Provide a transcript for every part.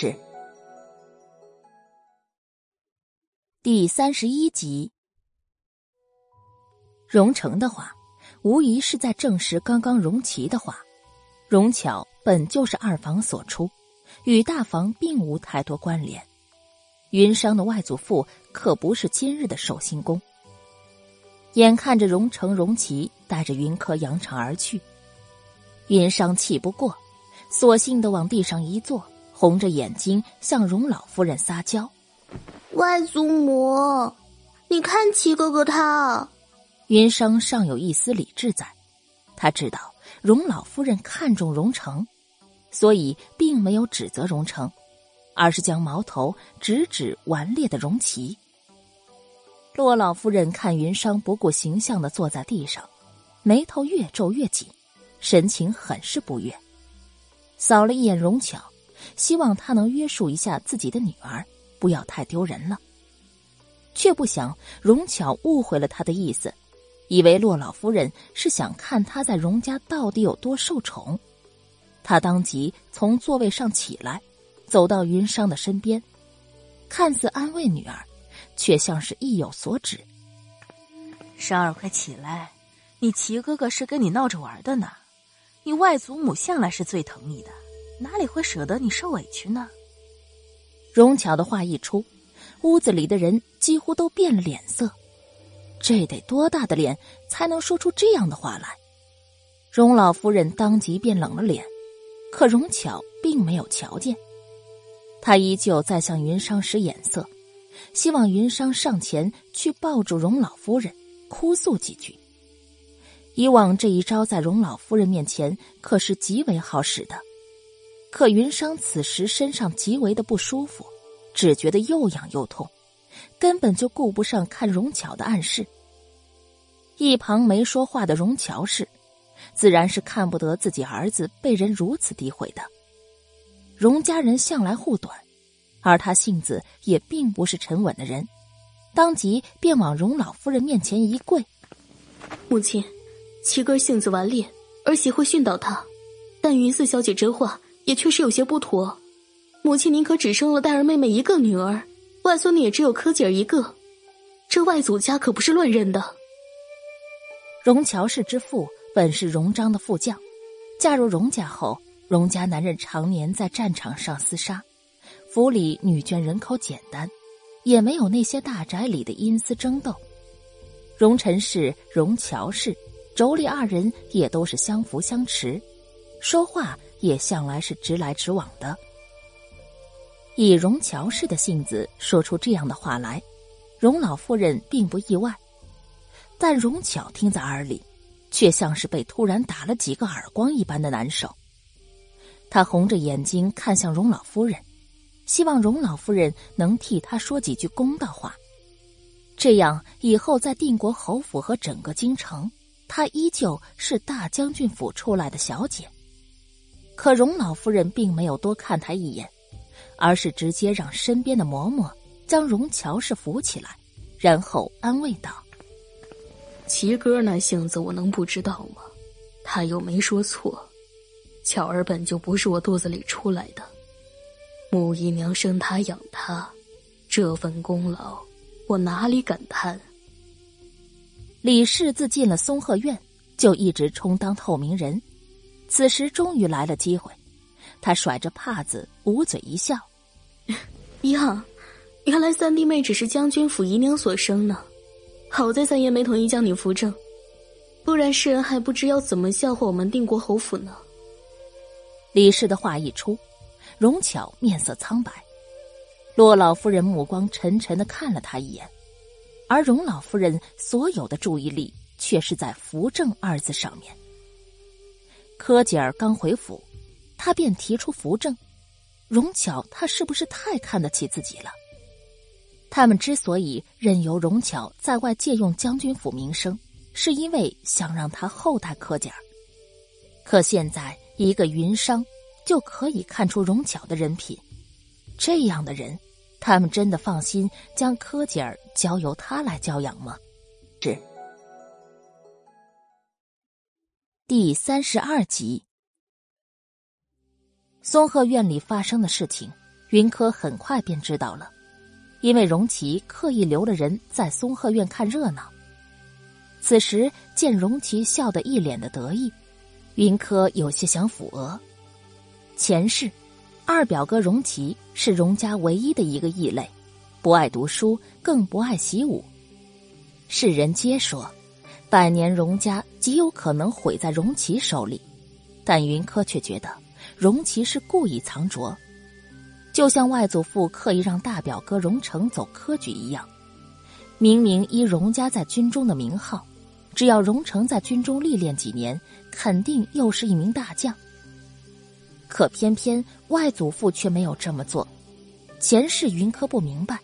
是第三十一集。荣成的话，无疑是在证实刚刚荣琪的话。荣巧本就是二房所出，与大房并无太多关联。云商的外祖父可不是今日的寿星公。眼看着荣成、荣琪带着云柯扬长而去，云商气不过，索性的往地上一坐。红着眼睛向荣老夫人撒娇：“外祖母，你看齐哥哥他。”云生尚有一丝理智在，他知道荣老夫人看中荣成，所以并没有指责荣成，而是将矛头直指顽劣的荣琪。洛老夫人看云商不顾形象的坐在地上，眉头越皱越紧，神情很是不悦，扫了一眼荣巧。希望他能约束一下自己的女儿，不要太丢人了。却不想荣巧误会了他的意思，以为洛老夫人是想看他在荣家到底有多受宠。他当即从座位上起来，走到云商的身边，看似安慰女儿，却像是意有所指：“裳儿，快起来！你齐哥哥是跟你闹着玩的呢。你外祖母向来是最疼你的。”哪里会舍得你受委屈呢？荣巧的话一出，屋子里的人几乎都变了脸色。这得多大的脸才能说出这样的话来？荣老夫人当即便冷了脸，可荣巧并没有瞧见，她依旧在向云商使眼色，希望云商上前去抱住荣老夫人，哭诉几句。以往这一招在荣老夫人面前可是极为好使的。可云商此时身上极为的不舒服，只觉得又痒又痛，根本就顾不上看荣巧的暗示。一旁没说话的荣乔氏，自然是看不得自己儿子被人如此诋毁的。荣家人向来护短，而他性子也并不是沉稳的人，当即便往荣老夫人面前一跪：“母亲，七哥性子顽劣，儿媳会训导他，但云四小姐这话。”也确实有些不妥，母亲宁可只生了黛儿妹妹一个女儿，外孙女也只有柯姐儿一个，这外祖家可不是乱认的。荣乔氏之父本是荣章的副将，嫁入荣家后，荣家男人常年在战场上厮杀，府里女眷人口简单，也没有那些大宅里的阴私争斗。荣臣氏、荣乔氏妯娌二人也都是相扶相持，说话。也向来是直来直往的。以荣乔氏的性子说出这样的话来，荣老夫人并不意外，但荣巧听在耳里，却像是被突然打了几个耳光一般的难受。她红着眼睛看向荣老夫人，希望荣老夫人能替他说几句公道话，这样以后在定国侯府和整个京城，她依旧是大将军府出来的小姐。可荣老夫人并没有多看他一眼，而是直接让身边的嬷嬷将荣乔氏扶起来，然后安慰道：“齐哥那性子我能不知道吗？他又没说错，巧儿本就不是我肚子里出来的，母姨娘生他养他，这份功劳我哪里敢贪？”李氏自进了松鹤院，就一直充当透明人。此时终于来了机会，他甩着帕子，捂嘴一笑：“呀，原来三弟妹只是将军府姨娘所生呢。好在三爷没同意将你扶正，不然世人还不知要怎么笑话我们定国侯府呢。”李氏的话一出，荣巧面色苍白，洛老夫人目光沉沉的看了他一眼，而荣老夫人所有的注意力却是在“扶正”二字上面。柯姐儿刚回府，他便提出扶正。荣巧，他是不是太看得起自己了？他们之所以任由荣巧在外借用将军府名声，是因为想让他厚待柯姐儿。可现在一个云商就可以看出荣巧的人品，这样的人，他们真的放心将柯姐儿交由他来教养吗？是。第三十二集，松鹤院里发生的事情，云柯很快便知道了，因为荣琪刻意留了人在松鹤院看热闹。此时见荣琪笑得一脸的得意，云柯有些想抚额。前世，二表哥荣琪是荣家唯一的一个异类，不爱读书，更不爱习武。世人皆说，百年荣家极有可能毁在荣琪手里，但云柯却觉得荣琪是故意藏拙。就像外祖父刻意让大表哥荣成走科举一样，明明依荣家在军中的名号，只要荣成在军中历练几年，肯定又是一名大将。可偏偏外祖父却没有这么做，前世云柯不明白，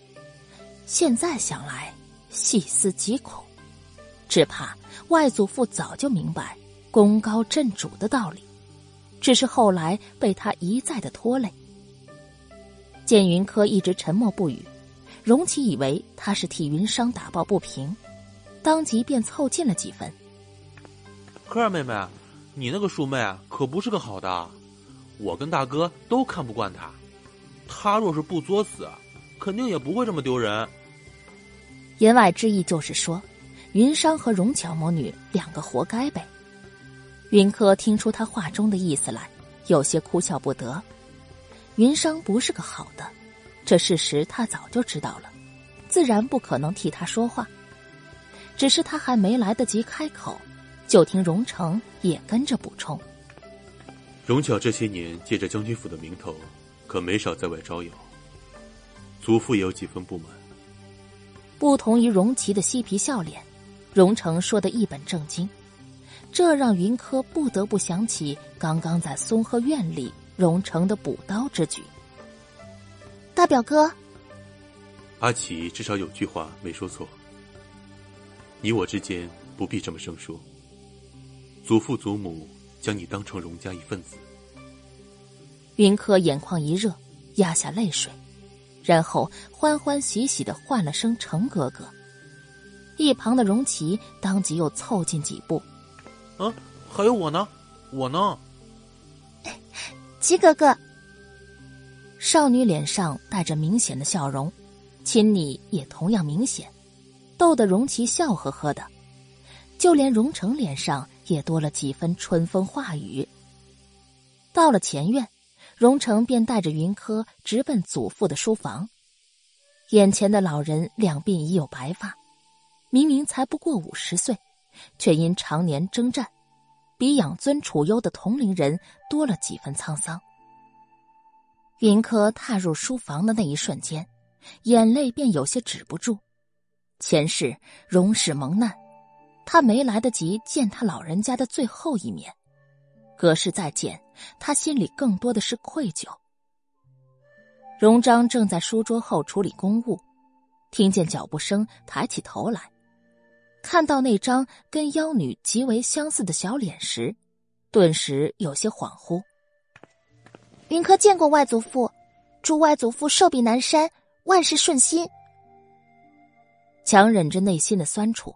现在想来细思极恐，只怕外祖父早就明白功高震主的道理，只是后来被他一再的拖累。见云柯一直沉默不语，荣启以为他是替云商打抱不平，当即便凑近了几分。柯儿妹妹，你那个叔妹可不是个好的，我跟大哥都看不惯她。她若是不作死，肯定也不会这么丢人。言外之意就是说，云商和荣巧母女两个活该呗。云柯听出他话中的意思来，有些哭笑不得。云商不是个好的，这事实他早就知道了，自然不可能替他说话。只是他还没来得及开口，就听荣成也跟着补充：“荣巧这些年借着将军府的名头，可没少在外招摇，祖父也有几分不满。”不同于荣琪的嬉皮笑脸，荣成说的一本正经，这让云柯不得不想起刚刚在松鹤院里。荣成的补刀之举，大表哥，阿奇至少有句话没说错。你我之间不必这么生疏。祖父祖母将你当成荣家一份子。云柯眼眶一热，压下泪水，然后欢欢喜喜的唤了声“程哥哥”。一旁的荣琪当即又凑近几步：“啊，还有我呢，我呢。”齐哥哥，少女脸上带着明显的笑容，亲昵也同样明显，逗得荣琪笑呵呵的，就连荣成脸上也多了几分春风化雨。到了前院，荣成便带着云柯直奔祖父的书房。眼前的老人两鬓已有白发，明明才不过五十岁，却因常年征战。比养尊处优的同龄人多了几分沧桑。云柯踏入书房的那一瞬间，眼泪便有些止不住。前世荣氏蒙难，他没来得及见他老人家的最后一面，隔世再见，他心里更多的是愧疚。荣章正在书桌后处理公务，听见脚步声，抬起头来。看到那张跟妖女极为相似的小脸时，顿时有些恍惚。云柯见过外祖父，祝外祖父寿比南山，万事顺心。强忍着内心的酸楚，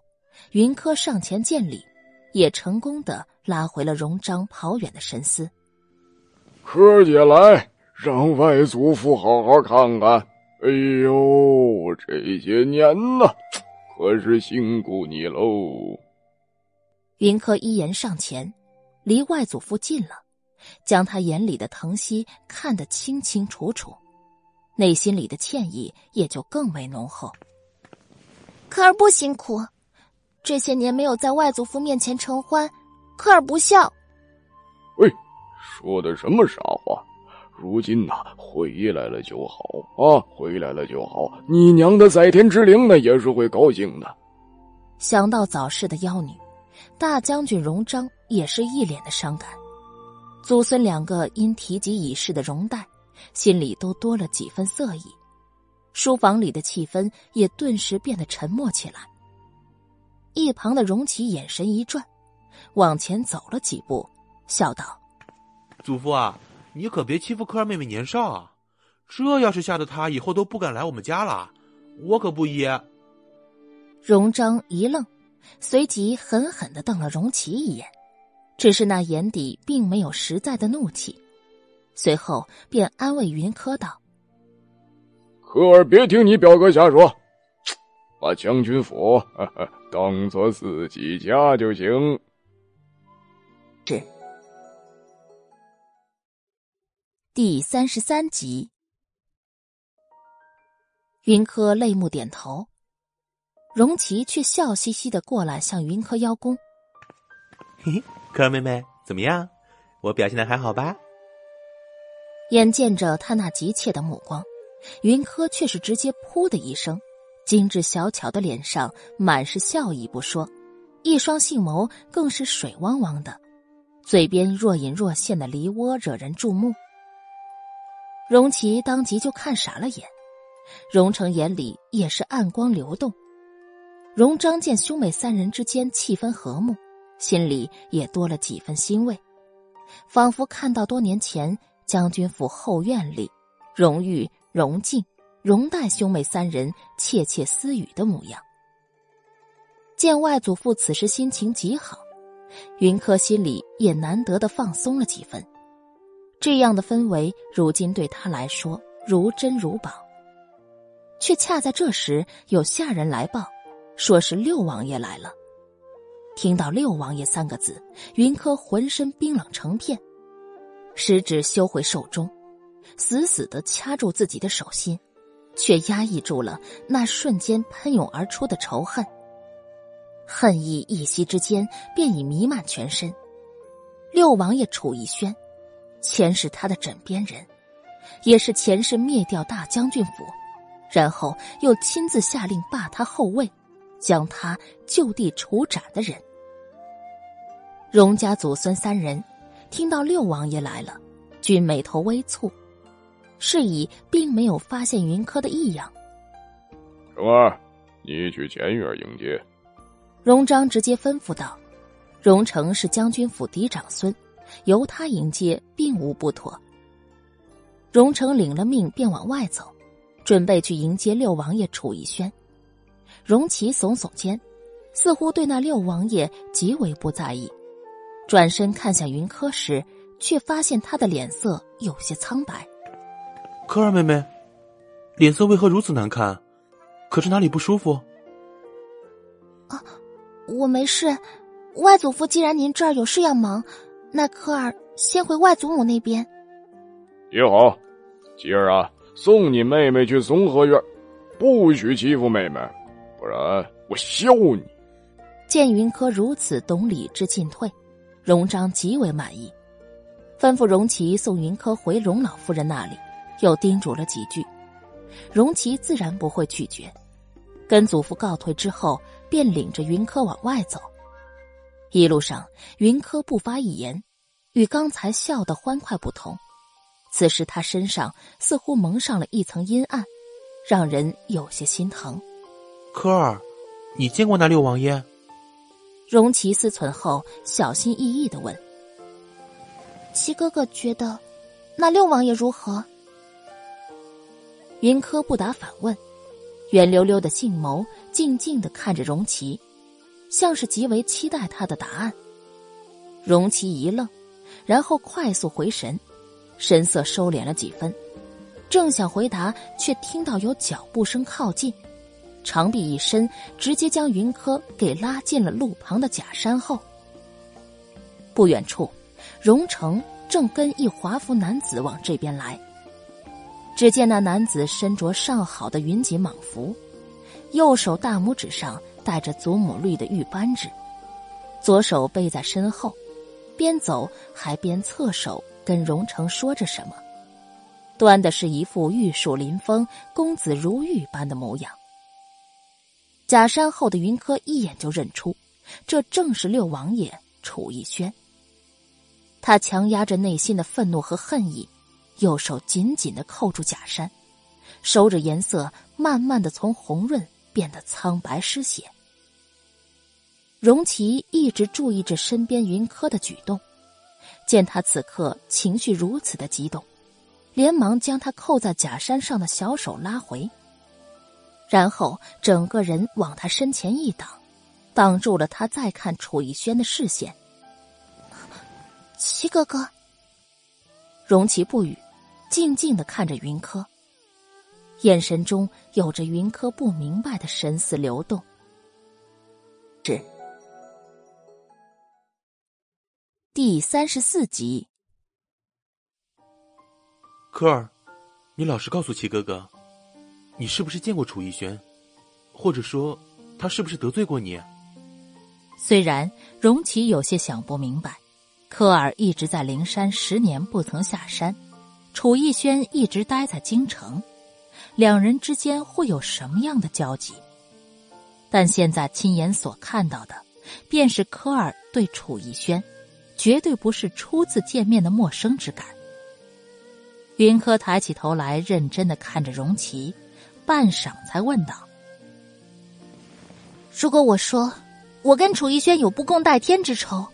云柯上前见礼，也成功的拉回了荣章跑远的神思。柯姐来，让外祖父好好看看。哎呦，这些年呐。可是辛苦你喽！云柯一言上前，离外祖父近了，将他眼里的疼惜看得清清楚楚，内心里的歉意也就更为浓厚。科儿不辛苦，这些年没有在外祖父面前承欢，科儿不孝。喂，说的什么傻话？如今呐，回来了就好啊，回来了就好。你娘的在天之灵呢，也是会高兴的。想到早逝的妖女，大将军荣章也是一脸的伤感。祖孙两个因提及已逝的荣代，心里都多了几分色意。书房里的气氛也顿时变得沉默起来。一旁的荣启眼神一转，往前走了几步，笑道：“祖父啊。”你可别欺负科儿妹妹年少啊！这要是吓得她以后都不敢来我们家了，我可不依。荣章一愣，随即狠狠的瞪了荣琪一眼，只是那眼底并没有实在的怒气。随后便安慰云柯道：“科儿别听你表哥瞎说，把将军府 当做自己家就行。第三十三集，云柯泪目点头，荣琪却笑嘻嘻的过来向云柯邀功。嘿嘿，柯儿妹妹怎么样？我表现的还好吧？眼见着他那急切的目光，云柯却是直接“噗”的一声，精致小巧的脸上满是笑意不说，一双杏眸更是水汪汪的，嘴边若隐若现的梨涡惹人注目。荣琪当即就看傻了眼，荣成眼里也是暗光流动。荣章见兄妹三人之间气氛和睦，心里也多了几分欣慰，仿佛看到多年前。将军府后院里，荣玉、荣静、荣代兄妹三人窃窃私语的模样。见外祖父此时心情极好，云柯心里也难得的放松了几分。这样的氛围，如今对他来说如珍如宝。却恰在这时，有下人来报，说是六王爷来了。听到“六王爷”三个字，云柯浑身冰冷成片。食指收回手中，死死的掐住自己的手心，却压抑住了那瞬间喷涌而出的仇恨。恨意一息之间便已弥漫全身。六王爷楚逸轩，前是他的枕边人，也是前世灭掉大将军府，然后又亲自下令罢他后位，将他就地处斩的人。荣家祖孙三人。听到六王爷来了，均眉头微蹙，是以并没有发现云柯的异样。蓉儿，你去前院迎接。荣章直接吩咐道：“荣成是将军府嫡长孙，由他迎接并无不妥。”荣成领了命便往外走，准备去迎接六王爷楚逸轩。荣琪耸耸肩，似乎对那六王爷极为不在意。转身看向云柯时，却发现他的脸色有些苍白。柯儿妹妹，脸色为何如此难看？可是哪里不舒服？啊，我没事。外祖父既然您这儿有事要忙，那科儿先回外祖母那边。也好，今儿啊，送你妹妹去松和院，不许欺负妹妹，不然我削你。见云柯如此懂礼之进退。荣章极为满意，吩咐荣琪送云柯回荣老夫人那里，又叮嘱了几句。荣琪自然不会拒绝，跟祖父告退之后，便领着云柯往外走。一路上，云柯不发一言，与刚才笑得欢快不同。此时他身上似乎蒙上了一层阴暗，让人有些心疼。柯儿，你见过那六王爷？荣琪思忖后，小心翼翼的问：“七哥哥觉得，那六王爷如何？”云柯不答反问，圆溜溜的杏眸静静的看着荣琪，像是极为期待他的答案。荣琪一愣，然后快速回神，神色收敛了几分，正想回答，却听到有脚步声靠近。长臂一伸，直接将云柯给拉进了路旁的假山后。不远处，荣成正跟一华服男子往这边来。只见那男子身着上好的云锦蟒服，右手大拇指上戴着祖母绿的玉扳指，左手背在身后，边走还边侧手跟荣成说着什么，端的是一副玉树临风、公子如玉般的模样。假山后的云柯一眼就认出，这正是六王爷楚逸轩。他强压着内心的愤怒和恨意，右手紧紧的扣住假山，手指颜色慢慢的从红润变得苍白失血。荣琪一直注意着身边云柯的举动，见他此刻情绪如此的激动，连忙将他扣在假山上的小手拉回。然后整个人往他身前一挡，挡住了他再看楚逸轩的视线。齐哥哥，荣琪不语，静静的看着云柯。眼神中有着云柯不明白的神思流动。是第三十四集。科尔，你老实告诉齐哥哥，你是不是见过楚逸轩，或者说他是不是得罪过你？虽然荣琪有些想不明白，科尔一直在灵山十年不曾下山，楚逸轩一直待在京城，两人之间会有什么样的交集？但现在亲眼所看到的，便是科尔对楚逸轩，绝对不是初次见面的陌生之感。云柯抬起头来，认真的看着荣琪，半晌才问道：“如果我说我跟楚逸轩有不共戴天之仇，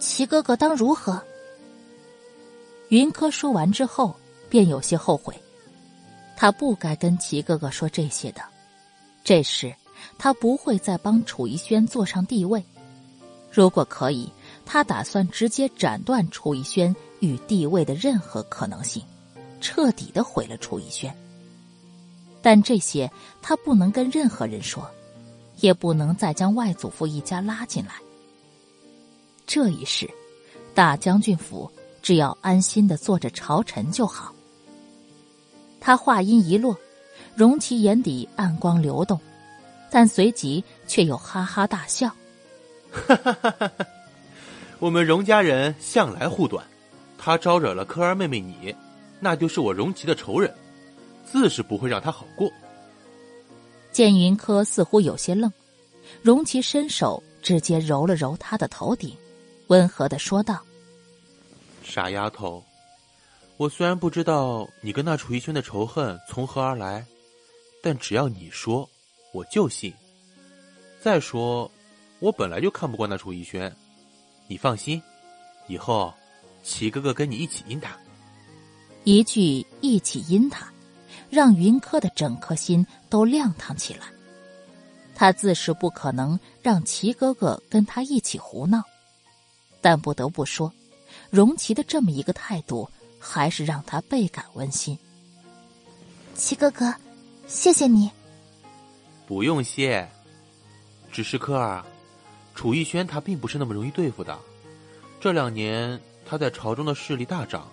齐哥哥当如何？”云柯说完之后，便有些后悔，他不该跟齐哥哥说这些的。这时，他不会再帮楚逸轩坐上帝位。如果可以，他打算直接斩断楚逸轩与帝位的任何可能性。彻底的毁了楚逸轩，但这些他不能跟任何人说，也不能再将外祖父一家拉进来。这一世，大将军府只要安心的做着朝臣就好。他话音一落，荣琪眼底暗光流动，但随即却又哈哈大笑：“哈哈哈哈哈！我们荣家人向来护短，他招惹了科儿妹妹你。”那就是我荣琪的仇人，自是不会让他好过。见云柯似乎有些愣，荣琪伸手直接揉了揉他的头顶，温和的说道：“傻丫头，我虽然不知道你跟那楚逸轩的仇恨从何而来，但只要你说，我就信。再说，我本来就看不惯那楚逸轩，你放心，以后齐哥哥跟你一起阴他。”一句“一起阴他”，让云柯的整颗心都亮堂起来。他自是不可能让齐哥哥跟他一起胡闹，但不得不说，荣琪的这么一个态度，还是让他倍感温馨。齐哥哥，谢谢你。不用谢，只是科儿，楚逸轩他并不是那么容易对付的。这两年他在朝中的势力大涨。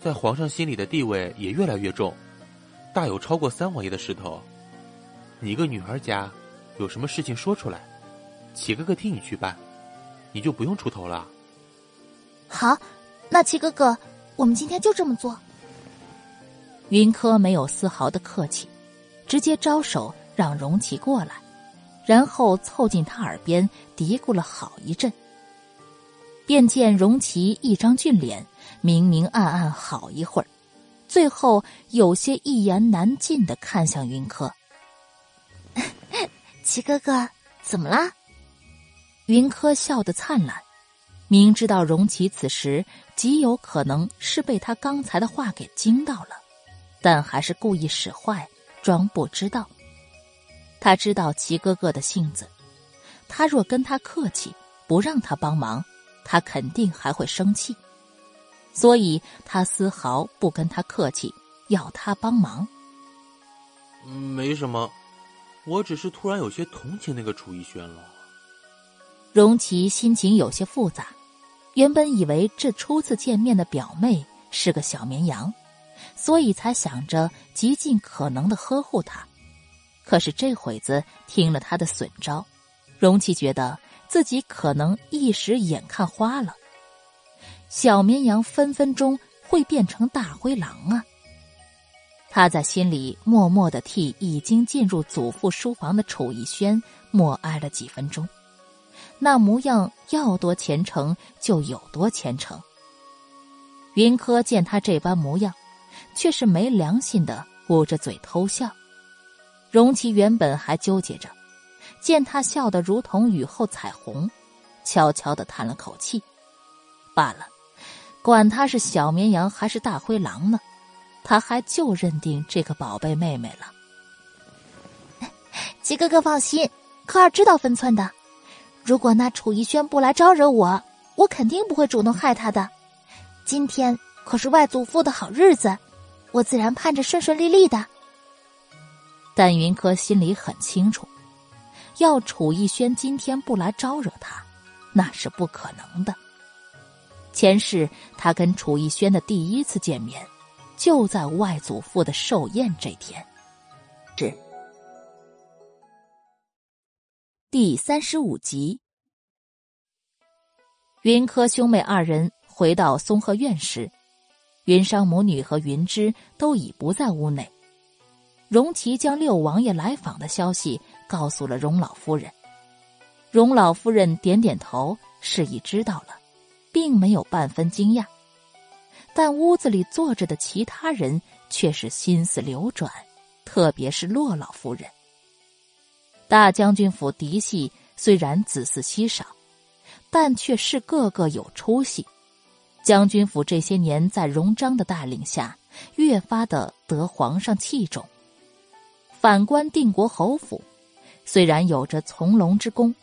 在皇上心里的地位也越来越重，大有超过三王爷的势头。你一个女儿家，有什么事情说出来，齐哥哥替你去办，你就不用出头了。好，那齐哥哥，我们今天就这么做。云柯没有丝毫的客气，直接招手让荣琪过来，然后凑近他耳边嘀咕了好一阵。便见荣琪一张俊脸，明明暗暗好一会儿，最后有些一言难尽的看向云柯。齐哥哥，怎么啦？云柯笑得灿烂，明知道荣琪此时极有可能是被他刚才的话给惊到了，但还是故意使坏，装不知道。他知道齐哥哥的性子，他若跟他客气，不让他帮忙。他肯定还会生气，所以他丝毫不跟他客气，要他帮忙。没什么，我只是突然有些同情那个楚逸轩了。荣琪心情有些复杂，原本以为这初次见面的表妹是个小绵羊，所以才想着极尽可能的呵护她。可是这会子听了他的损招，荣琪觉得。自己可能一时眼看花了，小绵羊分分钟会变成大灰狼啊！他在心里默默的替已经进入祖父书房的楚逸轩默哀了几分钟，那模样要多虔诚就有多虔诚。云柯见他这般模样，却是没良心的捂着嘴偷笑。荣琪原本还纠结着。见他笑得如同雨后彩虹，悄悄的叹了口气。罢了，管他是小绵羊还是大灰狼呢，他还就认定这个宝贝妹妹了。齐哥哥放心，科儿知道分寸的。如果那楚逸轩不来招惹我，我肯定不会主动害他的。今天可是外祖父的好日子，我自然盼着顺顺利利的。但云柯心里很清楚，要楚逸轩今天不来招惹他，那是不可能的。前世他跟楚逸轩的第一次见面，就在外祖父的寿宴这天。是第三十五集。云柯兄妹二人回到松鹤院时，云商母女和云芝都已不在屋内。荣琪将六王爷来访的消息告诉了荣老夫人，荣老夫人点点头，示意知道了，并没有半分惊讶。但屋子里坐着的其他人却是心思流转，特别是洛老夫人。大将军府嫡系虽然子嗣稀少，但却是个个有出息。将军府这些年在荣章的带领下，越发的得皇上器重。反观定国侯府，虽然有着从龙之功，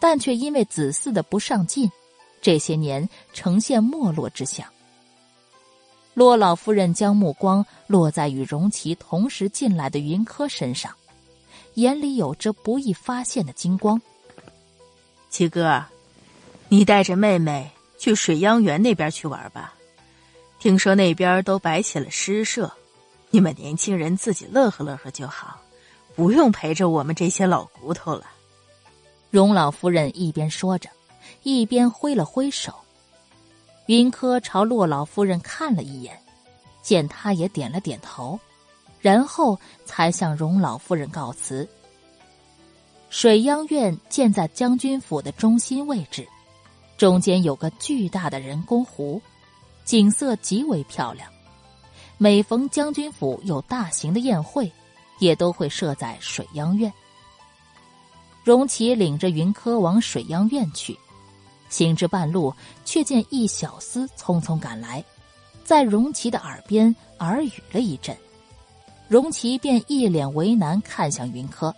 但却因为子嗣的不上进，这些年呈现没落之象。洛老夫人将目光落在与荣琪同时进来的云柯身上，眼里有着不易发现的金光。七哥，你带着妹妹去水央园那边去玩吧，听说那边都摆起了诗社。你们年轻人自己乐呵乐呵就好，不用陪着我们这些老骨头了。荣老夫人一边说着，一边挥了挥手。云柯朝洛老夫人看了一眼，见她也点了点头，然后才向荣老夫人告辞。水央院建在将军府的中心位置，中间有个巨大的人工湖，景色极为漂亮。每逢将军府有大型的宴会，也都会设在水央院。荣启领着云柯往水央院去，行至半路，却见一小厮匆匆赶来，在荣启的耳边耳语了一阵，荣启便一脸为难看向云柯。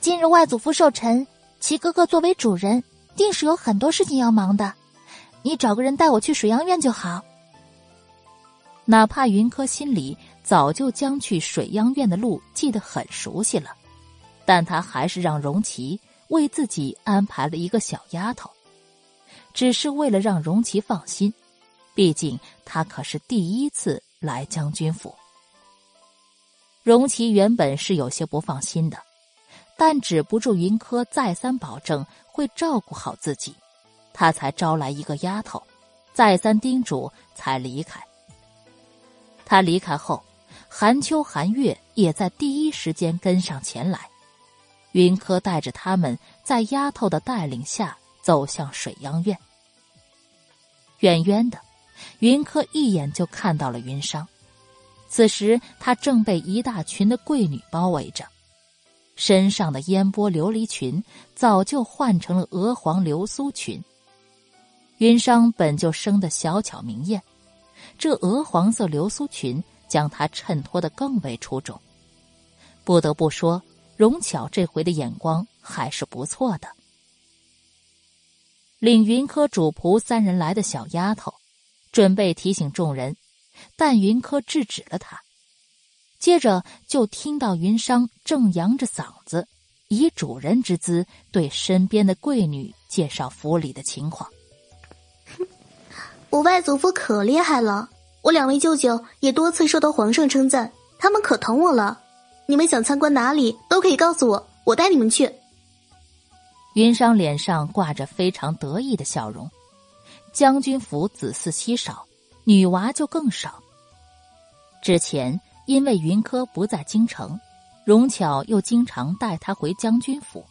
今日外祖父寿辰，齐哥哥作为主人，定是有很多事情要忙的，你找个人带我去水央院就好。哪怕云柯心里早就将去水央院的路记得很熟悉了，但他还是让荣琪为自己安排了一个小丫头，只是为了让荣琪放心，毕竟他可是第一次来将军府。荣琪原本是有些不放心的，但止不住云柯再三保证会照顾好自己，他才招来一个丫头，再三叮嘱才离开。他离开后，韩秋、韩月也在第一时间跟上前来。云柯带着他们在丫头的带领下走向水央院。远远的，云柯一眼就看到了云裳。此时他正被一大群的贵女包围着，身上的烟波琉璃裙早就换成了鹅黄流苏裙。云裳本就生得小巧明艳。这鹅黄色流苏裙将她衬托得更为出众，不得不说，荣巧这回的眼光还是不错的。领云柯主仆三人来的小丫头，准备提醒众人，但云柯制止了他。接着就听到云商正扬着嗓子，以主人之姿对身边的贵女介绍府里的情况。我外祖父可厉害了，我两位舅舅也多次受到皇上称赞，他们可疼我了。你们想参观哪里都可以告诉我，我带你们去。云裳脸上挂着非常得意的笑容。将军府子嗣稀少，女娃就更少。之前因为云柯不在京城，荣巧又经常带他回将军府，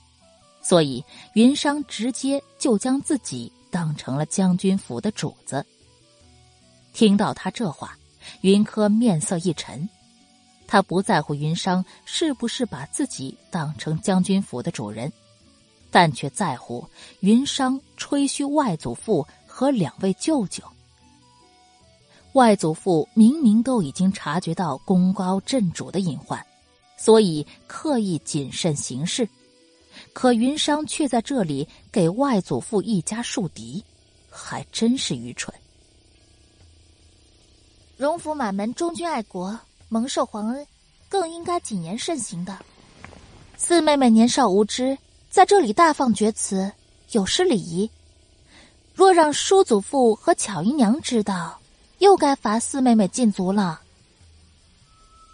所以云裳直接就将自己当成了将军府的主子。听到他这话，云柯面色一沉。他不在乎云商是不是把自己当成将军府的主人，但却在乎云商吹嘘外祖父和两位舅舅。外祖父明明都已经察觉到功高震主的隐患，所以刻意谨慎行事，可云商却在这里给外祖父一家树敌，还真是愚蠢。荣府满门忠君爱国，蒙受皇恩，更应该谨言慎行的。四妹妹年少无知，在这里大放厥词，有失礼仪。若让叔祖父和巧姨娘知道，又该罚四妹妹禁足了。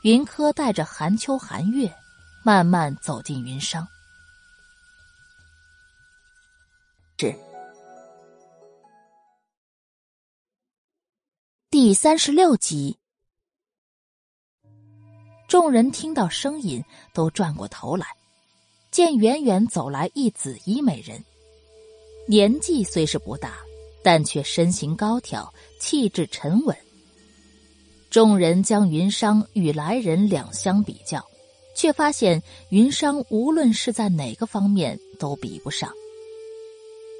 云柯带着寒秋、寒月，慢慢走进云商。是第三十六集。众人听到声音，都转过头来，见远远走来一紫衣美人。年纪虽是不大，但却身形高挑，气质沉稳。众人将云商与来人两相比较，却发现云商无论是在哪个方面都比不上。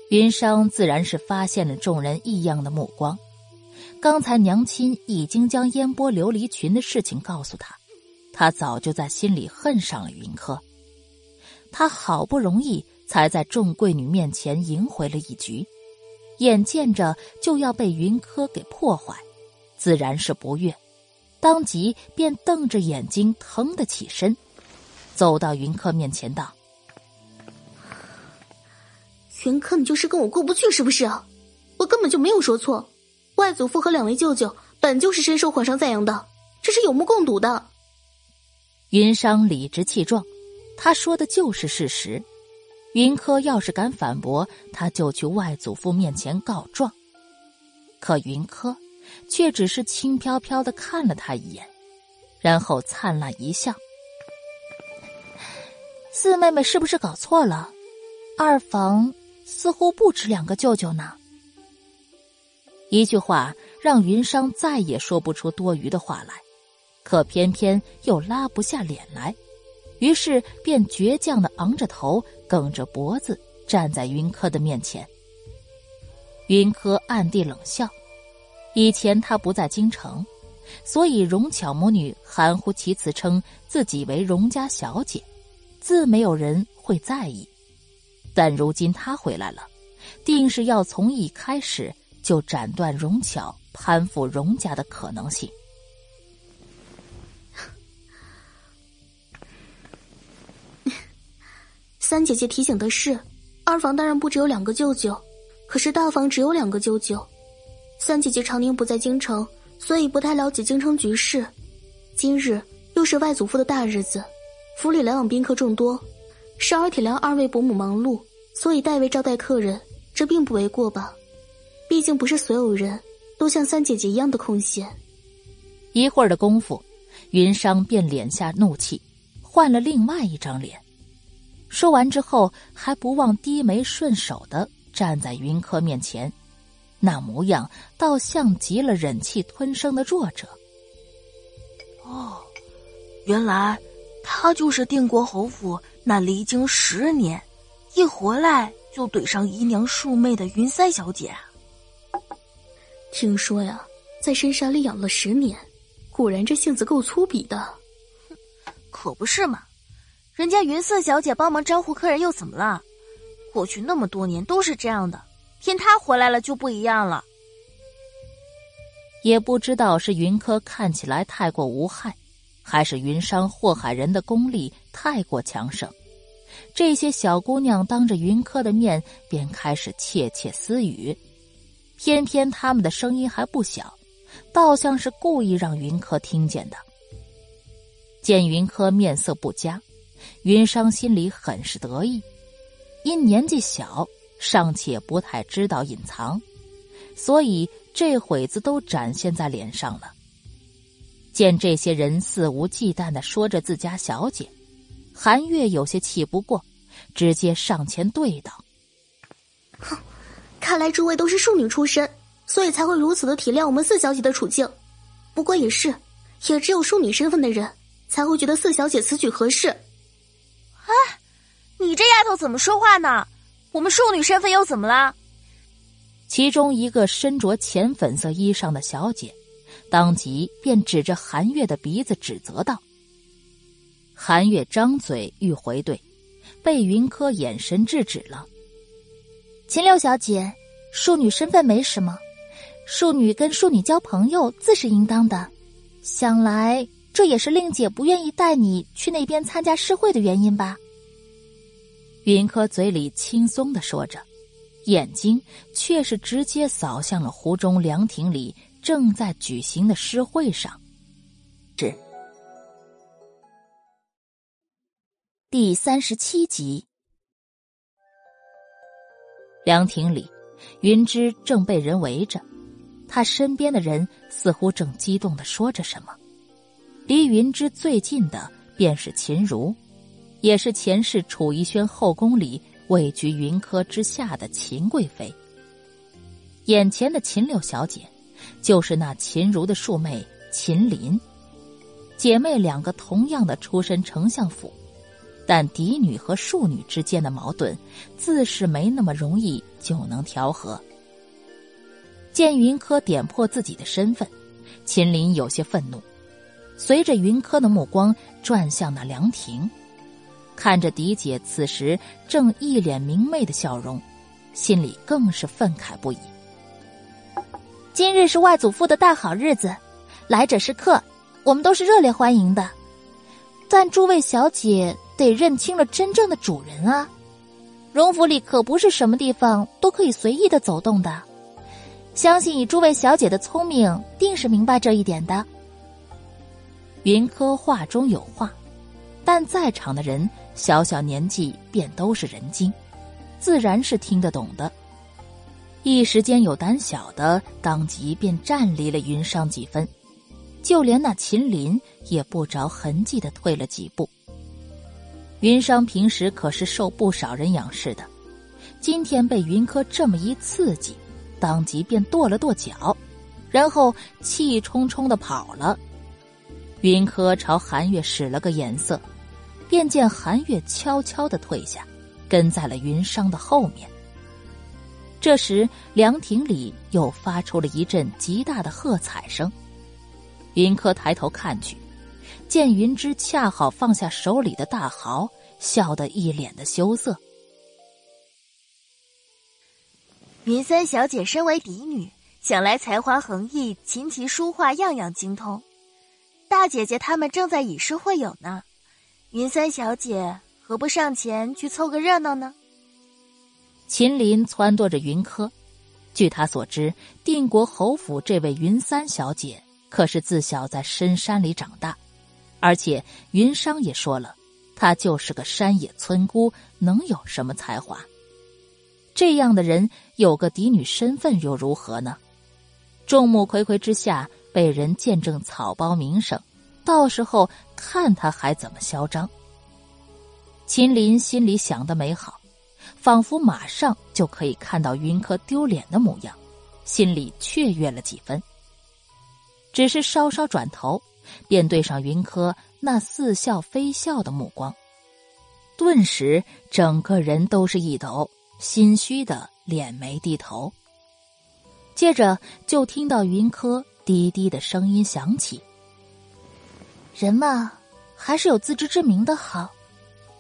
云商自然是发现了众人异样的目光。刚才娘亲已经将烟波琉璃裙的事情告诉他。他早就在心里恨上了云柯，他好不容易才在众贵女面前赢回了一局，眼见着就要被云柯给破坏，自然是不悦，当即便瞪着眼睛腾的起身，走到云柯面前道：“云柯，你就是跟我过不去是不是？我根本就没有说错，外祖父和两位舅舅本就是深受皇上赞扬的，这是有目共睹的。”云商理直气壮，他说的就是事实。云柯要是敢反驳，他就去外祖父面前告状。可云柯却只是轻飘飘的看了他一眼，然后灿烂一笑：“四妹妹是不是搞错了？二房似乎不止两个舅舅呢。”一句话让云商再也说不出多余的话来。可偏偏又拉不下脸来，于是便倔强的昂着头，梗着脖子站在云柯的面前。云柯暗地冷笑，以前他不在京城，所以荣巧母女含糊其辞称自己为荣家小姐，自没有人会在意。但如今他回来了，定是要从一开始就斩断荣巧攀附荣家的可能性。三姐姐提醒的是，二房当然不只有两个舅舅，可是大房只有两个舅舅。三姐姐常年不在京城，所以不太了解京城局势。今日又是外祖父的大日子，府里来往宾客众多，少儿体谅二位伯母忙碌，所以代为招待客人，这并不为过吧？毕竟不是所有人都像三姐姐一样的空闲。一会儿的功夫，云商便敛下怒气，换了另外一张脸。说完之后，还不忘低眉顺手的站在云柯面前，那模样倒像极了忍气吞声的弱者。哦，原来他就是定国侯府那离京十年，一回来就怼上姨娘庶妹的云三小姐。听说呀，在深山里养了十年，果然这性子够粗鄙的。可不是嘛。人家云色小姐帮忙招呼客人又怎么了？过去那么多年都是这样的，偏她回来了就不一样了。也不知道是云柯看起来太过无害，还是云商祸害人的功力太过强盛，这些小姑娘当着云柯的面便开始窃窃私语，偏偏他们的声音还不小，倒像是故意让云柯听见的。见云柯面色不佳。云商心里很是得意，因年纪小，尚且不太知道隐藏，所以这会子都展现在脸上了。见这些人肆无忌惮的说着自家小姐，韩月有些气不过，直接上前对道：“哼，看来诸位都是庶女出身，所以才会如此的体谅我们四小姐的处境。不过也是，也只有庶女身份的人才会觉得四小姐此举合适。”哎，你这丫头怎么说话呢？我们庶女身份又怎么了？其中一个身着浅粉色衣裳的小姐，当即便指着韩月的鼻子指责道：“韩月张嘴欲回怼，被云柯眼神制止了。秦六小姐，庶女身份没什么，庶女跟庶女交朋友自是应当的。想来这也是令姐不愿意带你去那边参加诗会的原因吧？云柯嘴里轻松的说着，眼睛却是直接扫向了湖中凉亭里正在举行的诗会上。是第三十七集，凉亭里，云芝正被人围着，他身边的人似乎正激动的说着什么。离云芝最近的便是秦如。也是前世楚逸轩后宫里位居云柯之下的秦贵妃。眼前的秦六小姐，就是那秦如的庶妹秦琳。姐妹两个同样的出身丞相府，但嫡女和庶女之间的矛盾，自是没那么容易就能调和。见云柯点破自己的身份，秦林有些愤怒，随着云柯的目光转向那凉亭。看着嫡姐此时正一脸明媚的笑容，心里更是愤慨不已。今日是外祖父的大好日子，来者是客，我们都是热烈欢迎的。但诸位小姐得认清了真正的主人啊！荣府里可不是什么地方都可以随意的走动的。相信以诸位小姐的聪明，定是明白这一点的。云柯话中有话，但在场的人。小小年纪便都是人精，自然是听得懂的。一时间有胆小的当即便站离了云商几分，就连那秦林也不着痕迹的退了几步。云商平时可是受不少人仰视的，今天被云柯这么一刺激，当即便跺了跺脚，然后气冲冲的跑了。云柯朝韩月使了个眼色。便见韩月悄悄的退下，跟在了云商的后面。这时凉亭里又发出了一阵极大的喝彩声。云柯抬头看去，见云芝恰好放下手里的大毫，笑得一脸的羞涩。云三小姐身为嫡女，想来才华横溢，琴棋书画样样精通。大姐姐他们正在以诗会友呢。云三小姐何不上前去凑个热闹呢？秦林撺掇着云柯。据他所知，定国侯府这位云三小姐可是自小在深山里长大，而且云商也说了，她就是个山野村姑，能有什么才华？这样的人有个嫡女身份又如何呢？众目睽睽之下被人见证草包名声。到时候看他还怎么嚣张。秦林心里想的美好，仿佛马上就可以看到云柯丢脸的模样，心里雀跃了几分。只是稍稍转头，便对上云柯那似笑非笑的目光，顿时整个人都是一抖，心虚的脸没低头。接着就听到云柯低低的声音响起。人嘛，还是有自知之明的好，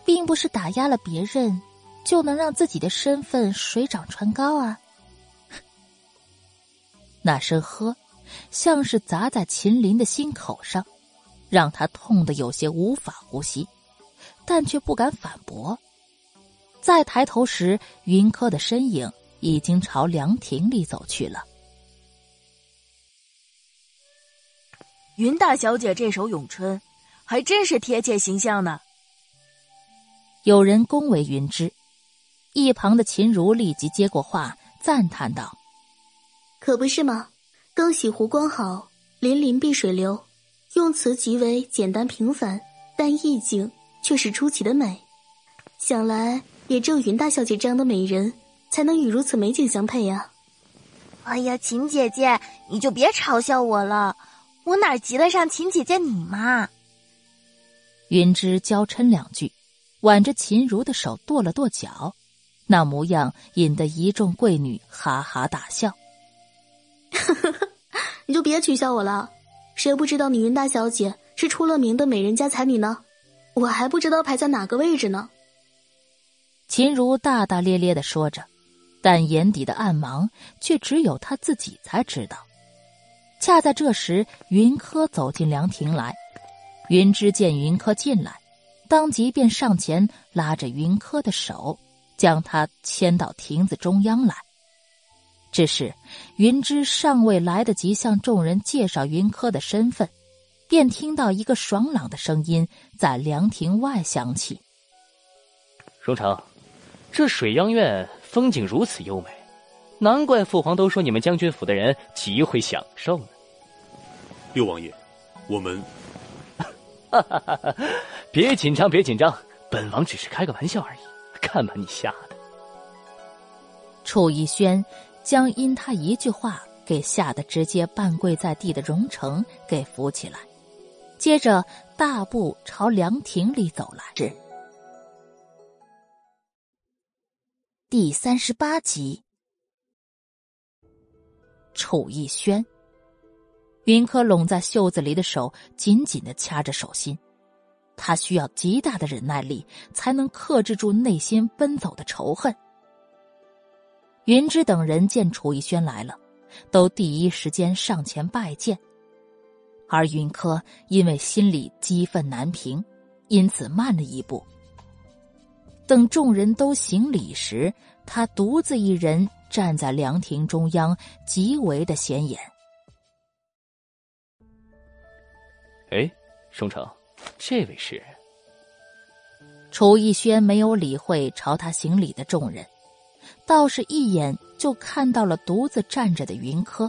并不是打压了别人，就能让自己的身份水涨船高啊！那声“呵”，像是砸在秦林的心口上，让他痛得有些无法呼吸，但却不敢反驳。再抬头时，云柯的身影已经朝凉亭里走去了。云大小姐这首咏春，还真是贴切形象呢。有人恭维云芝，一旁的秦如立即接过话，赞叹道：“可不是吗？更喜湖光好，粼粼碧水流，用词极为简单平凡，但意境却是出奇的美。想来也只有云大小姐这样的美人，才能与如此美景相配呀。”哎呀，秦姐姐，你就别嘲笑我了。我哪及得上秦姐姐你嘛？云芝娇嗔两句，挽着秦如的手跺了跺脚，那模样引得一众贵女哈哈大笑。你就别取笑我了，谁不知道你云大小姐是出了名的美人家才女呢？我还不知道排在哪个位置呢。秦如大大咧咧的说着，但眼底的暗芒却只有她自己才知道。恰在这时，云柯走进凉亭来，云芝见云柯进来，当即便上前拉着云柯的手，将他牵到亭子中央来。只是云芝尚未来得及向众人介绍云柯的身份，便听到一个爽朗的声音在凉亭外响起：“荣成，这水央院风景如此优美，难怪父皇都说你们将军府的人极会享受呢。”六王爷，我们，哈哈哈哈别紧张，别紧张，本王只是开个玩笑而已，看把你吓的。楚逸轩。将因他一句话给吓得直接半跪在地的荣成给扶起来，接着大步朝凉亭里走来。是第三十八集。楚逸轩，云柯拢在袖子里的手紧紧的掐着手心，他需要极大的忍耐力才能克制住内心奔走的仇恨。云芝等人见楚逸轩来了，都第一时间上前拜见。而云柯因为心里激愤难平，因此慢了一步。等众人都行礼时，他独自一人站在凉亭中央，极为的显眼。哎，宋城，这位是？楚逸轩没有理会朝他行礼的众人。倒是一眼就看到了独自站着的云柯，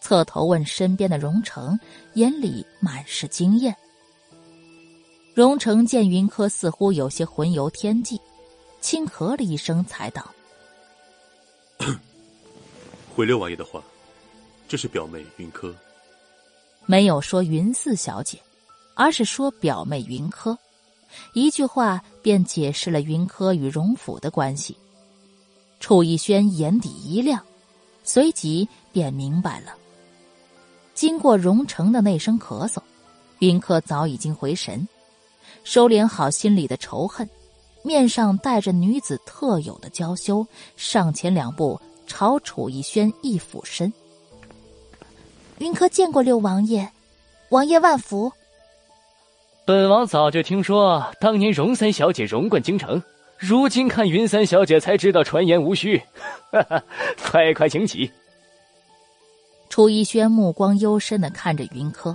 侧头问身边的荣成，眼里满是惊艳。荣成见云柯似乎有些魂游天际，轻咳了一声，才道：“ 回六王爷的话，这是表妹云柯。”没有说云四小姐，而是说表妹云柯，一句话便解释了云柯与荣府的关系。楚逸轩眼底一亮，随即便明白了。经过荣成的那声咳嗽，云柯早已经回神，收敛好心里的仇恨，面上带着女子特有的娇羞，上前两步朝楚逸轩一俯身：“云柯见过六王爷，王爷万福。”本王早就听说，当年荣三小姐荣冠京城。如今看云三小姐才知道传言无虚，哈哈，快快请起。楚逸轩目光幽深的看着云柯，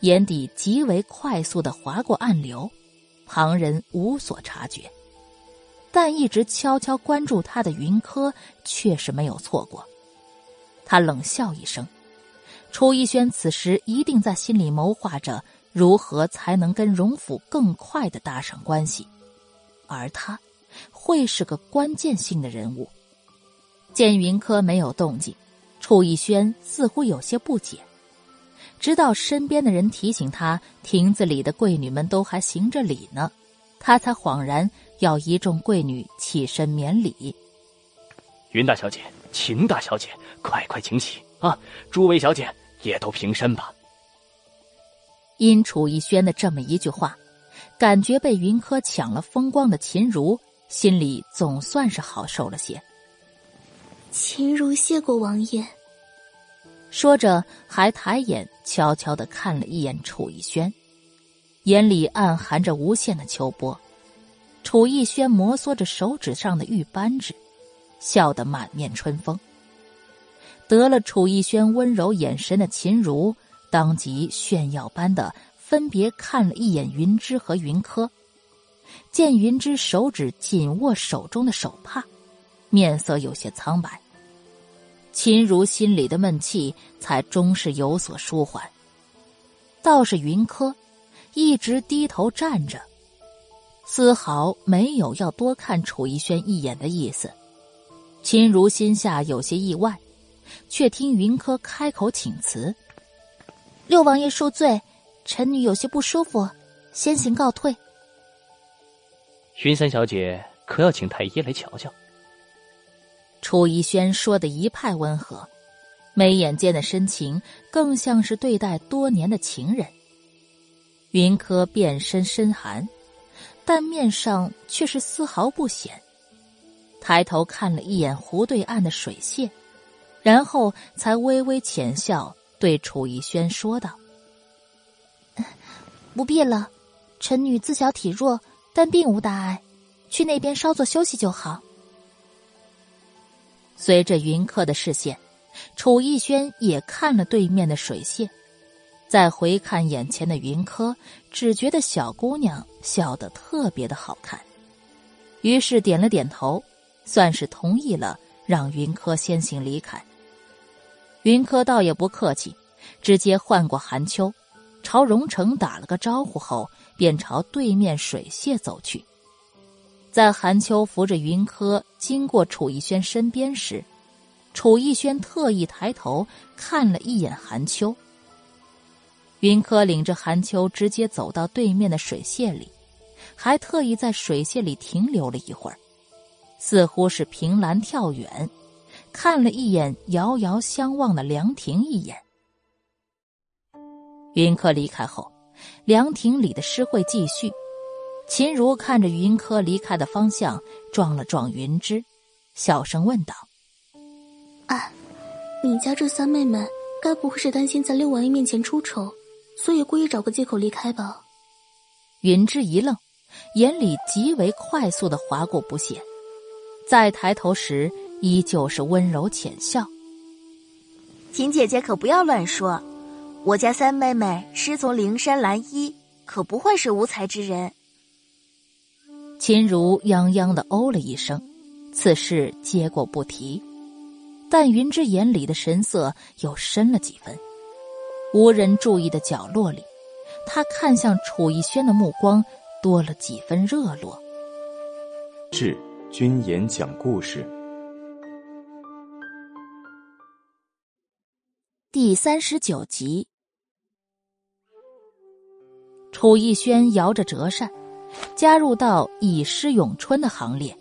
眼底极为快速的划过暗流，旁人无所察觉，但一直悄悄关注他的云柯却是没有错过。他冷笑一声，楚逸轩此时一定在心里谋划着如何才能跟荣府更快的搭上关系，而他。会是个关键性的人物。见云柯没有动静，楚逸轩似乎有些不解。直到身边的人提醒他，亭子里的贵女们都还行着礼呢，他才恍然要一众贵女起身免礼。云大小姐、秦大小姐，快快请起啊！诸位小姐也都平身吧。因楚逸轩的这么一句话，感觉被云柯抢了风光的秦如。心里总算是好受了些。秦如谢过王爷。说着，还抬眼悄悄的看了一眼楚逸轩，眼里暗含着无限的秋波。楚逸轩摩挲着手指上的玉扳指，笑得满面春风。得了楚逸轩温柔眼神的秦如，当即炫耀般的分别看了一眼云芝和云柯。见云芝手指紧握手中的手帕，面色有些苍白。秦如心里的闷气才终是有所舒缓。倒是云柯，一直低头站着，丝毫没有要多看楚逸轩一眼的意思。秦如心下有些意外，却听云柯开口请辞：“六王爷恕罪，臣女有些不舒服，先行告退。”云三小姐，可要请太医来瞧瞧？楚逸轩说的一派温和，眉眼间的深情更像是对待多年的情人。云柯变身深寒，但面上却是丝毫不显。抬头看了一眼湖对岸的水榭，然后才微微浅笑，对楚逸轩说道：“ 不必了，臣女自小体弱，但并无大碍，去那边稍作休息就好。随着云客的视线，楚逸轩也看了对面的水榭，再回看眼前的云柯，只觉得小姑娘笑得特别的好看，于是点了点头，算是同意了让云柯先行离开。云柯倒也不客气，直接换过寒秋。朝荣成打了个招呼后，便朝对面水榭走去。在韩秋扶着云柯经过楚逸轩身边时，楚逸轩特意抬头看了一眼韩秋。云柯领着韩秋直接走到对面的水榭里，还特意在水榭里停留了一会儿，似乎是凭栏跳远，看了一眼遥遥相望的凉亭一眼。云柯离开后，凉亭里的诗会继续。秦如看着云柯离开的方向，撞了撞云芝，小声问道：“哎，你家这三妹妹该不会是担心在六王爷面前出丑，所以故意找个借口离开吧？”云芝一愣，眼里极为快速的划过不屑，再抬头时依旧是温柔浅笑：“秦姐姐可不要乱说。”我家三妹妹师从灵山蓝衣，可不会是无才之人。秦如泱泱的哦了一声，此事接过不提。但云之眼里的神色又深了几分。无人注意的角落里，他看向楚逸轩的目光多了几分热络。志君言讲故事。第三十九集，楚逸轩摇着折扇，加入到以诗咏春的行列。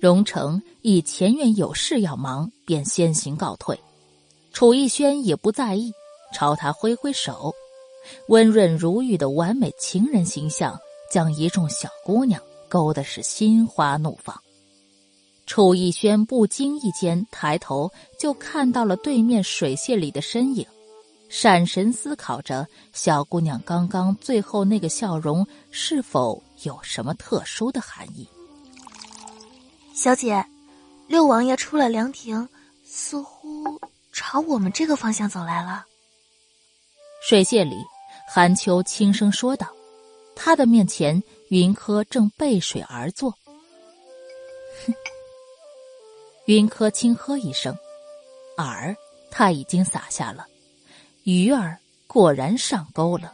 荣成以前院有事要忙，便先行告退。楚逸轩也不在意，朝他挥挥手。温润如玉的完美情人形象，将一众小姑娘勾的是心花怒放。楚逸轩不经意间抬头，就看到了对面水榭里的身影，闪神思考着小姑娘刚刚最后那个笑容是否有什么特殊的含义。小姐，六王爷出了凉亭，似乎朝我们这个方向走来了。水榭里，韩秋轻声说道：“他的面前，云柯正背水而坐。”哼。云柯轻喝一声，饵他已经撒下了，鱼儿果然上钩了。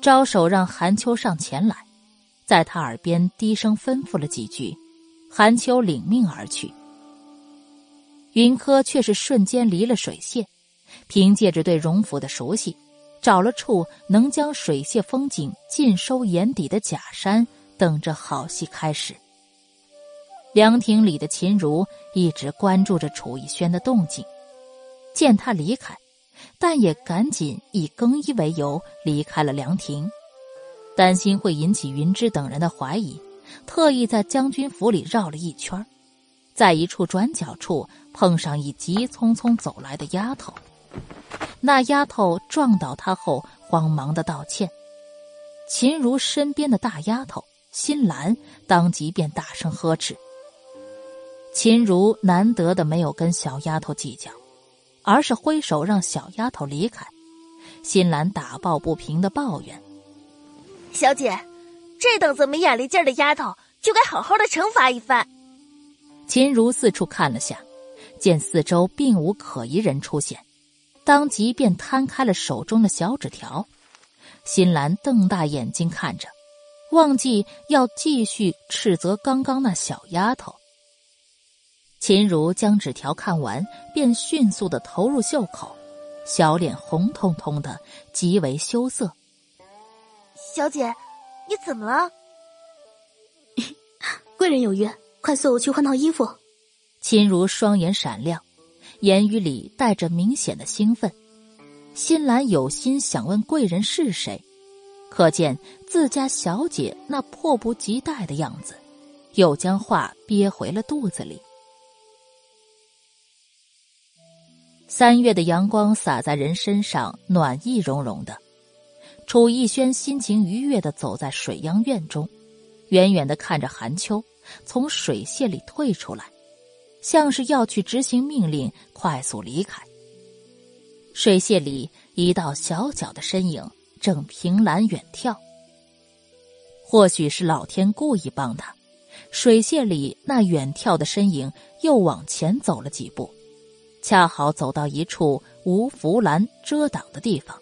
招手让韩秋上前来，在他耳边低声吩咐了几句，韩秋领命而去。云柯却是瞬间离了水榭，凭借着对荣府的熟悉，找了处能将水榭风景尽收眼底的假山，等着好戏开始。凉亭里的秦如一直关注着楚逸轩的动静，见他离开，但也赶紧以更衣为由离开了凉亭，担心会引起云芝等人的怀疑，特意在将军府里绕了一圈，在一处转角处碰上一急匆匆走来的丫头，那丫头撞倒他后慌忙的道歉，秦如身边的大丫头新兰当即便大声呵斥。秦如难得的没有跟小丫头计较，而是挥手让小丫头离开。新兰打抱不平的抱怨：“小姐，这等子没眼力劲儿的丫头，就该好好的惩罚一番。”秦如四处看了下，见四周并无可疑人出现，当即便摊开了手中的小纸条。新兰瞪大眼睛看着，忘记要继续斥责刚刚那小丫头。秦如将纸条看完，便迅速的投入袖口，小脸红彤彤的，极为羞涩。小姐，你怎么了？贵人有约，快送我去换套衣服。秦如双眼闪亮，言语里带着明显的兴奋。新兰有心想问贵人是谁，可见自家小姐那迫不及待的样子，又将话憋回了肚子里。三月的阳光洒在人身上，暖意融融的。楚逸轩心情愉悦的走在水央院中，远远的看着韩秋从水榭里退出来，像是要去执行命令，快速离开。水榭里，一道小小的身影正凭栏远眺。或许是老天故意帮他，水榭里那远眺的身影又往前走了几步，恰好走到一处无扶栏遮挡的地方。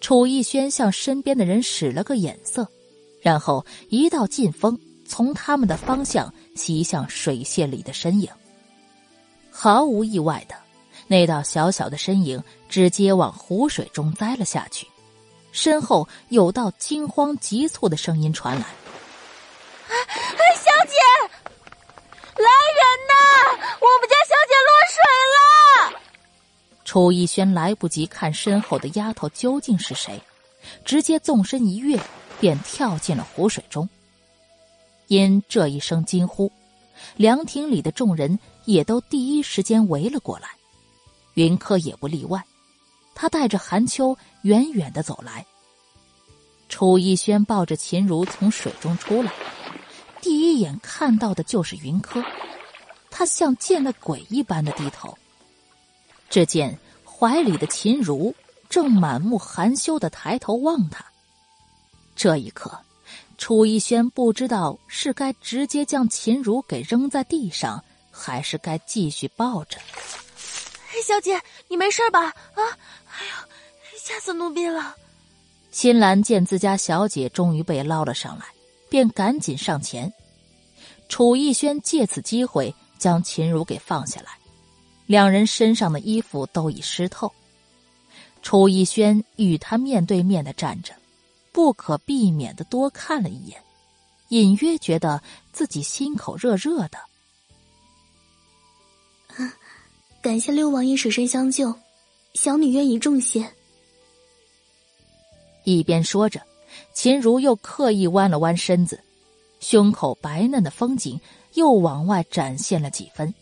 楚逸轩向身边的人使了个眼色，然后一道劲风从他们的方向袭向水榭里的身影。毫无意外的。那道小小的身影直接往湖水中栽了下去，身后有道惊慌急促的声音传来：“啊小姐，来人呐！我们家小姐落水了！”楚逸轩来不及看身后的丫头究竟是谁，直接纵身一跃，便跳进了湖水中。因这一声惊呼，凉亭里的众人也都第一时间围了过来。云柯也不例外，他带着寒秋远远的走来。楚逸轩抱着秦如从水中出来，第一眼看到的就是云柯，他像见了鬼一般的低头。只见怀里的秦如正满目含羞的抬头望他。这一刻，楚逸轩不知道是该直接将秦如给扔在地上，还是该继续抱着。小姐，你没事吧？啊！哎呦，吓死奴婢了！新兰见自家小姐终于被捞了上来，便赶紧上前。楚逸轩借此机会将秦如给放下来，两人身上的衣服都已湿透。楚逸轩与他面对面的站着，不可避免的多看了一眼，隐约觉得自己心口热热的。感谢六王爷舍身相救，小女愿以重谢。一边说着，秦如又刻意弯了弯身子，胸口白嫩的风景又往外展现了几分。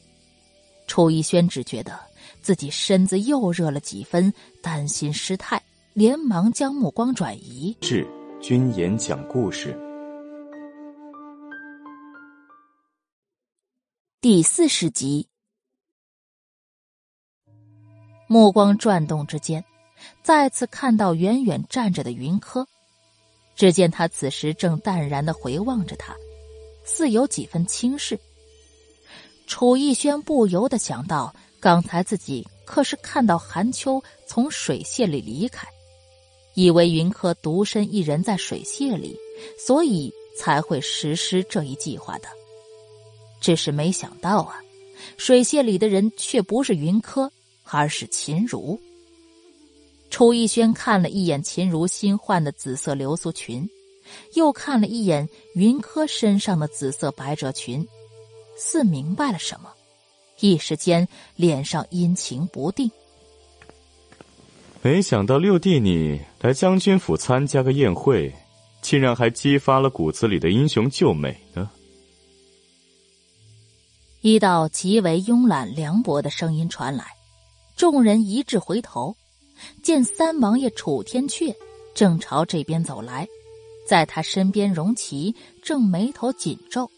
楚逸轩只觉得自己身子又热了几分，担心失态，连忙将目光转移。至君言讲故事第四十集。目光转动之间，再次看到远远站着的云柯。只见他此时正淡然的回望着他，似有几分轻视。楚逸轩不由得想到，刚才自己可是看到韩秋从水榭里离开，以为云柯独身一人在水榭里，所以才会实施这一计划的。只是没想到啊，水榭里的人却不是云柯。而是秦如。楚逸轩看了一眼秦如新换的紫色流苏裙，又看了一眼云柯身上的紫色百褶裙，似明白了什么，一时间脸上阴晴不定。没想到六弟你来将军府参加个宴会，竟然还激发了骨子里的英雄救美呢！一道极为慵懒凉薄的声音传来。众人一致回头，见三王爷楚天阙正朝这边走来，在他身边，荣琪正眉头紧皱。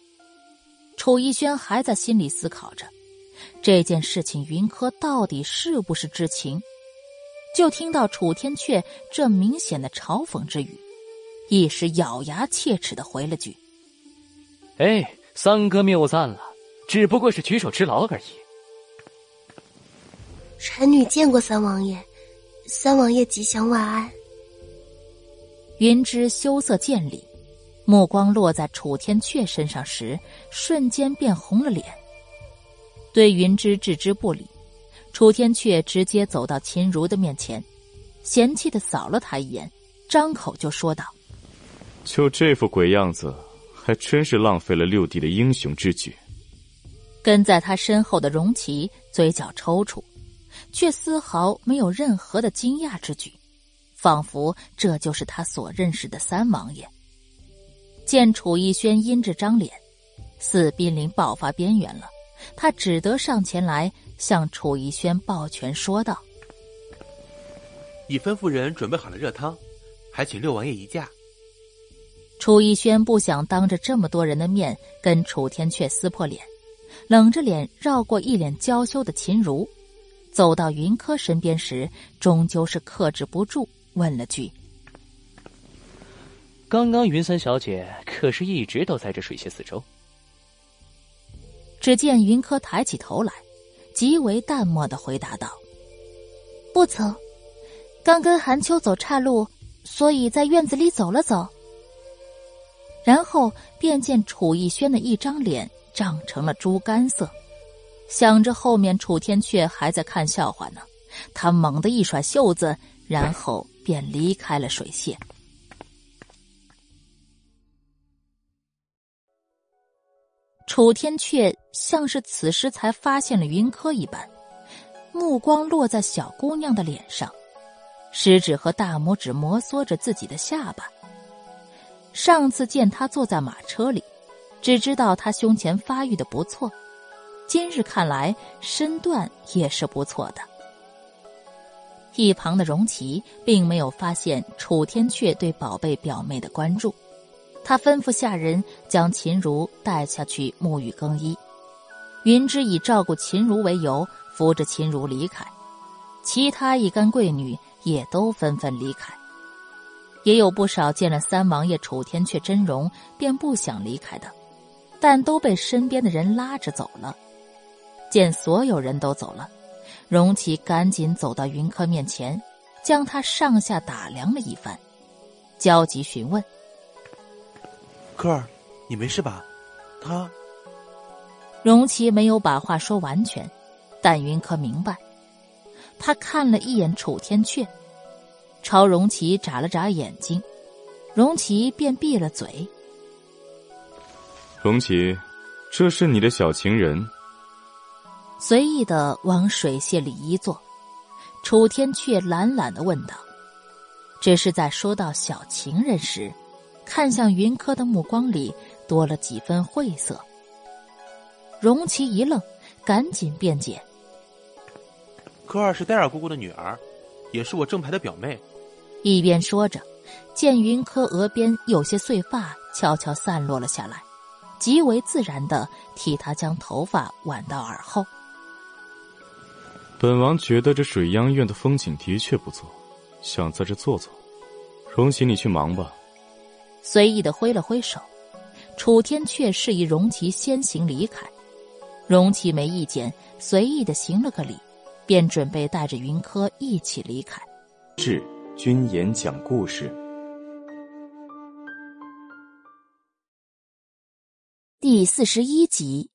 楚逸轩还在心里思考着这件事情，云柯到底是不是知情？就听到楚天阙这明显的嘲讽之语，一时咬牙切齿的回了句：“哎，三哥谬赞了，只不过是举手之劳而已。”臣女见过三王爷，三王爷吉祥万安。云芝羞涩见礼，目光落在楚天阙身上时，瞬间变红了脸。对云芝置之不理，楚天阙直接走到秦如的面前，嫌弃的扫了他一眼，张口就说道：“就这副鬼样子，还真是浪费了六弟的英雄之举。”跟在他身后的荣琪嘴角抽搐。却丝毫没有任何的惊讶之举，仿佛这就是他所认识的三王爷。见楚逸轩阴着张脸，似濒临爆发边缘了，他只得上前来向楚逸轩抱拳说道：“已吩咐人准备好了热汤，还请六王爷一驾。楚逸轩不想当着这么多人的面跟楚天阙撕破脸，冷着脸绕过一脸娇羞的秦如，走到云柯身边时，终究是克制不住，问了句：“刚刚云三小姐可是一直都在这水榭四周？”只见云柯抬起头来，极为淡漠的回答道：“不曾，刚跟韩秋走岔路，所以在院子里走了走。”然后便见楚逸轩的一张脸涨成了猪肝色，想着后面楚天阙还在看笑话呢，他猛地一甩袖子，然后便离开了水榭。楚天阙像是此时才发现了云柯一般，目光落在小姑娘的脸上，食指和大拇指摩挲着自己的下巴。上次见他坐在马车里，只知道他胸前发育的不错，今日看来身段也是不错的。一旁的荣琪并没有发现楚天阙对宝贝表妹的关注，他吩咐下人将秦如带下去沐浴更衣。云芝以照顾秦如为由，扶着秦如离开，其他一干贵女也都纷纷离开。也有不少见了三王爷楚天阙真容便不想离开的，但都被身边的人拉着走了。见所有人都走了，荣启赶紧走到云柯面前，将他上下打量了一番，焦急询问：“柯儿，你没事吧？他……”荣启没有把话说完全，但云柯明白，他看了一眼楚天阙。朝荣琪眨了眨眼睛，荣琪便闭了嘴。荣琪，这是你的小情人。随意的往水榭里一坐，楚天却懒懒的问道：“只是在说到小情人时，看向云柯的目光里多了几分晦涩。”荣琪一愣，赶紧辩解：“柯二是戴尔姑姑的女儿，也是我正牌的表妹。”一边说着，见云柯额边有些碎发悄悄散落了下来，极为自然的替他将头发挽到耳后。本王觉得这水央院的风景的确不错，想在这坐坐。容琪，你去忙吧。随意的挥了挥手，楚天却示意容齐先行离开。容齐没意见，随意的行了个礼，便准备带着云柯一起离开。是。君言讲故事第四十一集。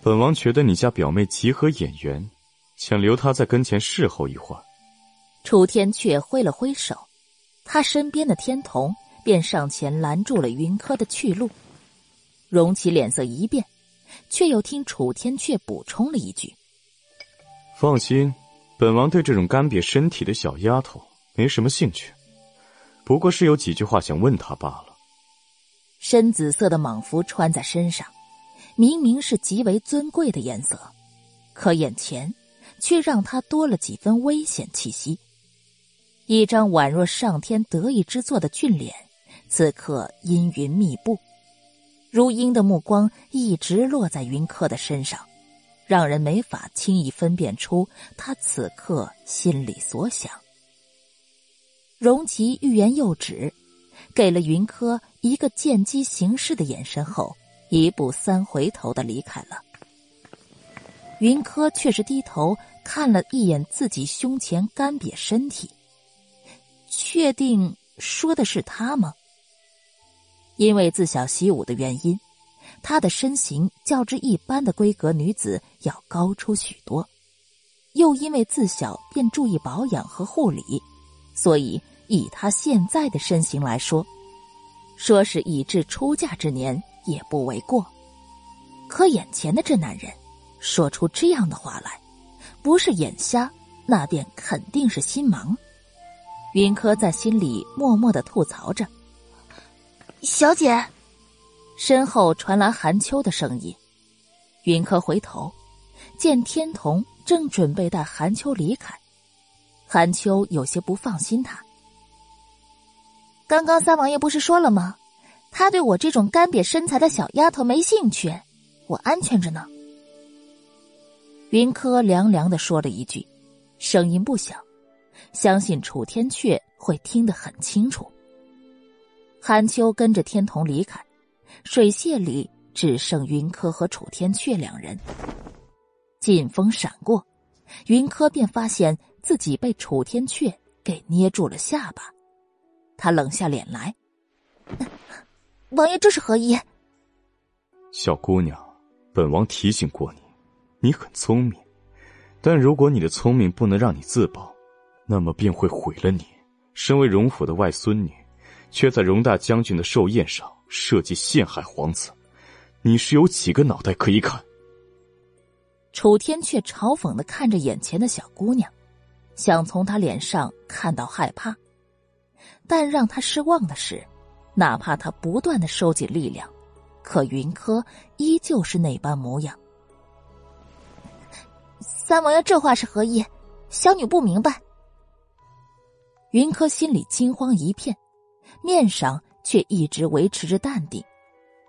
本王觉得你家表妹极合眼缘，想留她在跟前侍候一会儿。楚天却挥了挥手，他身边的天童便上前拦住了云柯的去路。荣启脸色一变，却又听楚天却补充了一句：“放心。”本王对这种干瘪身体的小丫头没什么兴趣，不过是有几句话想问她罢了。深紫色的蟒服穿在身上，明明是极为尊贵的颜色，可眼前却让他多了几分危险气息。一张宛若上天得意之作的俊脸，此刻阴云密布，如鹰的目光一直落在云柯的身上。让人没法轻易分辨出他此刻心里所想。荣琪欲言又止，给了云柯一个见机行事的眼神后，一步三回头的离开了。云柯却是低头看了一眼自己胸前干瘪身体，确定说的是他吗？因为自小习武的原因。她的身形较之一般的闺阁女子要高出许多，又因为自小便注意保养和护理，所以以她现在的身形来说，说是已至出嫁之年也不为过。可眼前的这男人说出这样的话来，不是眼瞎，那便肯定是心盲。云柯在心里默默的吐槽着：“小姐。”身后传来韩秋的声音，云柯回头，见天童正准备带韩秋离开，韩秋有些不放心他。刚刚三王爷不是说了吗？他对我这种干瘪身材的小丫头没兴趣，我安全着呢。云柯凉凉的说了一句，声音不小，相信楚天阙会听得很清楚。韩秋跟着天童离开，水榭里只剩云柯和楚天阙两人。劲风闪过，云柯便发现自己被楚天阙给捏住了下巴。他冷下脸来：“王爷这是何意？”小姑娘，本王提醒过你，你很聪明，但如果你的聪明不能让你自保，那么便会毁了你。身为荣府的外孙女，却在荣大将军的寿宴上设计陷害皇子，你是有几个脑袋可以砍？楚天却嘲讽的看着眼前的小姑娘，想从她脸上看到害怕。但让他失望的是，哪怕他不断的收紧力量，可云柯依旧是那般模样。三王爷这话是何意？小女不明白。云柯心里惊慌一片，面上却一直维持着淡定，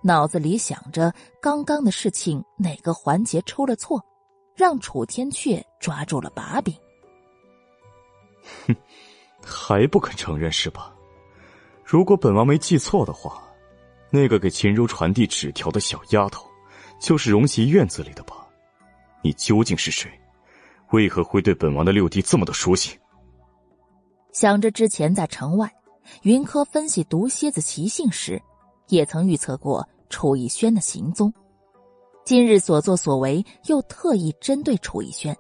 脑子里想着刚刚的事情哪个环节出了错，让楚天阙抓住了把柄。哼。还不肯承认是吧？如果本王没记错的话，那个给秦如传递纸条的小丫头，就是荣琪院子里的吧？你究竟是谁？为何会对本王的六弟这么的熟悉？想着之前在城外，云柯分析毒蝎子习性时，也曾预测过楚逸轩的行踪，今日所作所为又特意针对楚逸轩，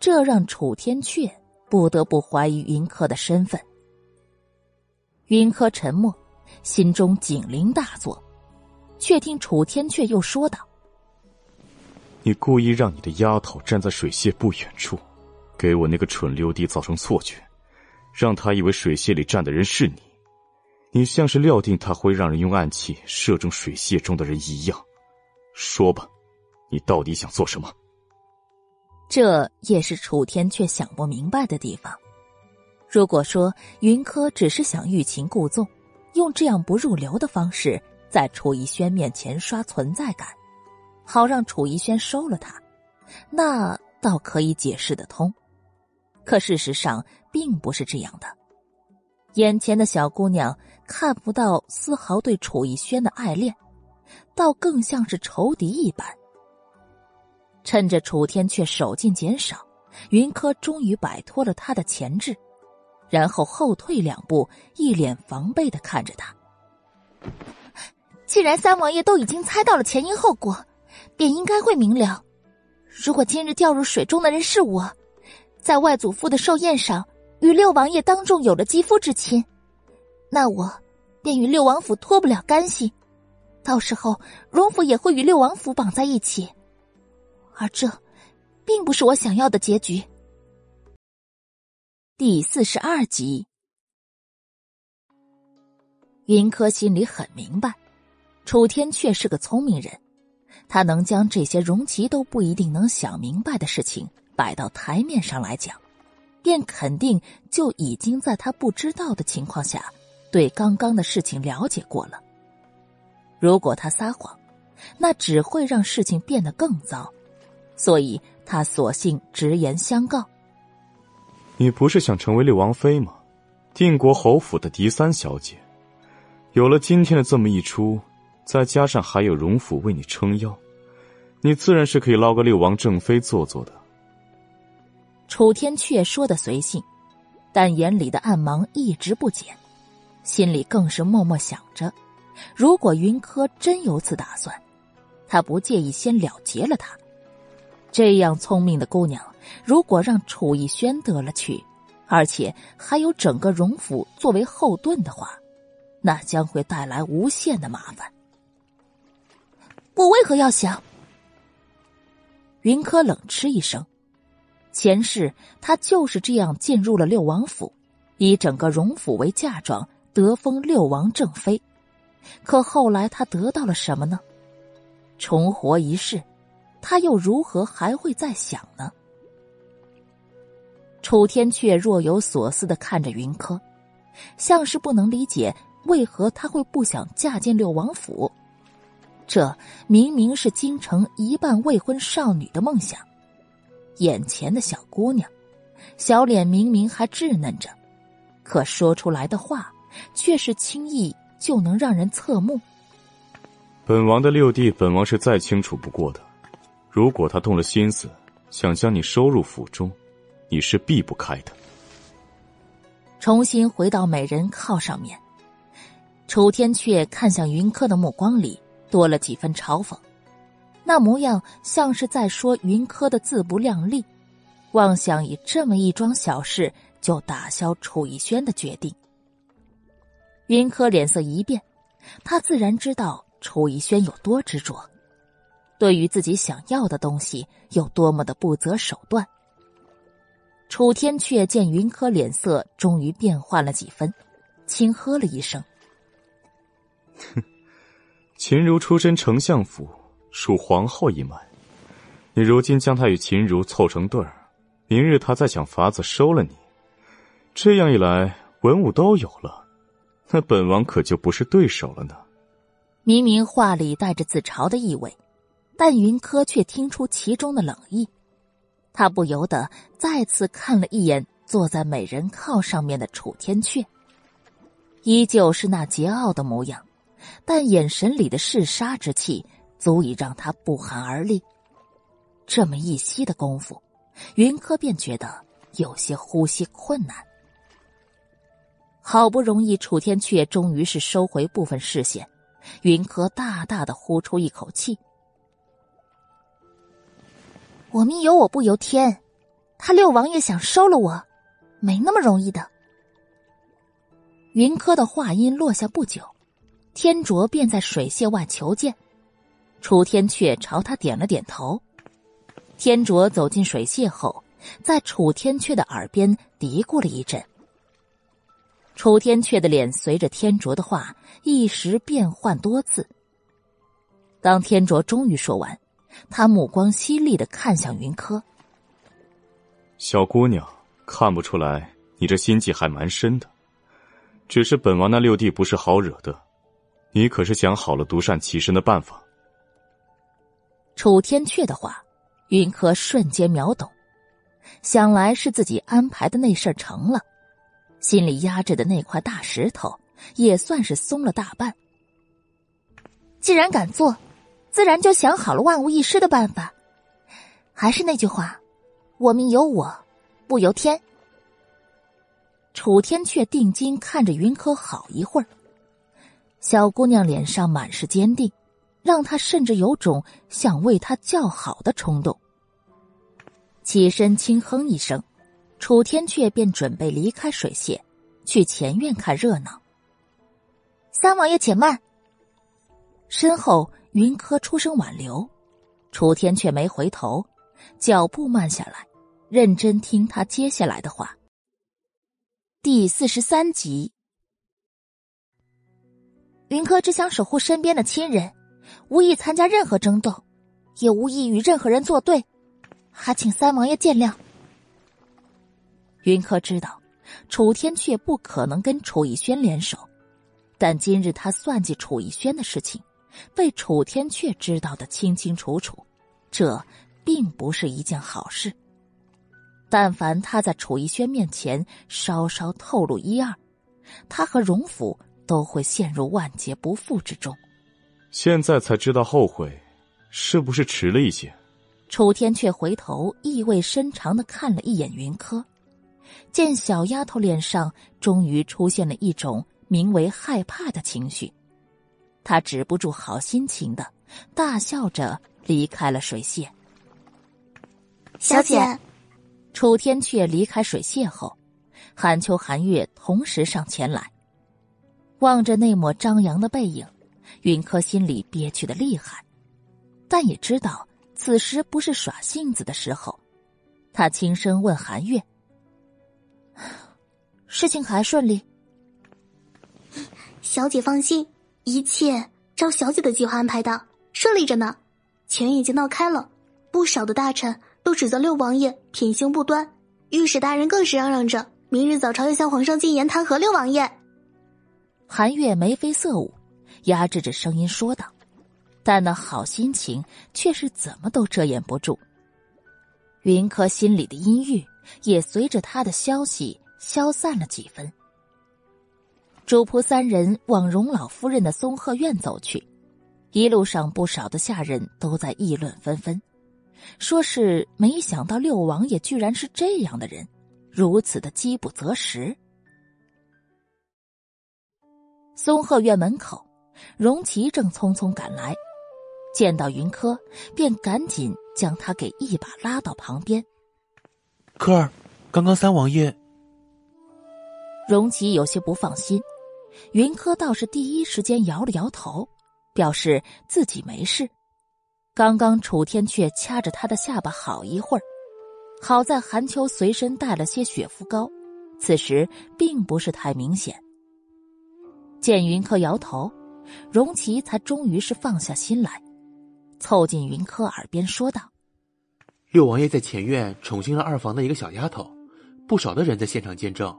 这让楚天阙。不得不怀疑云柯的身份。云柯沉默，心中警铃大作，却听楚天阙又说道：“你故意让你的丫头站在水榭不远处，给我那个蠢六弟造成错觉，让他以为水榭里站的人是你。你像是料定他会让人用暗器射中水榭中的人一样。说吧，你到底想做什么？”这也是楚天却想不明白的地方。如果说云柯只是想欲擒故纵，用这样不入流的方式在楚逸轩面前刷存在感，好让楚逸轩收了他，那倒可以解释得通。可事实上并不是这样的。眼前的小姑娘看不到丝毫对楚逸轩的爱恋，倒更像是仇敌一般。趁着楚天却手劲减少，云柯终于摆脱了他的钳制，然后后退两步，一脸防备的看着他。既然三王爷都已经猜到了前因后果，便应该会明了。如果今日掉入水中的人是我，在外祖父的寿宴上与六王爷当众有了肌肤之亲，那我便与六王府脱不了干系，到时候荣府也会与六王府绑在一起。而这，并不是我想要的结局。第四十二集，云柯心里很明白，楚天却是个聪明人，他能将这些荣琪都不一定能想明白的事情摆到台面上来讲，便肯定就已经在他不知道的情况下，对刚刚的事情了解过了。如果他撒谎，那只会让事情变得更糟。所以他索性直言相告：“你不是想成为六王妃吗？定国侯府的嫡三小姐，有了今天的这么一出，再加上还有荣府为你撑腰，你自然是可以捞个六王正妃做做的。”楚天阙说的随性，但眼里的暗芒一直不减，心里更是默默想着：如果云柯真有此打算，他不介意先了结了他。这样聪明的姑娘，如果让楚逸轩得了去，而且还有整个荣府作为后盾的话，那将会带来无限的麻烦。我为何要想？云柯冷嗤一声，前世他就是这样进入了六王府，以整个荣府为嫁妆，得封六王正妃。可后来他得到了什么呢？重活一世。他又如何还会再想呢？楚天却若有所思的看着云柯，像是不能理解为何他会不想嫁进六王府。这明明是京城一半未婚少女的梦想。眼前的小姑娘，小脸明明还稚嫩着，可说出来的话却是轻易就能让人侧目。本王的六弟，本王是再清楚不过的。如果他动了心思，想将你收入府中，你是避不开的。重新回到美人靠上面，楚天阙看向云柯的目光里多了几分嘲讽，那模样像是在说云柯的自不量力，妄想以这么一桩小事就打消楚逸轩的决定。云柯脸色一变，他自然知道楚逸轩有多执着。对于自己想要的东西有多么的不择手段。楚天阙见云柯脸色终于变换了几分，轻呵了一声：“哼，秦如出身丞相府，属皇后一脉。你如今将她与秦如凑成对儿，明日她再想法子收了你，这样一来，文武都有了，那本王可就不是对手了呢。”明明话里带着自嘲的意味。但云柯却听出其中的冷意，他不由得再次看了一眼坐在美人靠上面的楚天阙，依旧是那桀骜的模样，但眼神里的嗜杀之气足以让他不寒而栗。这么一息的功夫，云柯便觉得有些呼吸困难。好不容易，楚天阙终于是收回部分视线，云柯大大的呼出一口气。我命由我不由天，他六王爷想收了我，没那么容易的。云柯的话音落下不久，天卓便在水榭外求见，楚天阙朝他点了点头。天卓走进水榭后，在楚天阙的耳边嘀咕了一阵。楚天阙的脸随着天卓的话一时变幻多次。当天卓终于说完。他目光犀利的看向云柯，小姑娘，看不出来你这心计还蛮深的。只是本王那六弟不是好惹的，你可是想好了独善其身的办法？楚天阙的话，云柯瞬间秒懂，想来是自己安排的那事儿成了，心里压着的那块大石头也算是松了大半。既然敢做。自然就想好了万无一失的办法。还是那句话，我命由我，不由天。楚天阙定睛看着云柯好一会儿，小姑娘脸上满是坚定，让他甚至有种想为她叫好的冲动。起身轻哼一声，楚天阙便准备离开水榭，去前院看热闹。三王爷且慢，身后。云柯出声挽留，楚天却没回头，脚步慢下来，认真听他接下来的话。第四十三集，云柯只想守护身边的亲人，无意参加任何争斗，也无意与任何人作对，还请三王爷见谅。云柯知道，楚天却不可能跟楚逸轩联手，但今日他算计楚逸轩的事情。被楚天阙知道的清清楚楚，这并不是一件好事。但凡他在楚逸轩面前稍稍透露一二，他和荣府都会陷入万劫不复之中。现在才知道后悔，是不是迟了一些？楚天阙回头意味深长的看了一眼云柯，见小丫头脸上终于出现了一种名为害怕的情绪。他止不住好心情的大笑着离开了水榭。小姐，楚天阙离开水榭后，韩秋、韩月同时上前来，望着那抹张扬的背影，云柯心里憋屈的厉害，但也知道此时不是耍性子的时候。他轻声问韩月：“事情还顺利？”小姐放心。一切照小姐的计划安排的，顺利着呢。前已经闹开了，不少的大臣都指责六王爷品行不端，御史大人更是嚷嚷着，明日早朝要向皇上进言弹劾六王爷。韩月眉飞色舞，压制着声音说道，但那好心情却是怎么都遮掩不住。云柯心里的阴郁也随着他的消息消散了几分。主仆三人往荣老夫人的松鹤院走去，一路上不少的下人都在议论纷纷。说是没想到六王爷居然是这样的人，如此的饥不择食。松鹤院门口，荣琪正匆匆赶来，见到云柯，便赶紧将他给一把拉到旁边。柯儿，刚刚三王爷……荣琪有些不放心，云柯倒是第一时间摇了摇头，表示自己没事。刚刚楚天阙掐着他的下巴好一会儿，好在韩秋随身带了些雪肤膏，此时并不是太明显。见云柯摇头，荣琪才终于是放下心来，凑近云柯耳边说道：“六王爷在前院宠幸了二房的一个小丫头，不少的人在现场见证。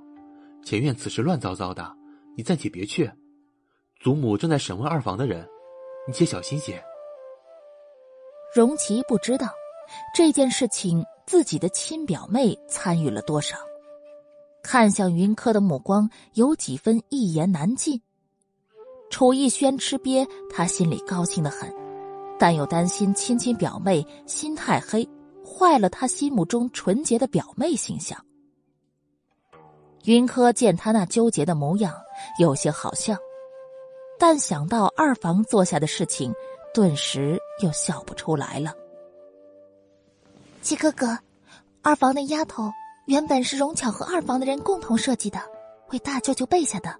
前院此时乱糟糟的，你暂且别去。祖母正在审问二房的人，你且小心些。”荣琪不知道这件事情自己的亲表妹参与了多少，看向云柯的目光有几分一言难尽。楚逸轩吃瘪，他心里高兴的很，但又担心亲亲表妹心太黑，坏了他心目中纯洁的表妹形象。云柯见他那纠结的模样，有些好笑，但想到二房做下的事情。顿时又笑不出来了。七哥哥，二房那丫头原本是荣巧和二房的人共同设计的，为大舅舅备下的。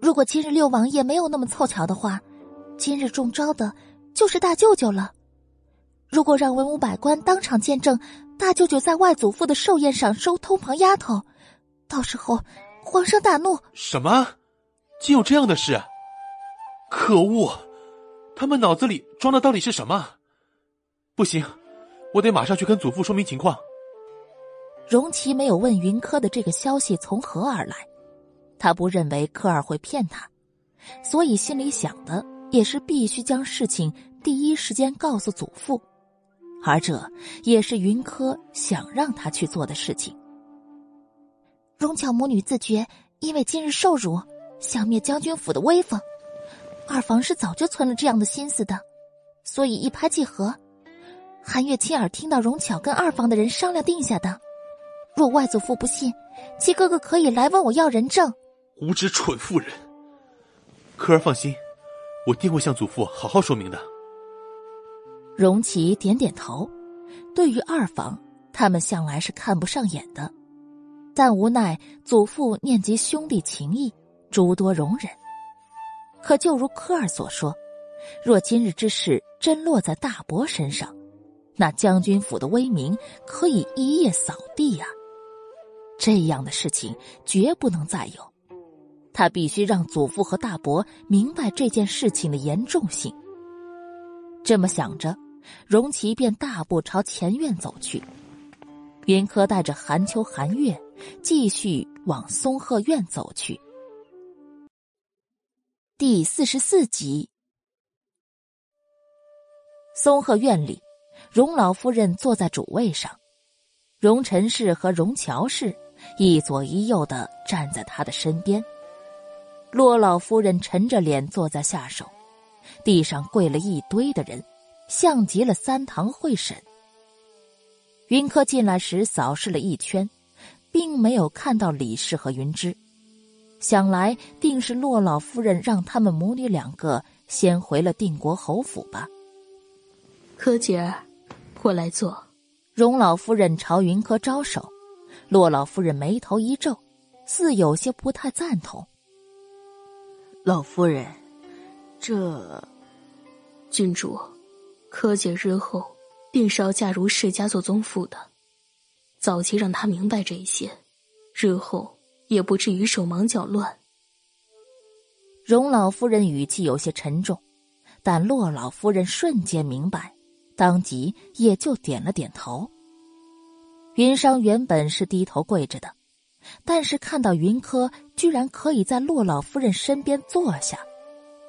如果今日六王爷没有那么凑巧的话，今日中招的就是大舅舅了。如果让文武百官当场见证大舅舅在外祖父的寿宴上收通房丫头，到时候皇上大怒。什么？竟有这样的事？可恶！他们脑子里装的到底是什么？不行，我得马上去跟祖父说明情况。荣琪没有问云柯的这个消息从何而来，他不认为科尔会骗他，所以心里想的也是必须将事情第一时间告诉祖父，而这也是云柯想让他去做的事情。荣巧母女自觉，因为今日受辱，想灭将军府的威风。二房是早就存了这样的心思的，所以一拍即合。韩月亲耳听到荣巧跟二房的人商量定下的。若外祖父不信，七哥哥可以来问我要人证。无知蠢妇人！科儿放心，我定会向祖父好好说明的。荣琪点点头。对于二房，他们向来是看不上眼的，但无奈祖父念及兄弟情谊，诸多容忍。可就如科尔所说，若今日之事真落在大伯身上，那将军府的威名可以一夜扫地呀。这样的事情绝不能再有，他必须让祖父和大伯明白这件事情的严重性。这么想着，荣琪便大步朝前院走去。云柯带着韩秋、韩月继续往松鹤院走去。第四十四集，松鹤院里，荣老夫人坐在主位上，荣陈氏和荣乔氏一左一右的站在她的身边。洛老夫人沉着脸坐在下手，地上跪了一堆的人，像极了三堂会审。云柯进来时扫视了一圈，并没有看到李氏和云芝。想来定是洛老夫人让他们母女两个先回了定国侯府吧。柯姐儿，过来坐。荣老夫人朝云柯招手，洛老夫人眉头一皱，似有些不太赞同。老夫人，这郡主，柯姐日后定是要嫁入世家做宗妇的，早期让他明白这些，日后。也不至于手忙脚乱。荣老夫人语气有些沉重，但洛老夫人瞬间明白，当即也就点了点头。云商原本是低头跪着的，但是看到云柯居然可以在洛老夫人身边坐下，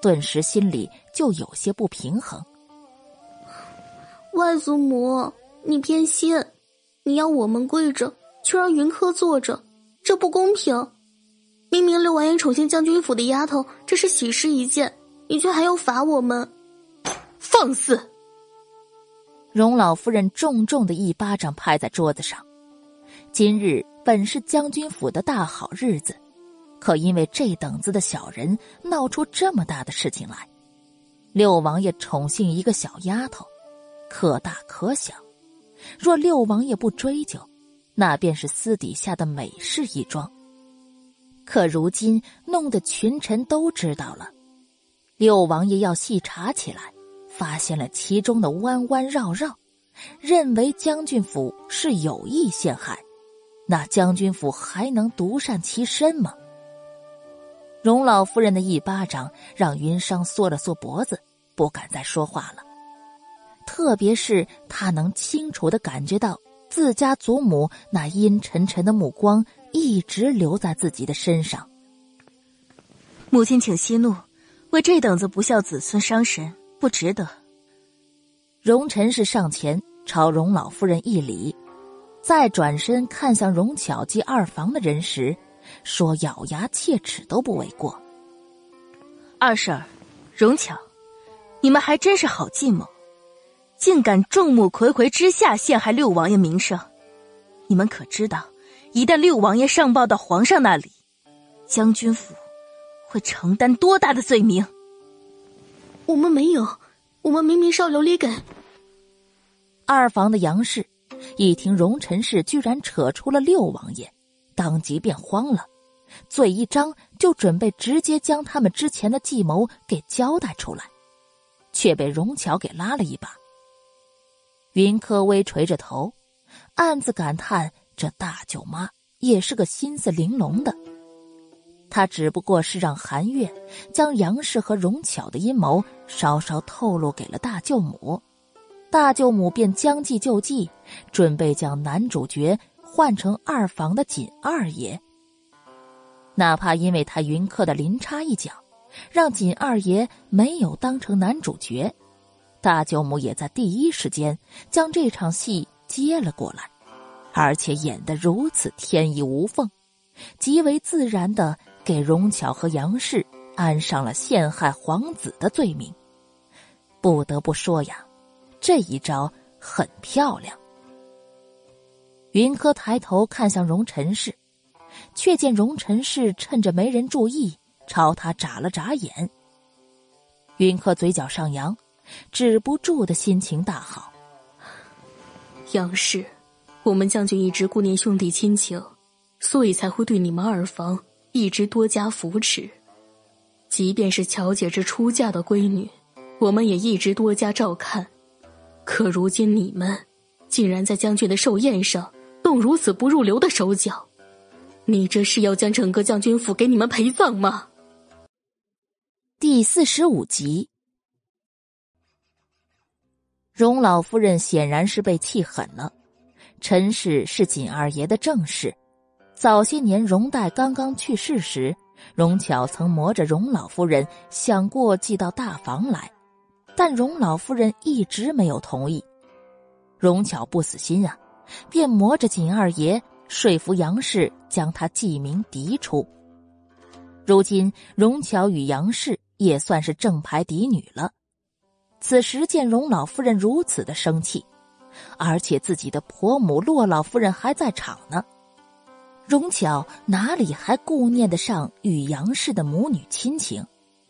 顿时心里就有些不平衡。外祖母，你偏心，你要我们跪着，却让云柯坐着，这不公平。明明六王爷宠幸将军府的丫头，这是喜事一件，你却还要罚我们，放肆！荣老夫人重重的一巴掌拍在桌子上。今日本是将军府的大好日子，可因为这等子的小人闹出这么大的事情来，六王爷宠幸一个小丫头，可大可小。若六王爷不追究，那便是私底下的美事一桩。可如今弄得群臣都知道了，六王爷要细查起来，发现了其中的弯弯绕绕，认为将军府是有意陷害，那将军府还能独善其身吗？荣老夫人的一巴掌让云商缩了缩脖子，不敢再说话了。特别是他能清楚的感觉到自家祖母那阴沉沉的目光。一直留在自己的身上。母亲，请息怒，为这等子不孝子孙伤神，不值得。荣臣是上前朝荣老夫人一礼，再转身看向荣巧及二房的人时，说：“咬牙切齿都不为过。”二婶，荣巧，你们还真是好计谋，竟敢众目睽睽之下陷害六王爷名声，你们可知道？一旦六王爷上报到皇上那里，将军府会承担多大的罪名？我们没有，我们明明是要琉璃梗。二房的杨氏一听荣臣氏居然扯出了六王爷，当即便慌了，嘴一张就准备直接将他们之前的计谋给交代出来，却被荣巧给拉了一把。云柯微垂着头，暗自感叹。这大舅妈也是个心思玲珑的，她只不过是让韩月将杨氏和荣巧的阴谋稍稍透露给了大舅母，大舅母便将计就计，准备将男主角换成二房的锦二爷。哪怕因为他云客的临差一脚，让锦二爷没有当成男主角，大舅母也在第一时间将这场戏接了过来。而且演得如此天衣无缝，极为自然的给荣巧和杨氏安上了陷害皇子的罪名。不得不说呀，这一招很漂亮。云柯抬头看向荣臣氏，却见荣臣氏趁着没人注意，朝他眨了眨眼。云柯嘴角上扬，止不住的心情大好。杨氏。我们将军一直顾念兄弟亲情，所以才会对你们二房一直多加扶持。即便是乔姐这出嫁的闺女，我们也一直多加照看。可如今你们竟然在将军的寿宴上动如此不入流的手脚，你这是要将整个将军府给你们陪葬吗？第四十五集，荣老夫人显然是被气狠了。陈氏是锦二爷的正室，早些年荣代刚刚去世时，荣巧曾磨着荣老夫人想过寄到大房来，但荣老夫人一直没有同意。荣巧不死心啊，便磨着锦二爷说服杨氏将他记名嫡出。如今荣巧与杨氏也算是正牌嫡女了，此时见荣老夫人如此的生气。而且自己的婆母洛老夫人还在场呢，荣巧哪里还顾念得上与杨氏的母女亲情？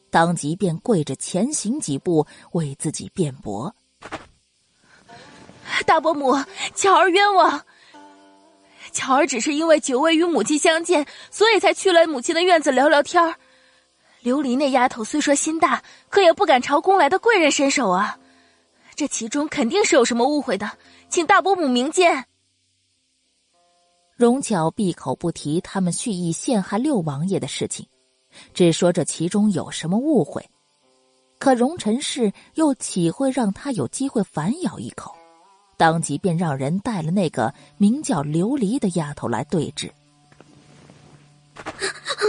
当即便跪着前行几步为自己辩驳：“大伯母，巧儿冤枉！巧儿只是因为久未与母亲相见，所以才去了母亲的院子聊聊天儿。琉璃那丫头虽说心大，可也不敢朝宫来的贵人伸手啊。”这其中肯定是有什么误会的，请大伯母明鉴。荣巧闭口不提他们蓄意陷害六王爷的事情，只说这其中有什么误会。可荣臣氏又岂会让他有机会反咬一口？当即便让人带了那个名叫琉璃的丫头来对质。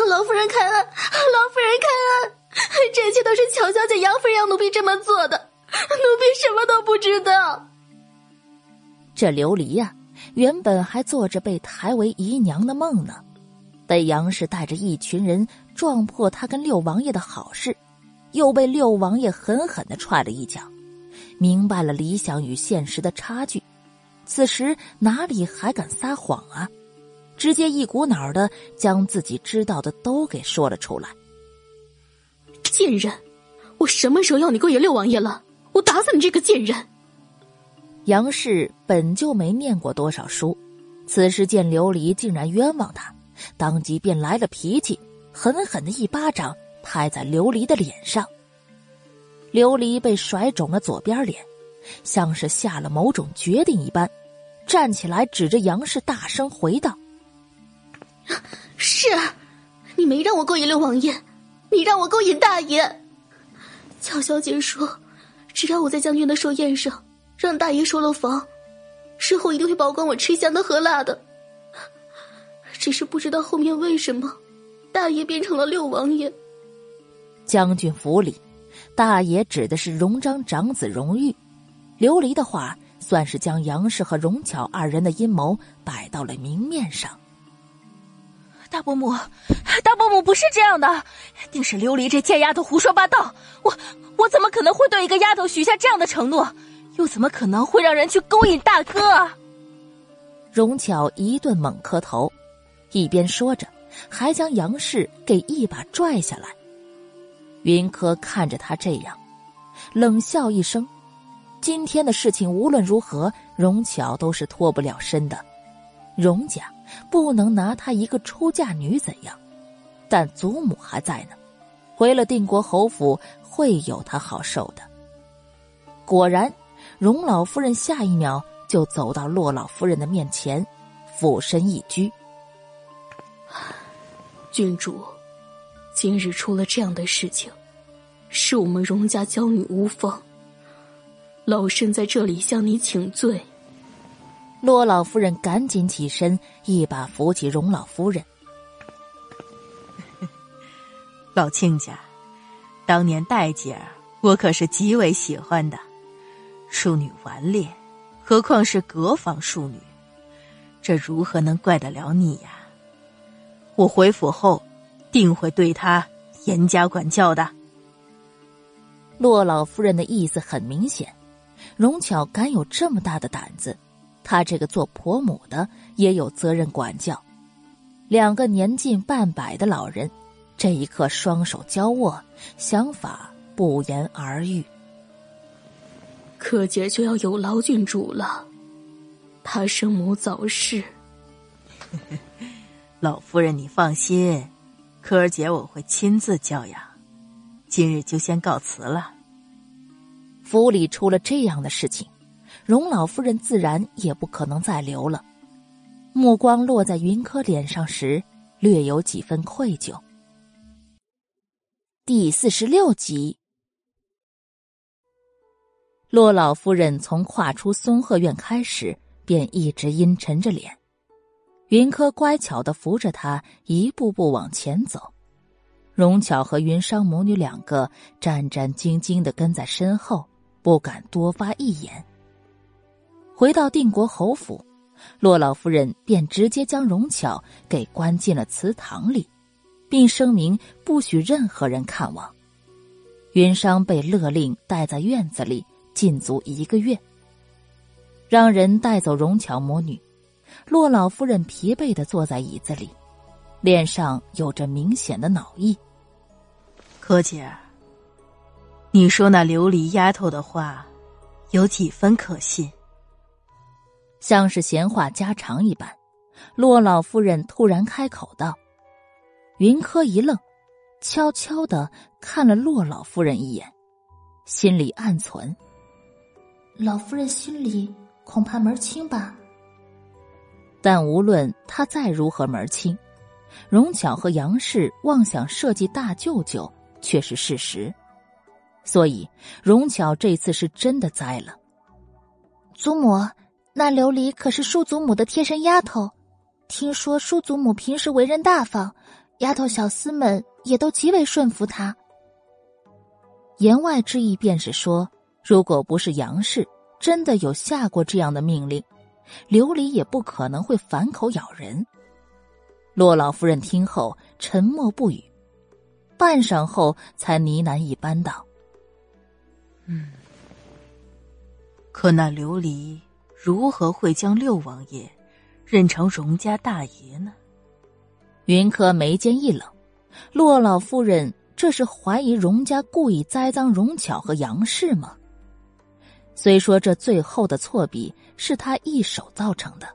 老夫人开恩，老夫人开恩，这一切都是乔小姐、杨夫人让奴婢这么做的，奴婢什么都不知道。这琉璃呀，原本还做着被抬为姨娘的梦呢，被杨氏带着一群人撞破他跟六王爷的好事，又被六王爷狠狠的踹了一脚，明白了理想与现实的差距，此时哪里还敢撒谎啊？直接一股脑的将自己知道的都给说了出来。贱人，我什么时候要你勾引六王爷了？我打死你这个贱人！杨氏本就没念过多少书，此时见琉璃竟然冤枉他，当即便来了脾气，狠狠的一巴掌拍在琉璃的脸上。琉璃被甩肿了左边脸，像是下了某种决定一般，站起来指着杨氏大声回道。是，你没让我勾引六王爷，你让我勾引大爷。乔小姐说，只要我在将军的寿宴上让大爷收了房，事后一定会保管我吃香的喝辣的。只是不知道后面为什么，大爷变成了六王爷。将军府里，大爷指的是荣章长子荣玉。琉璃的话，算是将杨氏和荣巧二人的阴谋摆到了明面上。大伯母，大伯母不是这样的，定是琉璃这贱丫头胡说八道。我我怎么可能会对一个丫头许下这样的承诺？又怎么可能会让人去勾引大哥？荣巧一顿猛磕头，一边说着，还将杨氏给一把拽下来。云柯看着他这样，冷笑一声：“今天的事情无论如何，荣巧都是脱不了身的。荣家。”不能拿她一个出嫁女怎样？但祖母还在呢，回了定国侯府会有她好受的。果然，荣老夫人下一秒就走到洛老夫人的面前，俯身一鞠：“郡主，今日出了这样的事情，是我们荣家娇女无方，老身在这里向你请罪。”骆老夫人赶紧起身，一把扶起荣老夫人。老亲家，当年戴姐儿，我可是极为喜欢的。庶女顽劣，何况是隔房庶女，这如何能怪得了你呀？我回府后，定会对她严加管教的。骆老夫人的意思很明显，荣巧敢有这么大的胆子。她这个做婆母的也有责任管教，两个年近半百的老人，这一刻双手交握，想法不言而喻。柯姐就要有劳郡主了，她生母早逝。老夫人，你放心，柯儿姐我会亲自教养。今日就先告辞了。府里出了这样的事情。荣老夫人自然也不可能再留了，目光落在云柯脸上时，略有几分愧疚。第四十六集，洛老夫人从跨出松鹤院开始，便一直阴沉着脸。云柯乖巧的扶着她，一步步往前走。荣巧和云裳母女两个战战兢兢的跟在身后，不敢多发一言。回到定国侯府，洛老夫人便直接将荣巧给关进了祠堂里，并声明不许任何人看望。云商被勒令待在院子里禁足一个月。让人带走荣巧母女，洛老夫人疲惫的坐在椅子里，脸上有着明显的恼意。柯姐，你说那琉璃丫头的话，有几分可信？像是闲话家常一般，骆老夫人突然开口道：“云柯一愣，悄悄的看了骆老夫人一眼，心里暗存：老夫人心里恐怕门清吧。但无论他再如何门清，荣巧和杨氏妄想设计大舅舅却是事实，所以荣巧这次是真的栽了。”祖母，那琉璃可是叔祖母的贴身丫头。听说叔祖母平时为人大方，丫头小厮们也都极为顺服她。言外之意便是说，如果不是杨氏真的有下过这样的命令，琉璃也不可能会反口咬人。洛老夫人听后沉默不语，半晌后才呢喃一般道：“嗯，可那琉璃如何会将六王爷？”认成荣家大爷呢？云柯眉间一冷，洛老夫人这是怀疑荣家故意栽赃荣巧和杨氏吗？虽说这最后的错笔是他一手造成的，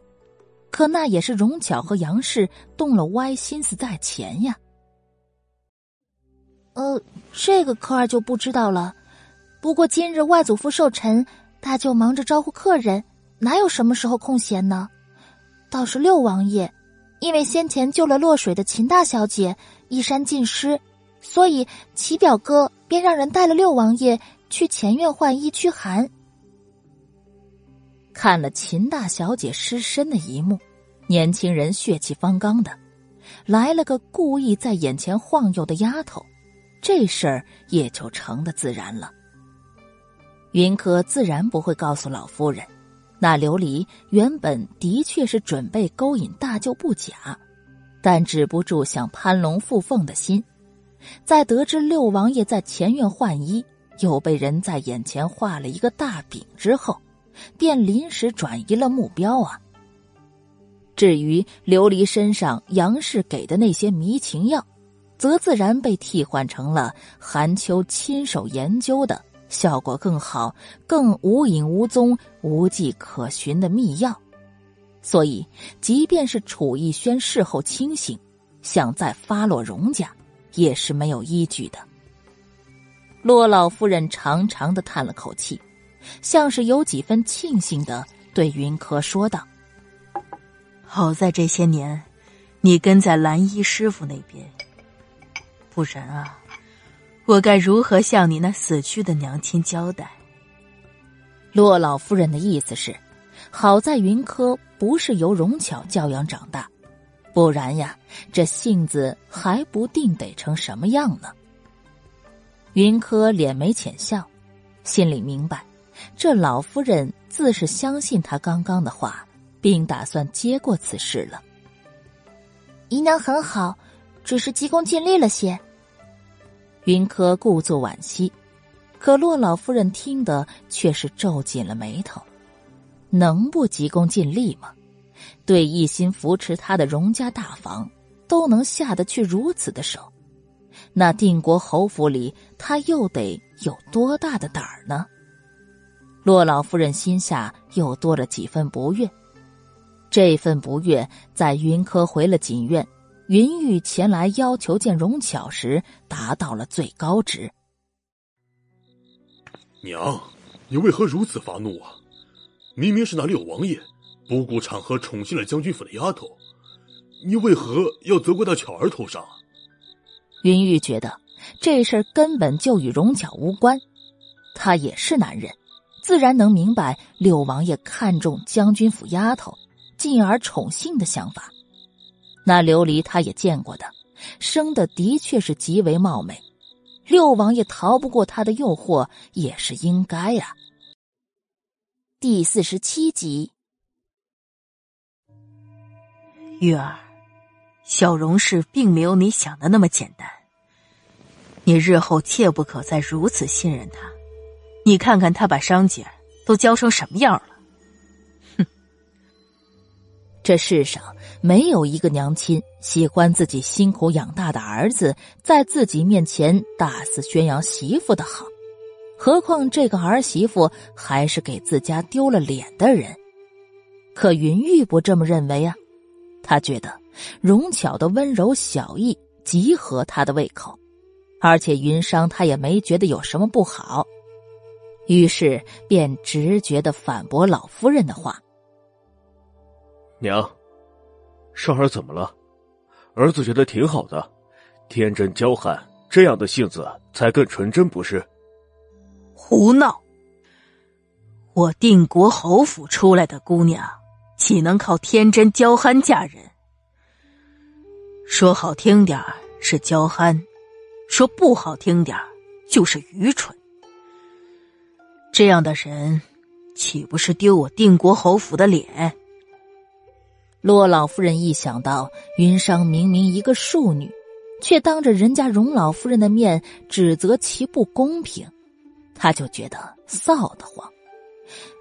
可那也是荣巧和杨氏动了歪心思在前呀。呃，这个科儿就不知道了。不过今日外祖父寿辰，大舅忙着招呼客人，哪有什么时候空闲呢？倒是六王爷，因为先前救了落水的秦大小姐衣衫尽湿，所以齐表哥便让人带了六王爷去前院换衣驱寒。看了秦大小姐失身的一幕，年轻人血气方刚的，来了个故意在眼前晃悠的丫头，这事儿也就成的自然了。云柯自然不会告诉老夫人。那琉璃原本的确是准备勾引大舅不假，但止不住想攀龙附凤的心，在得知六王爷在前院换衣，又被人在眼前画了一个大饼之后，便临时转移了目标啊。至于琉璃身上杨氏给的那些迷情药，则自然被替换成了韩秋亲手研究的。效果更好、更无影无踪、无迹可寻的秘药，所以即便是楚逸轩事后清醒，想再发落荣家，也是没有依据的。骆老夫人长长的叹了口气，像是有几分庆幸的对云柯说道：“好在这些年，你跟在蓝衣师傅那边，不然啊。”我该如何向你那死去的娘亲交代？洛老夫人的意思是，好在云柯不是由荣巧教养长大，不然呀，这性子还不定得成什么样呢。云柯敛眉浅笑，心里明白，这老夫人自是相信他刚刚的话，并打算接过此事了。姨娘很好，只是急功近利了些。云柯故作惋惜，可洛老夫人听得却是皱紧了眉头。能不急功近利吗？对一心扶持他的荣家大房，都能下得去如此的手，那定国侯府里，他又得有多大的胆儿呢？洛老夫人心下又多了几分不悦，这份不悦在云柯回了锦院。云玉前来要求见荣巧时，达到了最高值。娘，你为何如此发怒啊？明明是哪里有王爷不顾场合宠幸了将军府的丫头，你为何要责怪到巧儿头上？云玉觉得这事儿根本就与荣巧无关，他也是男人，自然能明白六王爷看中将军府丫头，进而宠幸的想法。那琉璃他也见过的，生的的确是极为貌美，六王爷逃不过他的诱惑也是应该呀。第四十七集，玉儿，小荣氏并没有你想的那么简单，你日后切不可再如此信任他。你看看他把商姐都教成什么样了。这世上没有一个娘亲喜欢自己辛苦养大的儿子在自己面前大肆宣扬媳妇的好，何况这个儿媳妇还是给自家丢了脸的人。可云玉不这么认为啊，他觉得荣巧的温柔小意极合他的胃口，而且云商他也没觉得有什么不好，于是便直觉的反驳老夫人的话。娘，少儿怎么了？儿子觉得挺好的，天真娇憨，这样的性子才更纯真，不是？胡闹！我定国侯府出来的姑娘，岂能靠天真娇憨嫁人？说好听点是娇憨，说不好听点就是愚蠢。这样的人，岂不是丢我定国侯府的脸？骆老夫人一想到云裳明明一个庶女，却当着人家荣老夫人的面指责其不公平，她就觉得臊得慌。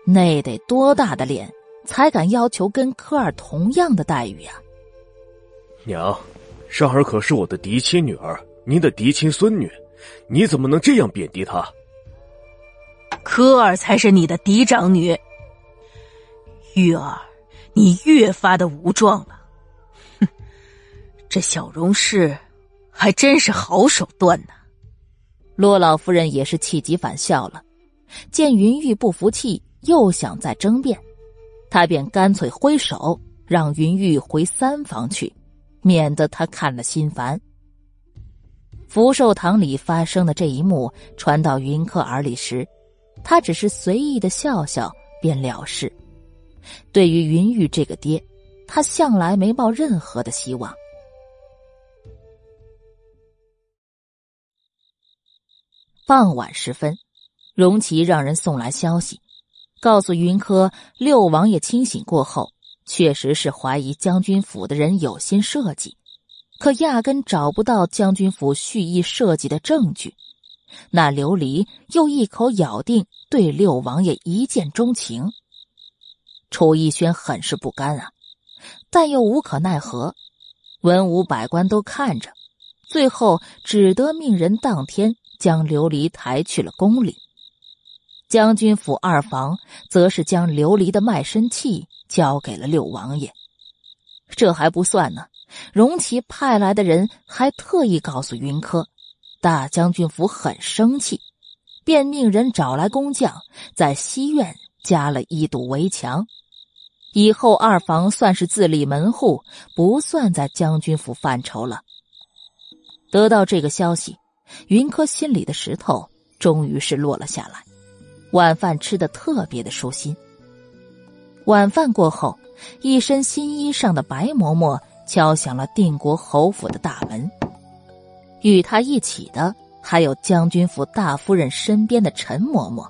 那得多大的脸，才敢要求跟科尔同样的待遇呀？娘，尚儿可是我的嫡亲女儿，您的嫡亲孙女，你怎么能这样贬低她？科尔才是你的嫡长女，玉儿。你越发的无状了，哼！这小荣氏还真是好手段呢。洛老夫人也是气急反笑了，见云玉不服气，又想再争辩，她便干脆挥手让云玉回三房去，免得他看了心烦。福寿堂里发生的这一幕传到云客耳里时，他只是随意的笑笑，便了事。对于云玉这个爹，他向来没抱任何的希望。傍晚时分，荣琪让人送来消息，告诉云柯六王爷清醒过后，确实是怀疑将军府的人有心设计，可压根找不到将军府蓄意设计的证据。那琉璃又一口咬定对六王爷一见钟情。楚逸轩很是不甘啊，但又无可奈何。文武百官都看着，最后只得命人当天将琉璃抬去了宫里。将军府二房则是将琉璃的卖身契交给了六王爷。这还不算呢，荣琪派来的人还特意告诉云柯，大将军府很生气，便命人找来工匠，在西院加了一堵围墙。以后二房算是自立门户，不算在将军府范畴了。得到这个消息，云柯心里的石头终于是落了下来。晚饭吃的特别的舒心。晚饭过后，一身新衣裳的白嬷嬷敲响了定国侯府的大门。与他一起的还有将军府大夫人身边的陈嬷嬷。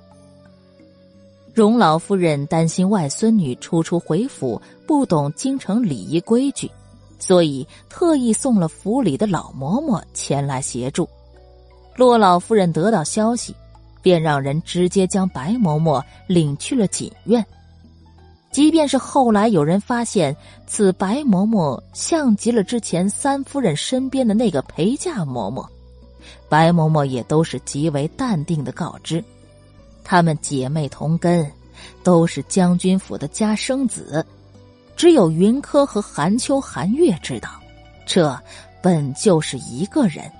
荣老夫人担心外孙女初出回府不懂京城礼仪规矩，所以特意送了府里的老嬷嬷前来协助。骆老夫人得到消息，便让人直接将白嬷嬷领去了锦院。即便是后来有人发现此白嬷嬷像极了之前三夫人身边的那个陪嫁嬷嬷，白嬷嬷也都是极为淡定的告知。她们姐妹同根，都是将军府的家生子，只有云柯和韩秋、韩月知道，这本就是一个人，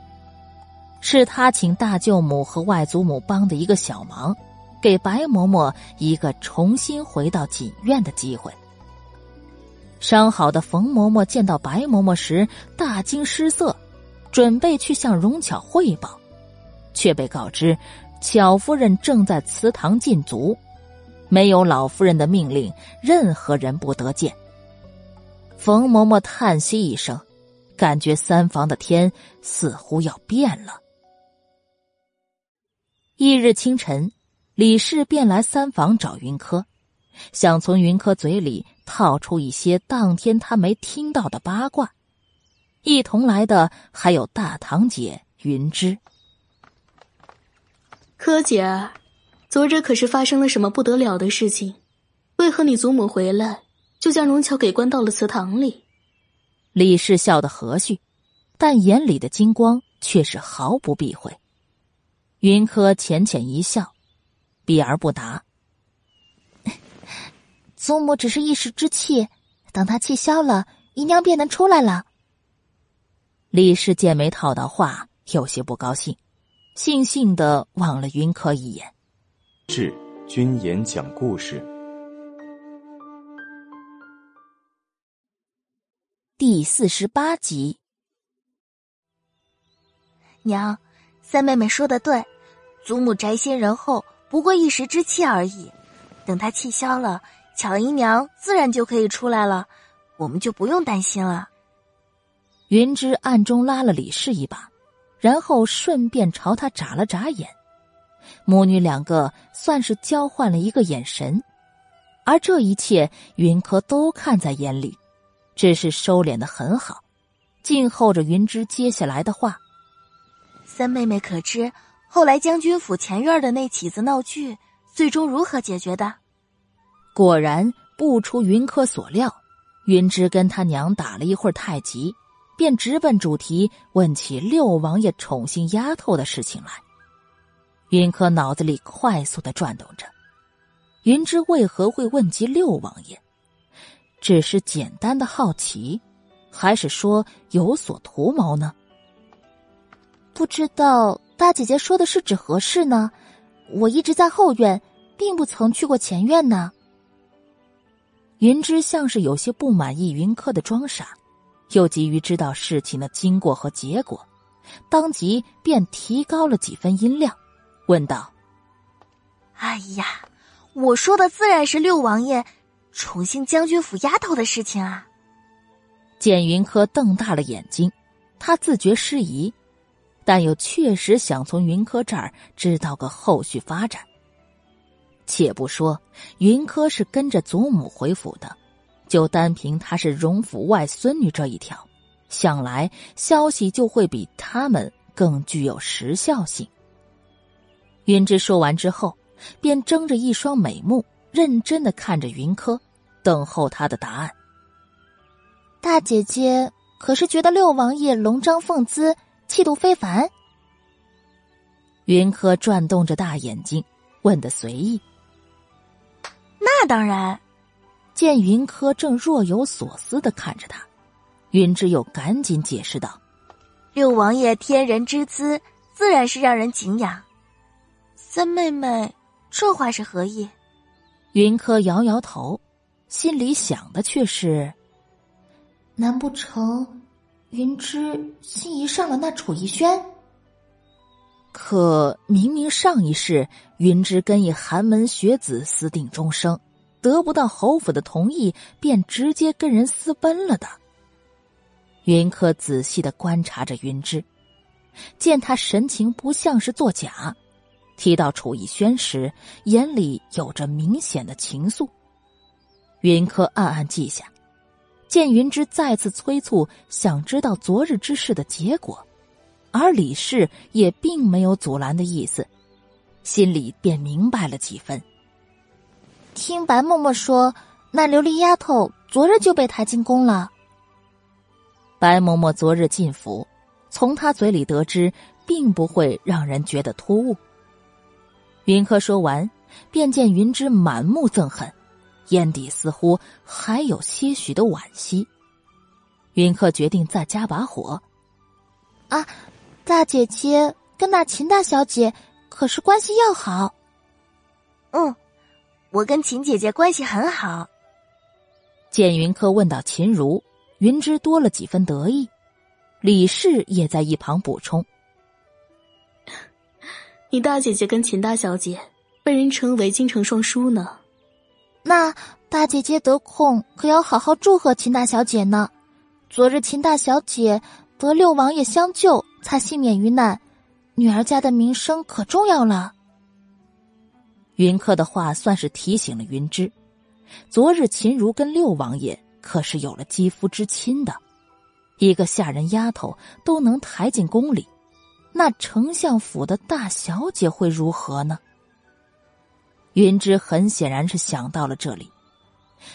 是他请大舅母和外祖母帮的一个小忙，给白嬷嬷一个重新回到锦院的机会。伤好的冯嬷嬷见到白嬷嬷时大惊失色，准备去向荣巧汇报，却被告知。巧夫人正在祠堂禁足，没有老夫人的命令，任何人不得见。冯嬷嬷叹息一声，感觉三房的天似乎要变了。翌日清晨，李氏便来三房找云柯，想从云柯嘴里套出一些当天他没听到的八卦。一同来的还有大堂姐云芝。柯姐儿，昨日可是发生了什么不得了的事情？为何你祖母回来就将荣巧给关到了祠堂里？李氏笑得和煦，但眼里的金光却是毫不避讳。云柯浅浅一笑，避而不答。祖母只是一时之气，等她气消了，姨娘便能出来了。李氏见没套到话，有些不高兴。悻悻的望了云柯一眼。是君言讲故事第四十八集。娘，三妹妹说的对，祖母宅心仁厚，不过一时之气而已。等她气消了，巧姨娘自然就可以出来了，我们就不用担心了。云芝暗中拉了李氏一把，然后顺便朝他眨了眨眼。母女两个算是交换了一个眼神，而这一切云柯都看在眼里，只是收敛的很好，静候着云芝接下来的话。三妹妹可知后来将军府前院的那起子闹剧最终如何解决的？果然不出云柯所料，云芝跟他娘打了一会儿太极，便直奔主题问起六王爷宠幸丫头的事情来。云柯脑子里快速的转动着，云芝为何会问及六王爷？只是简单的好奇，还是说有所图谋呢？不知道大姐姐说的是指何事呢？我一直在后院，并不曾去过前院呢。云芝像是有些不满意云柯的装傻，又急于知道事情的经过和结果，当即便提高了几分音量，问道：“哎呀，我说的自然是六王爷宠幸将军府丫头的事情啊！”简云柯瞪大了眼睛，他自觉失仪。但又确实想从云柯这儿知道个后续发展。且不说云柯是跟着祖母回府的，就单凭她是荣府外孙女这一条，想来消息就会比他们更具有时效性。云芝说完之后，便睁着一双美目，认真的看着云柯，等候他的答案。大姐姐可是觉得六王爷龙章凤姿？气度非凡。云柯转动着大眼睛，问的随意。那当然。见云柯正若有所思的看着他，云芝又赶紧解释道：“六王爷天人之姿，自然是让人敬仰。三妹妹，这话是何意？”云柯摇摇头，心里想的却是：难不成？云芝心仪上了那楚逸轩，可明明上一世云芝跟一寒门学子私定终生，得不到侯府的同意，便直接跟人私奔了的。云柯仔细的观察着云芝，见他神情不像是作假，提到楚逸轩时，眼里有着明显的情愫。云柯暗暗记下。见云芝再次催促，想知道昨日之事的结果，而李氏也并没有阻拦的意思，心里便明白了几分。听白嬷嬷说，那琉璃丫头昨日就被抬进宫了。白嬷嬷昨日进府，从她嘴里得知，并不会让人觉得突兀。云柯说完，便见云芝满目憎恨。眼底似乎还有些许的惋惜，云客决定再加把火。啊，大姐姐跟那秦大小姐可是关系要好。嗯，我跟秦姐姐关系很好。见云柯问到秦如，云芝多了几分得意。李氏也在一旁补充：“你大姐姐跟秦大小姐被人称为京城双姝呢。”那大姐姐得空可要好好祝贺秦大小姐呢。昨日秦大小姐得六王爷相救，才幸免于难，女儿家的名声可重要了。云客的话算是提醒了云芝，昨日秦如跟六王爷可是有了肌肤之亲的，一个下人丫头都能抬进宫里，那丞相府的大小姐会如何呢？云芝很显然是想到了这里，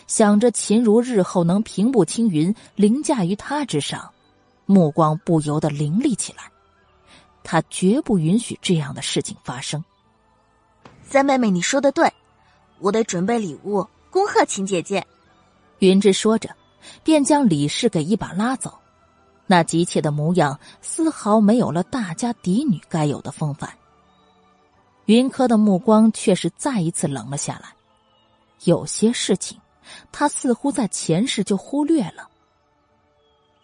想着秦如日后能平步青云，凌驾于他之上，目光不由得凌厉起来。他绝不允许这样的事情发生。三妹妹，你说的对，我得准备礼物恭贺秦姐姐。云芝说着，便将李氏给一把拉走，那急切的模样丝毫没有了大家嫡女该有的风范。云柯的目光却是再一次冷了下来，有些事情，他似乎在前世就忽略了。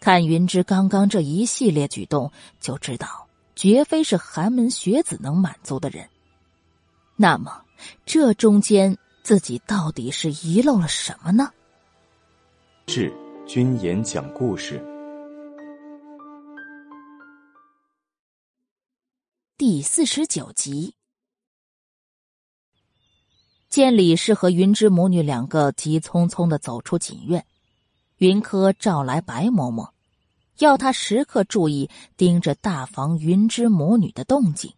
看云芝刚刚这一系列举动，就知道绝非是寒门学子能满足的人。那么，这中间自己到底是遗漏了什么呢？是君言讲故事第四十九集。见李氏和云芝母女两个急匆匆的走出锦院，云柯召来白嬷嬷，要她时刻注意盯着大房云芝母女的动静。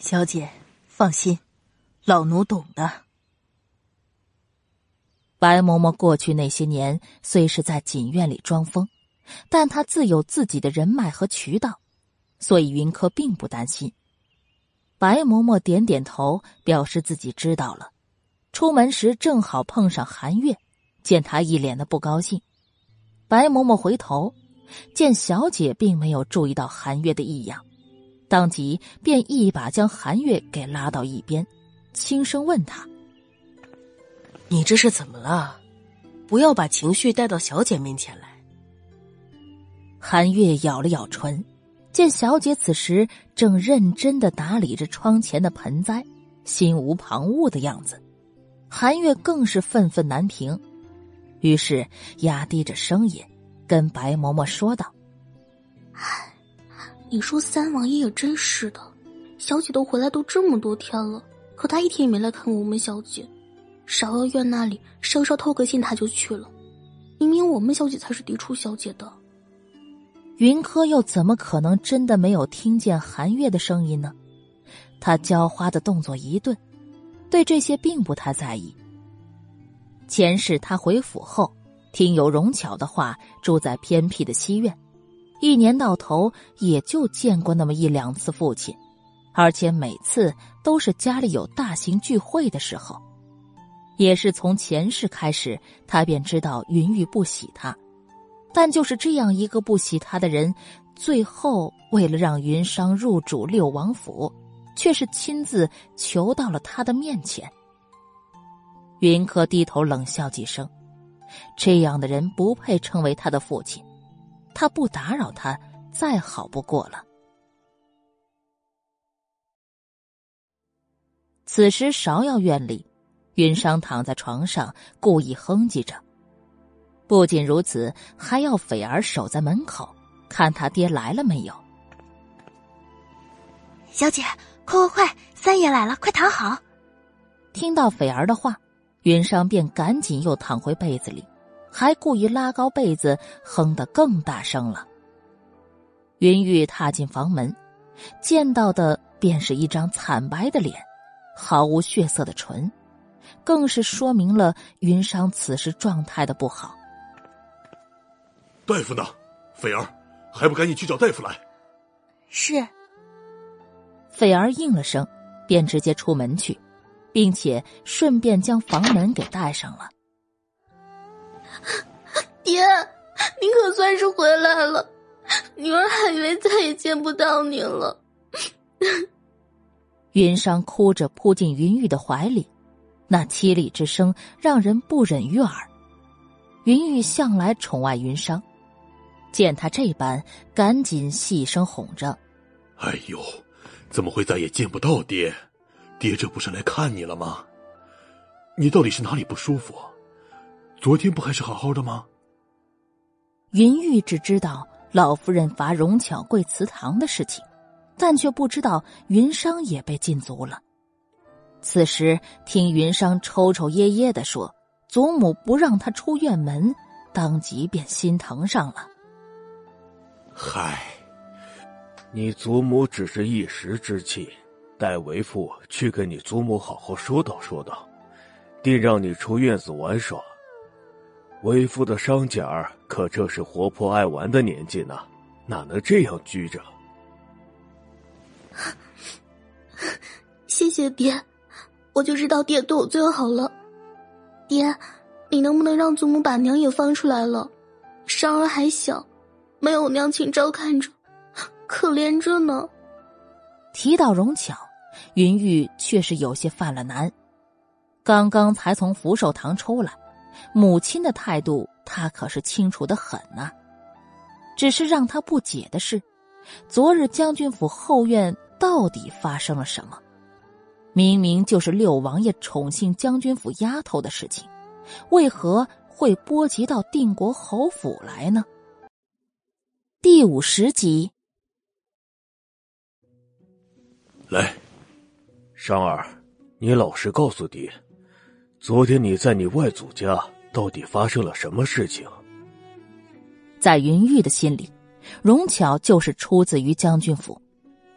小姐，放心。老奴懂的。白嬷嬷过去那些年虽是在锦院里装疯，但她自有自己的人脉和渠道，所以云柯并不担心。白嬷嬷点点头，表示自己知道了。出门时正好碰上韩月，见他一脸的不高兴。白嬷嬷回头，见小姐并没有注意到韩月的异样，当即便一把将韩月给拉到一边。轻声问他：“你这是怎么了？不要把情绪带到小姐面前来。”韩月咬了咬唇，见小姐此时正认真的打理着窗前的盆栽，心无旁骛的样子，韩月更是愤愤难平，于是压低着声音跟白嬷嬷说道：“唉，你说三王爷也真是的，小姐都回来都这么多天了。”可他一天也没来看过我们小姐，芍药院那里稍稍透个信他就去了，明明我们小姐才是嫡出小姐的。云柯又怎么可能真的没有听见韩月的声音呢？他浇花的动作一顿，对这些并不太在意。前世他回府后，听有容巧的话，住在偏僻的西院，一年到头也就见过那么一两次父亲。而且每次都是家里有大型聚会的时候，也是从前世开始，他便知道云玉不喜他，但就是这样一个不喜他的人，最后为了让云商入主六王府，却是亲自求到了他的面前。云柯低头冷笑几声，这样的人不配称为他的父亲，他不打扰他，再好不过了。此时，芍药院里，云裳躺在床上，故意哼唧着。不仅如此，还要斐儿守在门口，看他爹来了没有。小姐，快快快，三爷来了，快躺好。听到斐儿的话，云裳便赶紧又躺回被子里，还故意拉高被子，哼得更大声了。云玉踏进房门，见到的便是一张惨白的脸。毫无血色的唇，更是说明了云商此时状态的不好。大夫呢？斐儿，还不赶紧去找大夫来！是。斐儿应了声，便直接出门去，并且顺便将房门给带上了。爹，你可算是回来了，女儿还以为再也见不到你了。云裳哭着扑进云玉的怀里，那凄厉之声让人不忍于耳。云玉向来宠爱云裳，见他这般，赶紧细声哄着：“哎呦，怎么会再也见不到爹？爹这不是来看你了吗？你到底是哪里不舒服？昨天不还是好好的吗？”云玉只知道老夫人罚荣巧跪祠堂的事情。但却不知道云商也被禁足了。此时听云商抽抽噎噎的说：“祖母不让他出院门，当即便心疼上了。”嗨，你祖母只是一时之气，待为父去跟你祖母好好说道说道，定让你出院子玩耍。为父的伤脚儿可正是活泼爱玩的年纪呢，哪能这样拘着？谢谢爹，我就知道爹对我最好了。爹，你能不能让祖母把娘也放出来了？商儿还小，没有娘亲照看着，可怜着呢。提到荣巧，云玉却是有些犯了难。刚刚才从福寿堂出来，母亲的态度他可是清楚的很呐。只是让他不解的是，昨日将军府后院。到底发生了什么？明明就是六王爷宠幸将军府丫头的事情，为何会波及到定国侯府来呢？第五十集，来，商儿，你老实告诉爹，昨天你在你外祖家到底发生了什么事情？在云玉的心里，荣巧就是出自于将军府。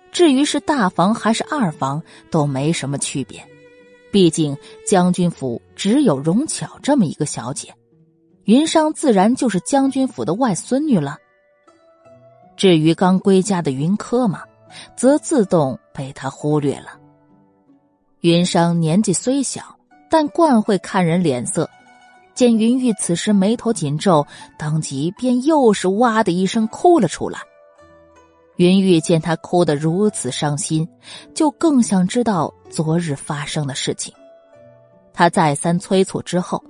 至于是大房还是二房，都没什么区别。毕竟将军府只有荣巧这么一个小姐，云裳自然就是将军府的外孙女了。至于刚归家的云柯嘛，则自动被他忽略了。云裳年纪虽小，但惯会看人脸色。见云玉此时眉头紧皱，当即便又是哇的一声哭了出来。云玉见他哭得如此伤心，就更想知道昨日发生的事情。他再三催促之后，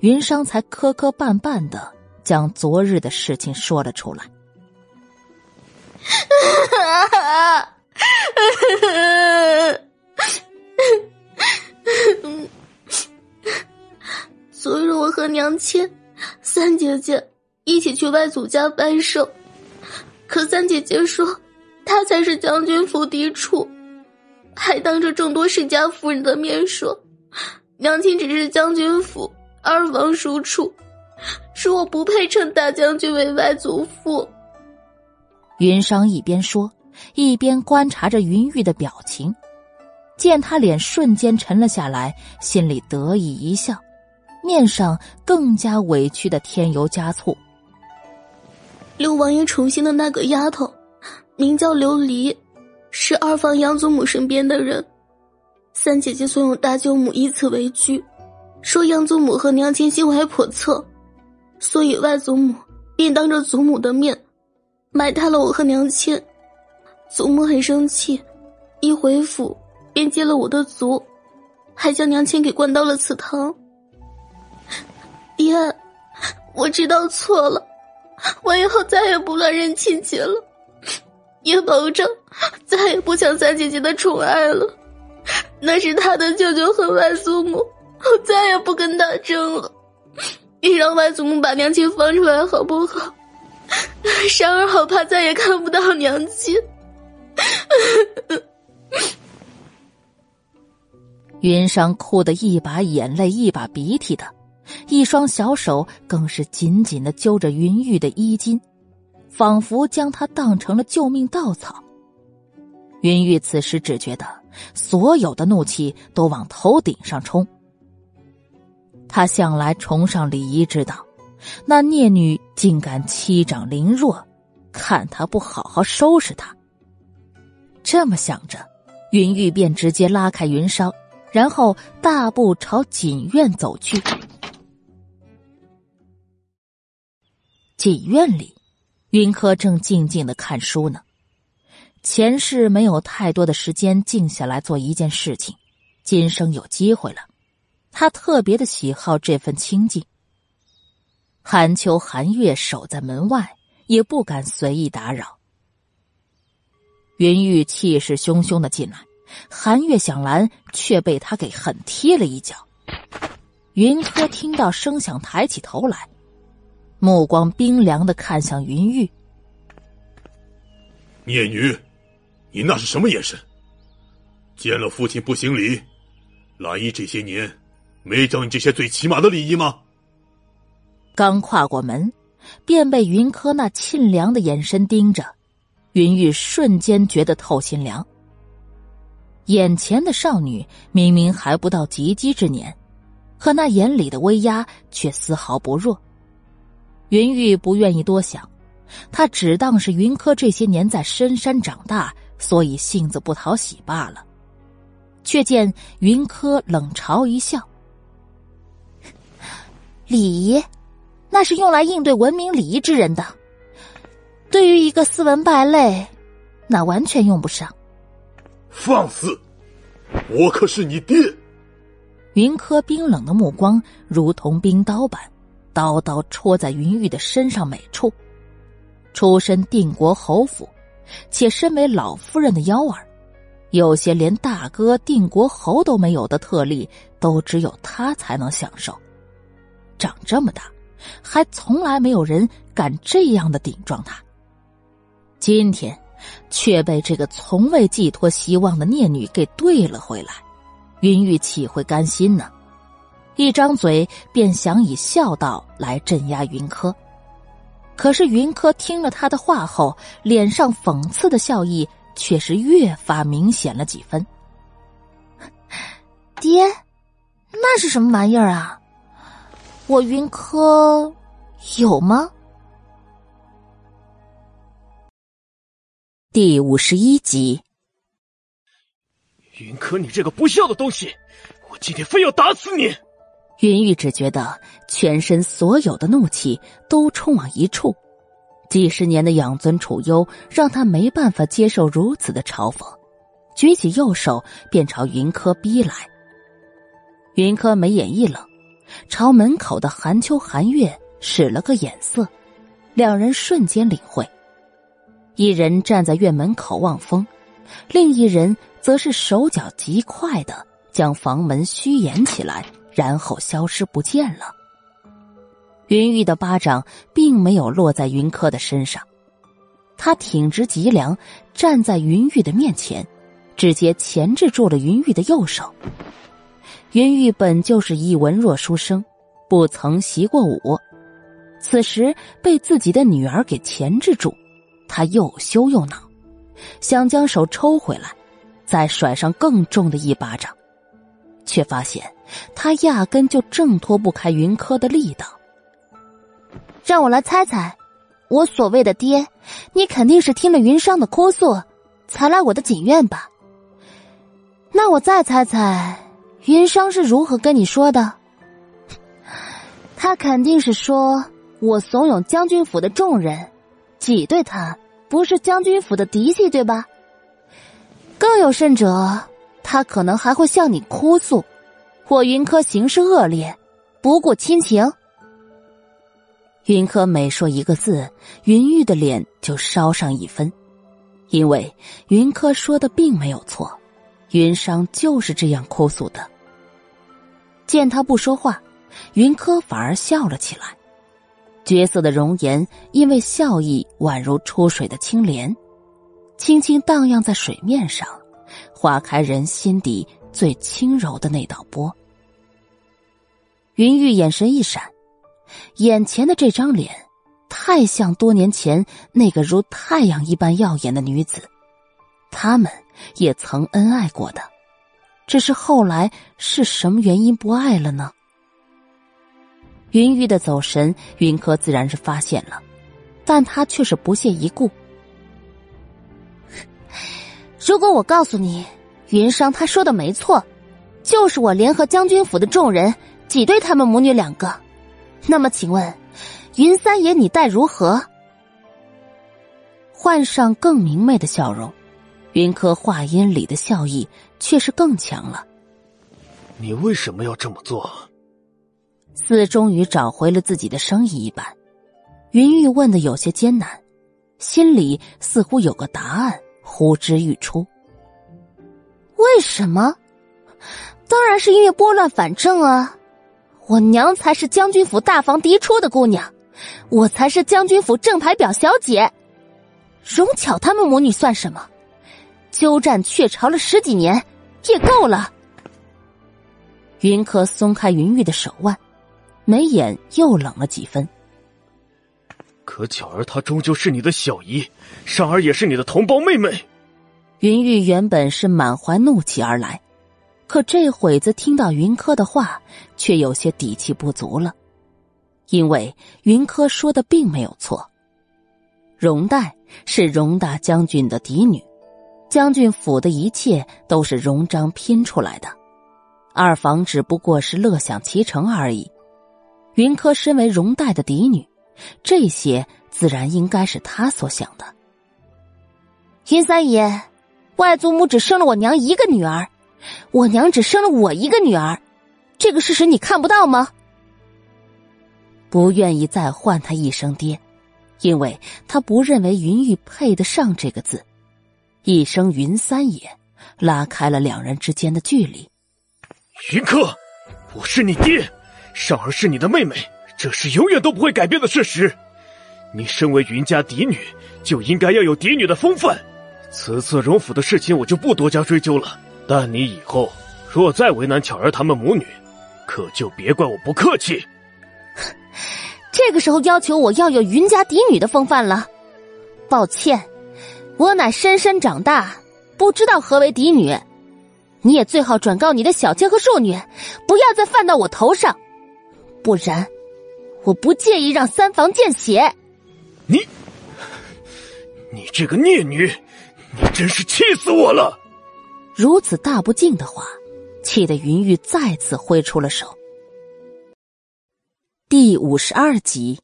云商才磕磕绊绊的将昨日的事情说了出来。昨日我和娘亲、三姐姐一起去外祖家拜寿。可三姐姐说，她才是将军府嫡出，还当着众多世家夫人的面说，娘亲只是将军府二房庶出，说我不配称大将军为外祖父。云裳一边说，一边观察着云玉的表情，见他脸瞬间沉了下来，心里得意一笑，面上更加委屈的添油加醋。六王爷宠幸的那个丫头，名叫琉璃，是二房养祖母身边的人。三姐姐怂恿大舅母以此为据，说养祖母和娘亲心怀叵测，所以外祖母便当着祖母的面，埋汰了我和娘亲。祖母很生气，一回府便接了我的族，还将娘亲给关到了祠堂。爹，我知道错了。我以后再也不乱认亲戚了，也保证再也不抢三姐姐的宠爱了。那是他的舅舅和外祖母，我再也不跟他争了。你让外祖母把娘亲放出来好不好？珊儿好怕再也看不到娘亲。云裳哭得一把眼泪一把鼻涕的。一双小手更是紧紧的揪着云玉的衣襟，仿佛将她当成了救命稻草。云玉此时只觉得所有的怒气都往头顶上冲。他向来崇尚礼仪之道，那孽女竟敢欺长凌弱，看他不好好收拾他。这么想着，云玉便直接拉开云裳，然后大步朝锦院走去。锦院里，云柯正静静的看书呢。前世没有太多的时间静下来做一件事情，今生有机会了，他特别的喜好这份清静。寒秋寒月守在门外，也不敢随意打扰。云玉气势汹汹的进来，寒月想拦，却被他给狠踢了一脚。云柯听到声响，抬起头来。目光冰凉的看向云玉，孽女，你那是什么眼神？见了父亲不行礼，兰姨这些年没教你这些最起码的礼仪吗？刚跨过门，便被云柯那沁凉的眼神盯着，云玉瞬间觉得透心凉。眼前的少女明明还不到及笄之年，可那眼里的威压却丝毫不弱。云玉不愿意多想，他只当是云柯这些年在深山长大，所以性子不讨喜罢了。却见云柯冷嘲一笑：“礼仪，那是用来应对文明礼仪之人的。对于一个斯文败类，那完全用不上。”放肆！我可是你爹。云柯冰冷的目光如同冰刀般。刀刀戳在云玉的身上每处，出身定国侯府，且身为老夫人的幺儿，有些连大哥定国侯都没有的特例，都只有他才能享受。长这么大，还从来没有人敢这样的顶撞他。今天，却被这个从未寄托希望的孽女给对了回来，云玉岂会甘心呢？一张嘴便想以孝道来镇压云柯，可是云柯听了他的话后，脸上讽刺的笑意。却是越发明显了几分。爹，那是什么玩意儿啊？我云柯有吗？第五十一集。云柯，你这个不孝的东西，我今天非要打死你！云玉只觉得全身所有的怒气都冲往一处。几十年的养尊处优让他没办法接受如此的嘲讽，举起右手便朝云柯逼来。云柯眉眼一冷，朝门口的寒秋、寒月使了个眼色，两人瞬间领会。一人站在院门口望风，另一人则是手脚极快的将房门虚掩起来，然后消失不见了。云玉的巴掌并没有落在云柯的身上，他挺直脊梁，站在云玉的面前，直接钳制住了云玉的右手。云玉本就是一文弱书生，不曾习过武，此时被自己的女儿给钳制住，他又羞又恼，想将手抽回来，再甩上更重的一巴掌，却发现他压根就挣脱不开云柯的力道。让我来猜猜，我所谓的爹，你肯定是听了云商的哭诉，才来我的锦院吧？那我再猜猜，云商是如何跟你说的？他肯定是说我怂恿将军府的众人挤兑他，不是将军府的嫡系，对吧？更有甚者，他可能还会向你哭诉，我云柯行事恶劣，不顾亲情。云柯每说一个字，云玉的脸就烧上一分，因为云柯说的并没有错，云商就是这样哭诉的。见他不说话，云柯反而笑了起来，绝色的容颜因为笑意宛如出水的青莲，轻轻荡漾在水面上，划开人心底最轻柔的那道波。云玉眼神一闪。眼前的这张脸，太像多年前那个如太阳一般耀眼的女子，他们也曾恩爱过的，只是后来是什么原因不爱了呢？云玉的走神，云柯自然是发现了，但他却是不屑一顾。如果我告诉你，云商他说的没错，就是我联合将军府的众人挤兑他们母女两个。那么，请问，云三爷你待如何？换上更明媚的笑容，云柯话音里的笑意却是更强了。你为什么要这么做？似终于找回了自己的生意一般，云玉问的有些艰难，心里似乎有个答案呼之欲出。为什么？当然是因为拨乱反正啊！我娘才是将军府大房嫡出的姑娘，我才是将军府正牌表小姐。荣巧他们母女算什么？鸠占鹊巢了十几年，也够了。云柯松开云玉的手腕，眉眼又冷了几分。可巧儿她终究是你的小姨，尚儿也是你的同胞妹妹。云玉原本是满怀怒气而来。可这会子听到云柯的话，却有些底气不足了，因为云柯说的并没有错。荣代是荣大将军的嫡女，将军府的一切都是荣章拼出来的，二房只不过是乐享其成而已。云柯身为荣代的嫡女，这些自然应该是他所想的。云三爷，外祖母只生了我娘一个女儿。我娘只生了我一个女儿，这个事实你看不到吗？不愿意再唤他一声爹，因为他不认为云玉配得上这个字。一声云三爷，拉开了两人之间的距离。云柯，我是你爹，少儿是你的妹妹，这是永远都不会改变的事实。你身为云家嫡女，就应该要有嫡女的风范。此次荣府的事情，我就不多加追究了。但你以后若再为难巧儿他们母女，可就别怪我不客气。这个时候要求我要有云家嫡女的风范了，抱歉，我乃深深长大，不知道何为嫡女。你也最好转告你的小妾和庶女，不要再犯到我头上，不然我不介意让三房见血。你，你这个孽女，你真是气死我了！如此大不敬的话，气得云玉再次挥出了手。第五十二集，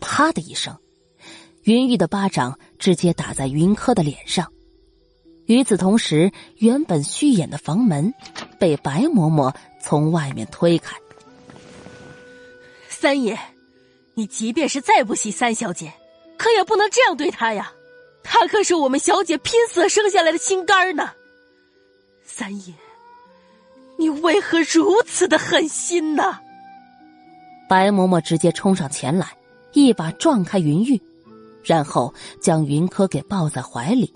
啪的一声，云玉的巴掌直接打在云柯的脸上。与此同时，原本虚掩的房门被白嬷嬷从外面推开。三爷，你即便是再不喜三小姐，可也不能这样对她呀！她可是我们小姐拼死生下来的心肝呢。三爷，你为何如此的狠心呢？白嬷嬷直接冲上前来，一把撞开云玉，然后将云柯给抱在怀里，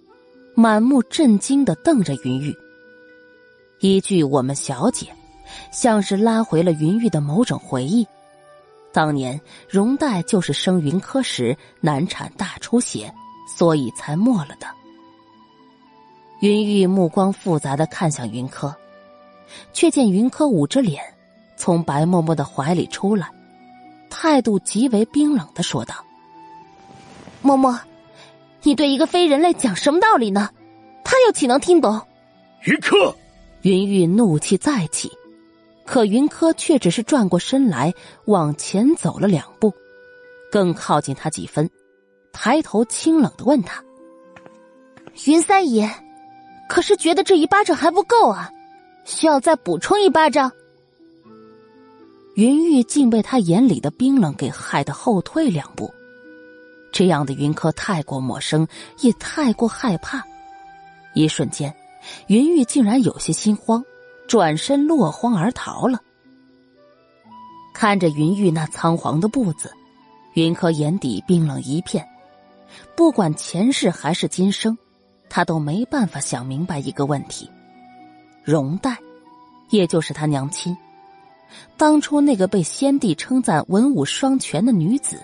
满目震惊的瞪着云玉。一句“我们小姐”，像是拉回了云玉的某种回忆。当年容黛就是生云柯时难产大出血，所以才没了的。云玉目光复杂的看向云柯，却见云柯捂着脸，从白嬷嬷的怀里出来。态度极为冰冷的说道：“嬷嬷，你对一个非人类讲什么道理呢？他又岂能听懂？”云柯，云玉怒气再起，可云柯却只是转过身来往前走了两步，更靠近他几分，抬头清冷的问他：“云三爷，可是觉得这一巴掌还不够啊？需要再补充一巴掌？”云玉竟被他眼里的冰冷给害得后退两步，这样的云柯太过陌生，也太过害怕。一瞬间，云玉竟然有些心慌，转身落荒而逃了。看着云玉那仓皇的步子，云柯眼底冰冷一片。不管前世还是今生，他都没办法想明白一个问题：容黛，也就是他娘亲。当初那个被先帝称赞文武双全的女子，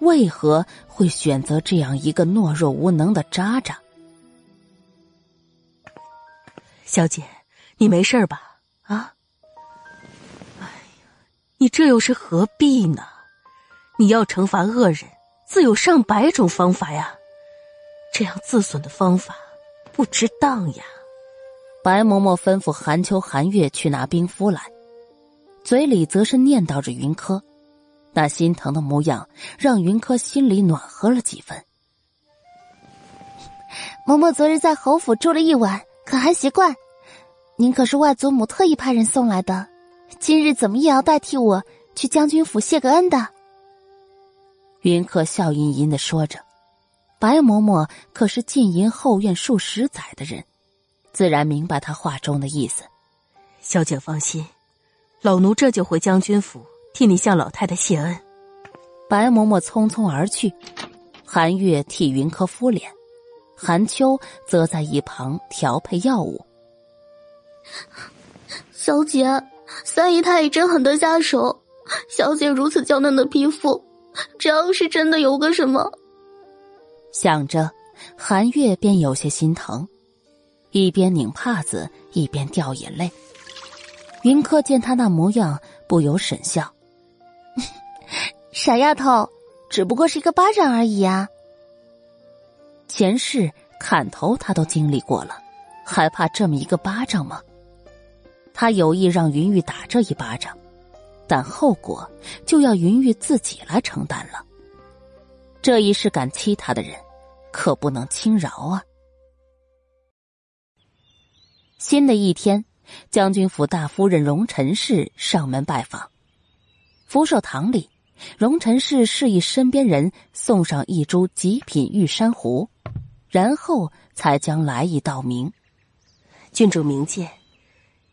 为何会选择这样一个懦弱无能的渣渣？小姐，你没事吧？啊？哎呀，你这又是何必呢？你要惩罚恶人，自有上百种方法呀。这样自损的方法，不值当呀。白嬷嬷吩咐韩秋、韩月去拿冰敷来。嘴里则是念叨着云柯，那心疼的模样让云柯心里暖和了几分。嬷嬷昨日在侯府住了一晚，可还习惯？您可是外祖母特意派人送来的，今日怎么也要代替我去将军府谢个恩的？云柯笑吟吟的说着。白嬷嬷可是进营后院数十载的人，自然明白他话中的意思。小姐放心。老奴这就回将军府替你向老太太谢恩。白嬷嬷匆匆而去，韩月替云柯敷脸，韩秋则在一旁调配药物。小姐，三姨太也真狠得下手。小姐如此娇嫩的皮肤，只要是真的有个什么……想着，韩月便有些心疼，一边拧帕子，一边掉眼泪。云柯见他那模样，不由沈笑：“ 傻丫头，只不过是一个巴掌而已啊。前世砍头他都经历过了，还怕这么一个巴掌吗？他有意让云玉打这一巴掌，但后果就要云玉自己来承担了。这一世敢欺他的人，可不能轻饶啊！”新的一天。将军府大夫人荣陈氏上门拜访，福寿堂里，荣陈氏示意身边人送上一株极品玉珊瑚，然后才将来意道明。郡主明鉴，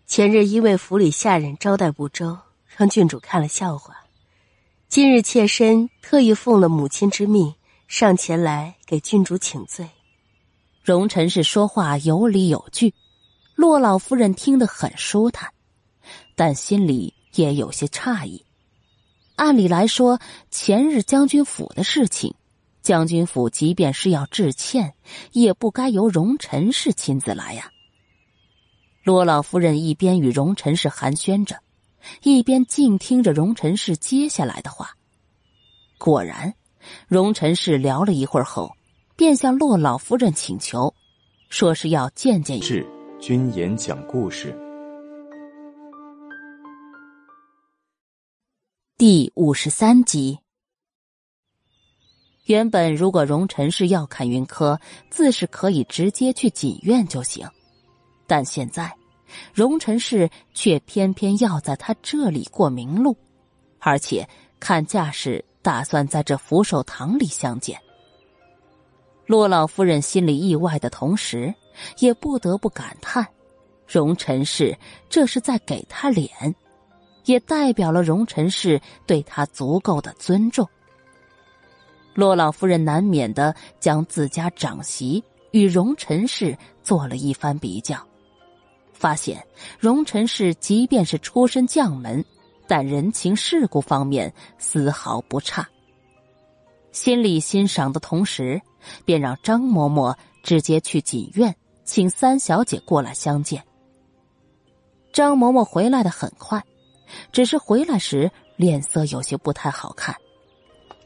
前日因为府里下人招待不周，让郡主看了笑话。今日妾身特意奉了母亲之命，上前来给郡主请罪。荣臣氏说话有理有据，洛老夫人听得很舒坦，但心里也有些诧异。按理来说，前日将军府的事情，将军府即便是要致歉，也不该由荣臣氏亲自来呀。骆老夫人一边与荣臣氏寒暄着，一边静听着荣臣氏接下来的话。果然，荣臣氏聊了一会儿后，便向洛老夫人请求，说是要见见。是君言讲故事。第五十三集。原本如果荣臣氏要看云柯，自是可以直接去锦院就行，但现在荣臣氏却偏偏要在他这里过明路，而且看架势打算在这福寿堂里相见。洛老夫人心里意外的同时，也不得不感叹：荣臣氏这是在给他脸。也代表了荣臣氏对他足够的尊重。洛老夫人难免的将自家长媳与荣臣氏做了一番比较，发现荣臣氏即便是出身将门，但人情世故方面丝毫不差。心里欣赏的同时，便让张嬷嬷直接去锦院请三小姐过来相见。张嬷嬷回来的很快。只是回来时脸色有些不太好看，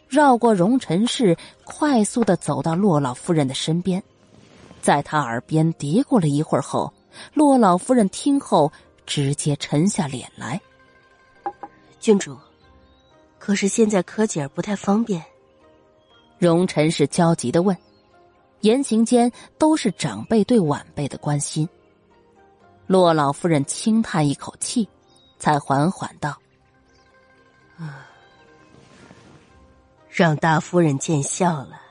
绕过荣臣氏，快速的走到洛老夫人的身边，在她耳边嘀咕了一会儿后，骆老夫人听后直接沉下脸来。郡主，可是现在柯姐儿不太方便。荣臣是焦急的问，言行间都是长辈对晚辈的关心。洛老夫人轻叹一口气。才缓缓道：“啊让大夫人见笑了。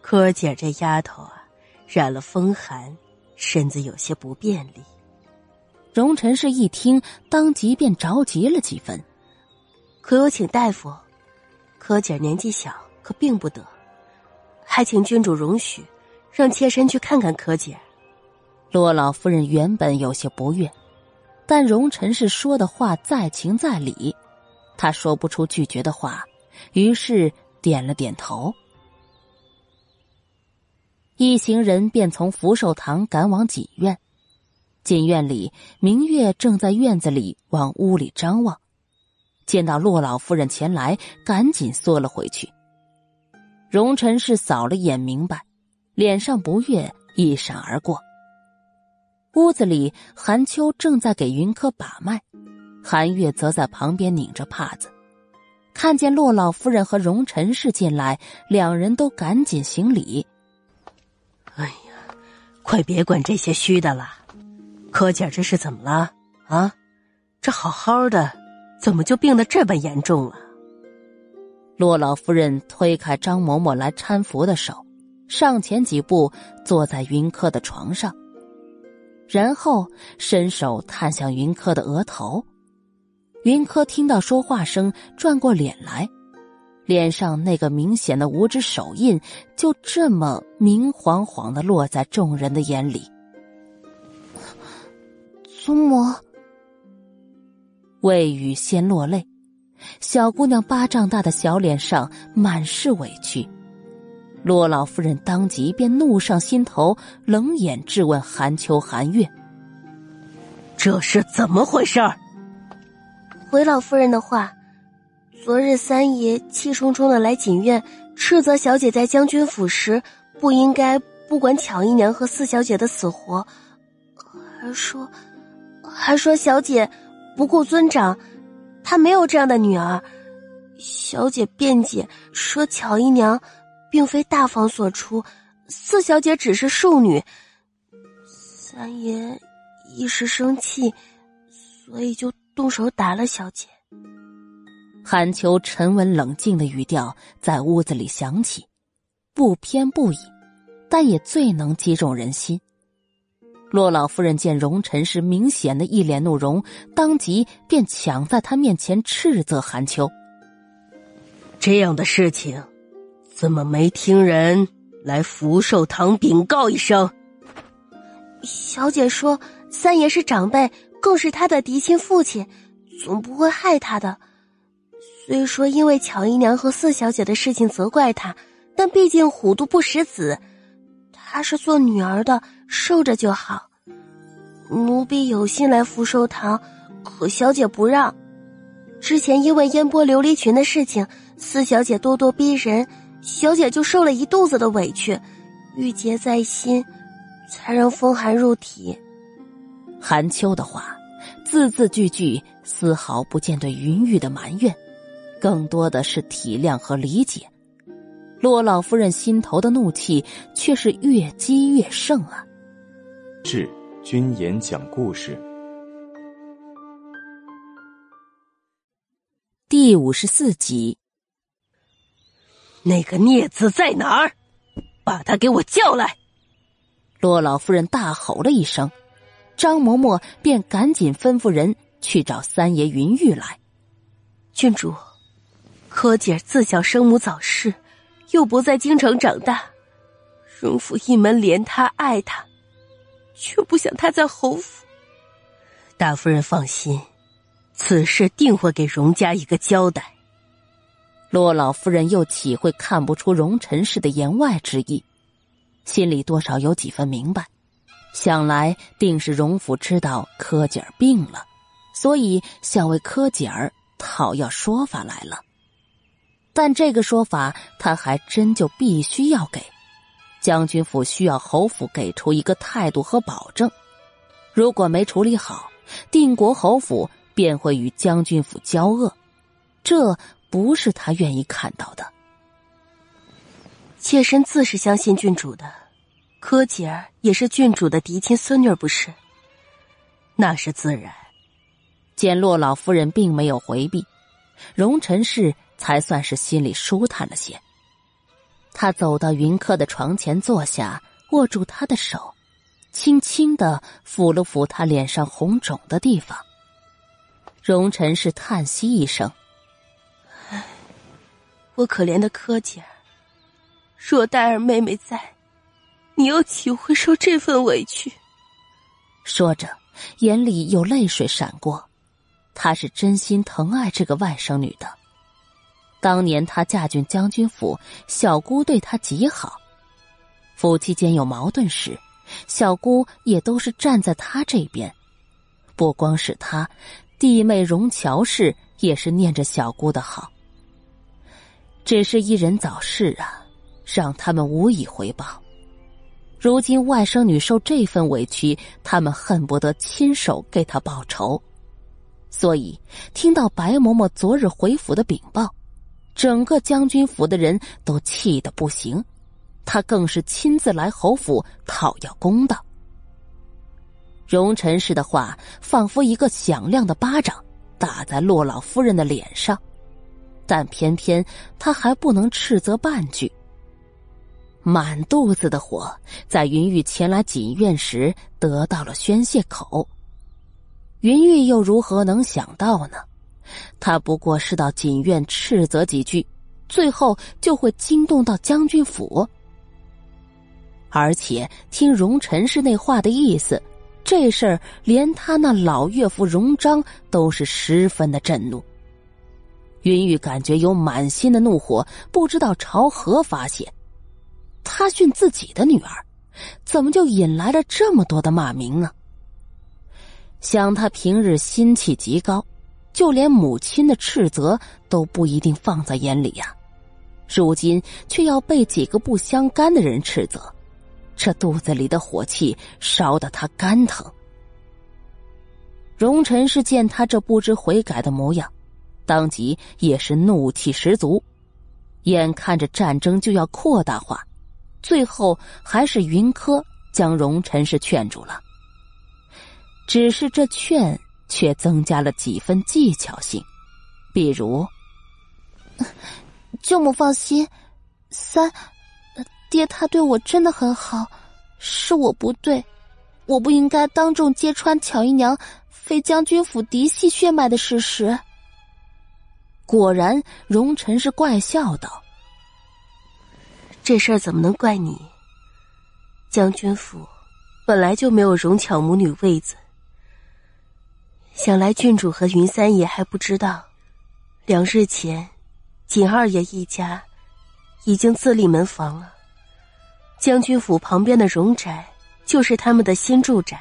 柯姐这丫头啊，染了风寒，身子有些不便利。”荣臣氏一听，当即便着急了几分：“可有请大夫？柯姐年纪小，可病不得，还请君主容许，让妾身去看看柯姐。”洛老夫人原本有些不悦。但荣臣氏说的话在情在理，她说不出拒绝的话，于是点了点头。一行人便从福寿堂赶往锦院。锦院里，明月正在院子里往屋里张望，见到洛老夫人前来，赶紧缩了回去。荣臣氏扫了眼，明白，脸上不悦一闪而过。屋子里，韩秋正在给云柯把脉，韩月则在旁边拧着帕子。看见洛老夫人和荣臣氏进来，两人都赶紧行礼。快别管这些虚的了，柯姐这是怎么了啊？这好好的，怎么就病得这般严重了？洛老夫人推开张嬷嬷来搀扶的手，上前几步，坐在云柯的床上。然后伸手探向云柯的额头，云柯听到说话声，转过脸来，脸上那个明显的五指手印就这么明晃晃的落在众人的眼里。祖母，未雨先落泪，小姑娘巴掌大的小脸上满是委屈。骆老夫人当即便怒上心头，冷眼质问韩秋、韩月：“这是怎么回事？”回老夫人的话，昨日三爷气冲冲的来锦院，斥责小姐在将军府时不应该不管巧姨娘和四小姐的死活，还说，还说小姐不顾尊长，她没有这样的女儿。小姐辩解说巧姨娘。并非大房所出，四小姐只是庶女。三爷一时生气，所以就动手打了小姐。韩秋沉稳冷静的语调在屋子里响起，不偏不倚，但也最能击中人心。洛老夫人见荣臣是明显的一脸怒容，当即便抢在他面前斥责韩秋：“这样的事情，怎么没听人来福寿堂禀告一声？”小姐说：“三爷是长辈，更是他的嫡亲父亲，总不会害他的。虽说因为巧姨娘和四小姐的事情责怪他，但毕竟虎毒不食子。”她是做女儿的，受着就好。奴婢有心来福寿堂，可小姐不让。之前因为烟波琉璃裙的事情，四小姐咄咄逼人，小姐就受了一肚子的委屈，郁结在心，才让风寒入体。韩秋的话，字字句句丝毫不见对云玉的埋怨，更多的是体谅和理解。洛老夫人心头的怒气却是越积越盛啊！志君言讲故事第五十四集。那个孽子在哪儿？把他给我叫来！洛老夫人大吼了一声，张嬷嬷便赶紧吩咐人去找三爷云玉来。郡主，柯姐自小生母早逝。又不在京城长大，荣府一门怜他爱他，却不想他在侯府。大夫人放心，此事定会给荣家一个交代。洛老夫人又岂会看不出荣臣氏的言外之意？心里多少有几分明白，想来定是荣府知道柯姐儿病了，所以想为柯姐儿讨要说法来了。但这个说法，他还真就必须要给将军府，需要侯府给出一个态度和保证。如果没处理好，定国侯府便会与将军府交恶，这不是他愿意看到的。妾身自是相信郡主的，柯姐儿也是郡主的嫡亲孙女，不是？那是自然。见洛老夫人并没有回避，荣臣氏。才算是心里舒坦了些。他走到云柯的床前坐下，握住他的手，轻轻的抚了抚他脸上红肿的地方。荣臣是叹息一声：“，我可怜的柯姐儿，若黛儿妹妹在，你又岂会受这份委屈？”说着，眼里有泪水闪过。他是真心疼爱这个外甥女的。当年她嫁进将军府，小姑对她极好。夫妻间有矛盾时，小姑也都是站在她这边。不光是她，弟妹荣乔氏也是念着小姑的好。只是一人早逝啊，让他们无以回报。如今外甥女受这份委屈，他们恨不得亲手给她报仇。所以听到白嬷嬷昨日回府的禀报。整个将军府的人都气得不行，他更是亲自来侯府讨要公道。荣臣氏的话仿佛一个响亮的巴掌打在洛老夫人的脸上，但偏偏他还不能斥责半句。满肚子的火在云玉前来锦院时得到了宣泄口，云玉又如何能想到呢？他不过是到锦院斥责几句，最后就会惊动到将军府。而且听荣臣氏那话的意思，这事儿连他那老岳父荣章都是十分的震怒。云玉感觉有满心的怒火，不知道朝何发泄。他训自己的女儿，怎么就引来了这么多的骂名呢？想他平日心气极高。就连母亲的斥责都不一定放在眼里呀，如今却要被几个不相干的人斥责，这肚子里的火气烧得他肝疼。荣臣是见他这不知悔改的模样，当即也是怒气十足，眼看着战争就要扩大化，最后还是云柯将荣臣是劝住了，只是这劝。却增加了几分技巧性，比如，舅母放心，三爹他对我真的很好，是我不对，我不应该当众揭穿巧姨娘非将军府嫡系血脉的事实。果然，荣臣是怪笑道：“这事儿怎么能怪你？将军府本来就没有容巧母女位子。想来郡主和云三爷还不知道，两日前，锦二爷一家已经自立门房了。将军府旁边的荣宅就是他们的新住宅。”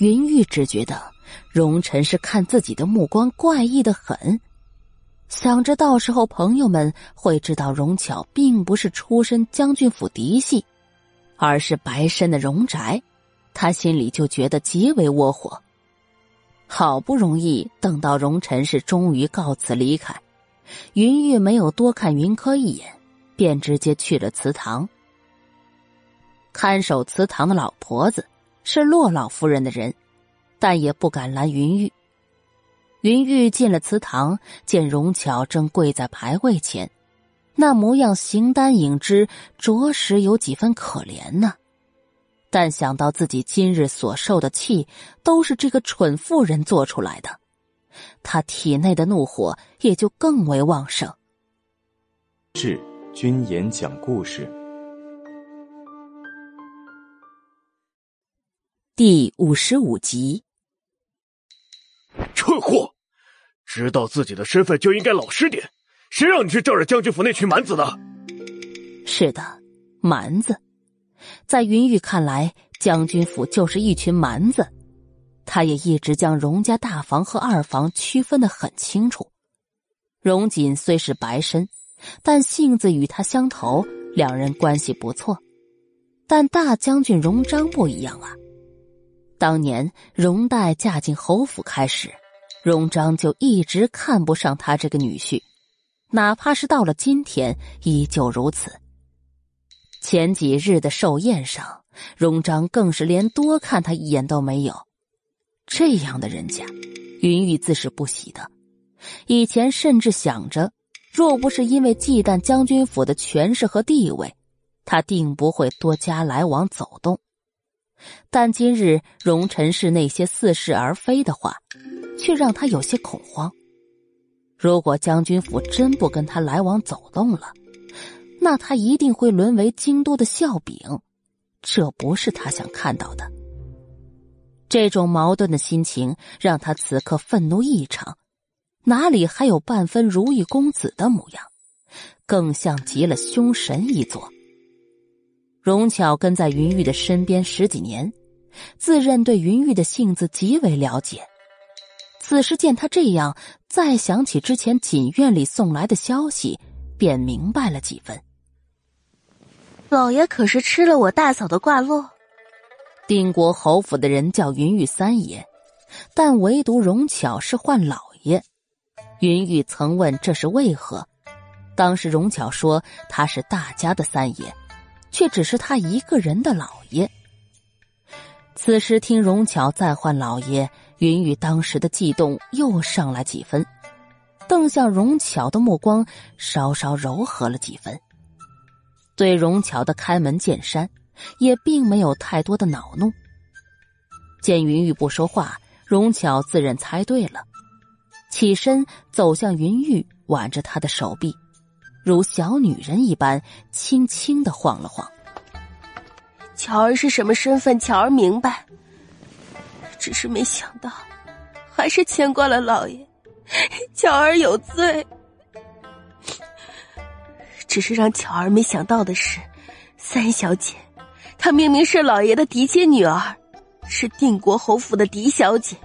云玉只觉得。荣臣是看自己的目光怪异的很，想着到时候朋友们会知道荣巧并不是出身将军府嫡系，而是白身的荣宅，他心里就觉得极为窝火。好不容易等到荣臣是终于告辞离开，云玉没有多看云柯一眼，便直接去了祠堂。看守祠堂的老婆子是洛老夫人的人。但也不敢拦云玉。云玉进了祠堂，见荣巧正跪在牌位前，那模样形单影只，着实有几分可怜呢。但想到自己今日所受的气都是这个蠢妇人做出来的，他体内的怒火也就更为旺盛。是君言讲故事第五十五集。蠢货，知道自己的身份就应该老实点。谁让你去招惹将军府那群蛮子的？是的，蛮子，在云玉看来，将军府就是一群蛮子。他也一直将荣家大房和二房区分的很清楚。荣锦虽是白身，但性子与他相投，两人关系不错。但大将军荣章不一样啊。当年荣代嫁进侯府开始。荣章就一直看不上他这个女婿，哪怕是到了今天，依旧如此。前几日的寿宴上，荣章更是连多看他一眼都没有。这样的人家，云玉自是不喜的。以前甚至想着，若不是因为忌惮将军府的权势和地位，他定不会多加来往走动。但今日荣臣氏那些似是而非的话。却让他有些恐慌。如果将军府真不跟他来往走动了，那他一定会沦为京都的笑柄，这不是他想看到的。这种矛盾的心情让他此刻愤怒异常，哪里还有半分如意公子的模样，更像极了凶神一座。荣巧跟在云玉的身边十几年，自认对云玉的性子极为了解。此时见他这样，再想起之前锦院里送来的消息，便明白了几分。老爷可是吃了我大嫂的挂落。定国侯府的人叫云玉三爷，但唯独荣巧是唤老爷。云玉曾问这是为何，当时荣巧说他是大家的三爷，却只是他一个人的老爷。此时听荣巧再唤老爷。云雨当时的悸动又上来几分，瞪向荣巧的目光稍稍柔和了几分。对荣巧的开门见山，也并没有太多的恼怒。见云玉不说话，荣巧自认猜对了，起身走向云玉，挽着他的手臂，如小女人一般轻轻的晃了晃。巧儿是什么身份？巧儿明白。只是没想到，还是牵挂了老爷。巧儿有罪。只是让巧儿没想到的是，三小姐，她明明是老爷的嫡亲女儿，是定国侯府的嫡小姐，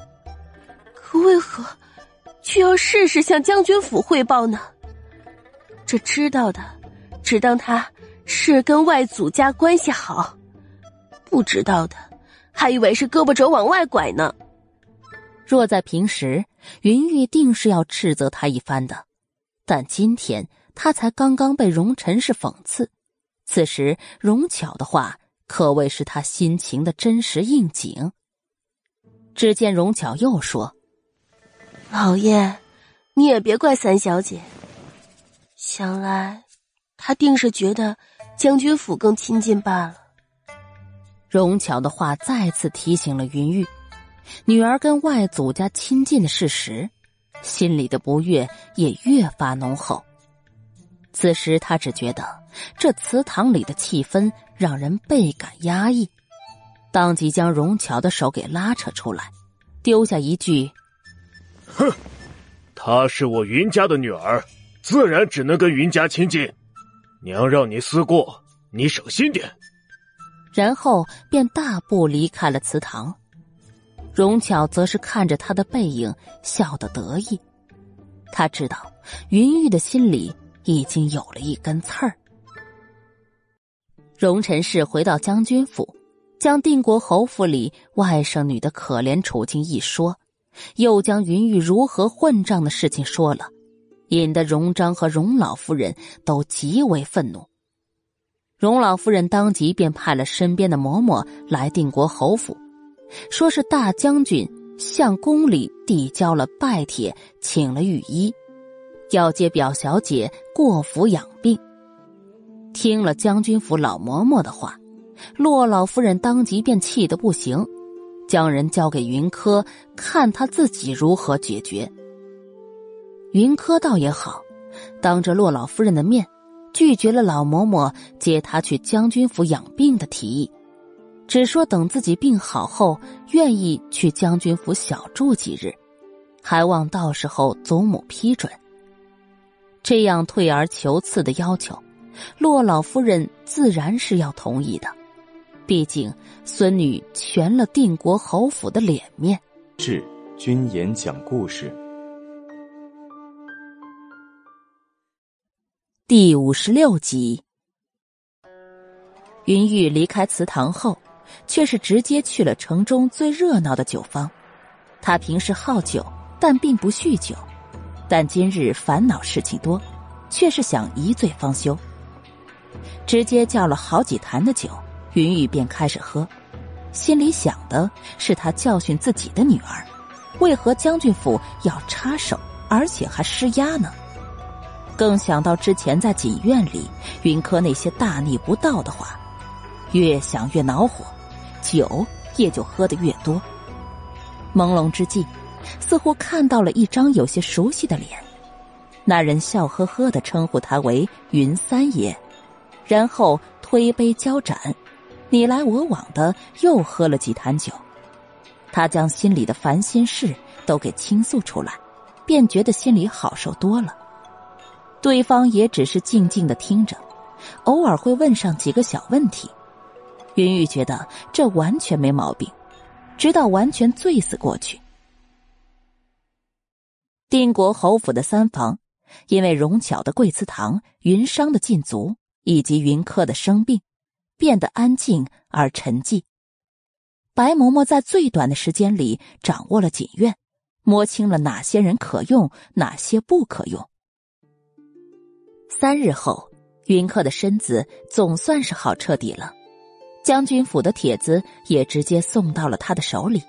可为何却要事事向将军府汇报呢？这知道的，只当她是跟外祖家关系好；不知道的。还以为是胳膊肘往外拐呢。若在平时，云玉定是要斥责他一番的，但今天他才刚刚被荣臣是讽刺，此时荣巧的话可谓是他心情的真实应景。只见荣巧又说：“老爷，你也别怪三小姐，想来，她定是觉得将军府更亲近罢了。荣巧的话再次提醒了云玉，女儿跟外祖家亲近的事实，心里的不悦也越发浓厚。此时他只觉得这祠堂里的气氛让人倍感压抑，当即将荣巧的手给拉扯出来，丢下一句：“哼，她是我云家的女儿，自然只能跟云家亲近。娘让你思过，你省心点。”然后便大步离开了祠堂，荣巧则是看着他的背影，笑得得意。他知道云玉的心里已经有了一根刺儿。荣臣氏回到将军府，将定国侯府里外甥女的可怜处境一说，又将云玉如何混账的事情说了，引得荣章和荣老夫人都极为愤怒。荣老夫人当即便派了身边的嬷嬷来定国侯府，说是大将军向宫里递交了拜帖，请了御医，要接表小姐过府养病。听了将军府老嬷嬷的话，洛老夫人当即便气得不行，将人交给云柯，看他自己如何解决。云柯倒也好，当着洛老夫人的面。拒绝了老嬷嬷接他去将军府养病的提议，只说等自己病好后，愿意去将军府小住几日，还望到时候祖母批准。这样退而求次的要求，洛老夫人自然是要同意的，毕竟孙女全了定国侯府的脸面。是君言讲故事。第五十六集，云玉离开祠堂后，却是直接去了城中最热闹的酒坊。他平时好酒，但并不酗酒，但今日烦恼事情多，却是想一醉方休。直接叫了好几坛的酒，云玉便开始喝，心里想的是他教训自己的女儿，为何将军府要插手，而且还施压呢？更想到之前在锦院里云柯那些大逆不道的话，越想越恼火，酒也就喝得越多。朦胧之际，似乎看到了一张有些熟悉的脸，那人笑呵呵的称呼他为云三爷，然后推杯交盏，你来我往的又喝了几坛酒。他将心里的烦心事都给倾诉出来，便觉得心里好受多了。对方也只是静静的听着，偶尔会问上几个小问题。云玉觉得这完全没毛病，直到完全醉死过去。定国侯府的三房，因为荣巧的贵祠堂、云商的禁足以及云客的生病，变得安静而沉寂。白嬷嬷在最短的时间里掌握了锦院，摸清了哪些人可用，哪些不可用。三日后，云客的身子总算是好彻底了，将军府的帖子也直接送到了他的手里。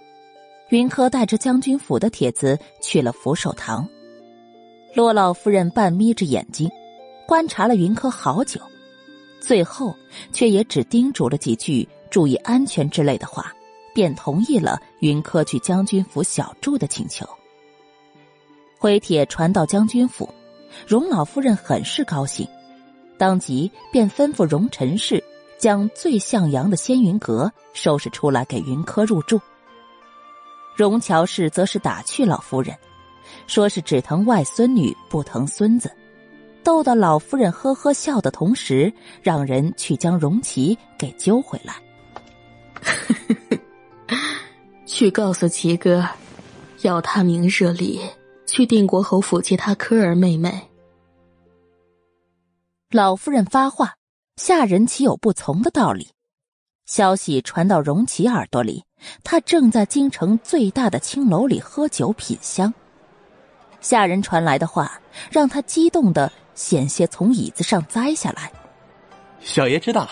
云柯带着将军府的帖子去了福寿堂。洛老夫人半眯着眼睛，观察了云柯好久，最后却也只叮嘱了几句注意安全之类的话，便同意了云柯去将军府小住的请求。回帖传到将军府。荣老夫人很是高兴，当即便吩咐荣陈氏将最向阳的仙云阁收拾出来给云柯入住。荣乔氏则是打趣老夫人，说是只疼外孙女不疼孙子，逗得老夫人呵呵笑的同时，让人去将荣琪给揪回来。去告诉齐哥，要他明日里。去定国侯府接他科儿妹妹。老夫人发话，下人岂有不从的道理？消息传到荣琪耳朵里，他正在京城最大的青楼里喝酒品香。下人传来的话，让他激动的险些从椅子上栽下来。小爷知道了，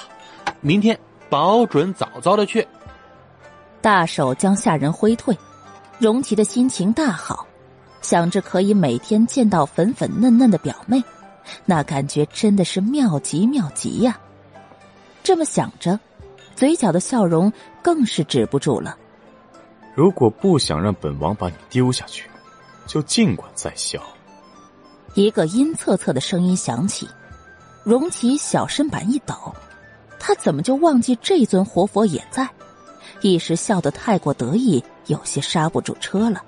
明天保准早早的去。大手将下人挥退，荣琪的心情大好。想着可以每天见到粉粉嫩嫩的表妹，那感觉真的是妙极妙极呀！这么想着，嘴角的笑容更是止不住了。如果不想让本王把你丢下去，就尽管再笑。一个阴恻恻的声音响起，荣琪小身板一抖，他怎么就忘记这尊活佛也在？一时笑得太过得意，有些刹不住车了。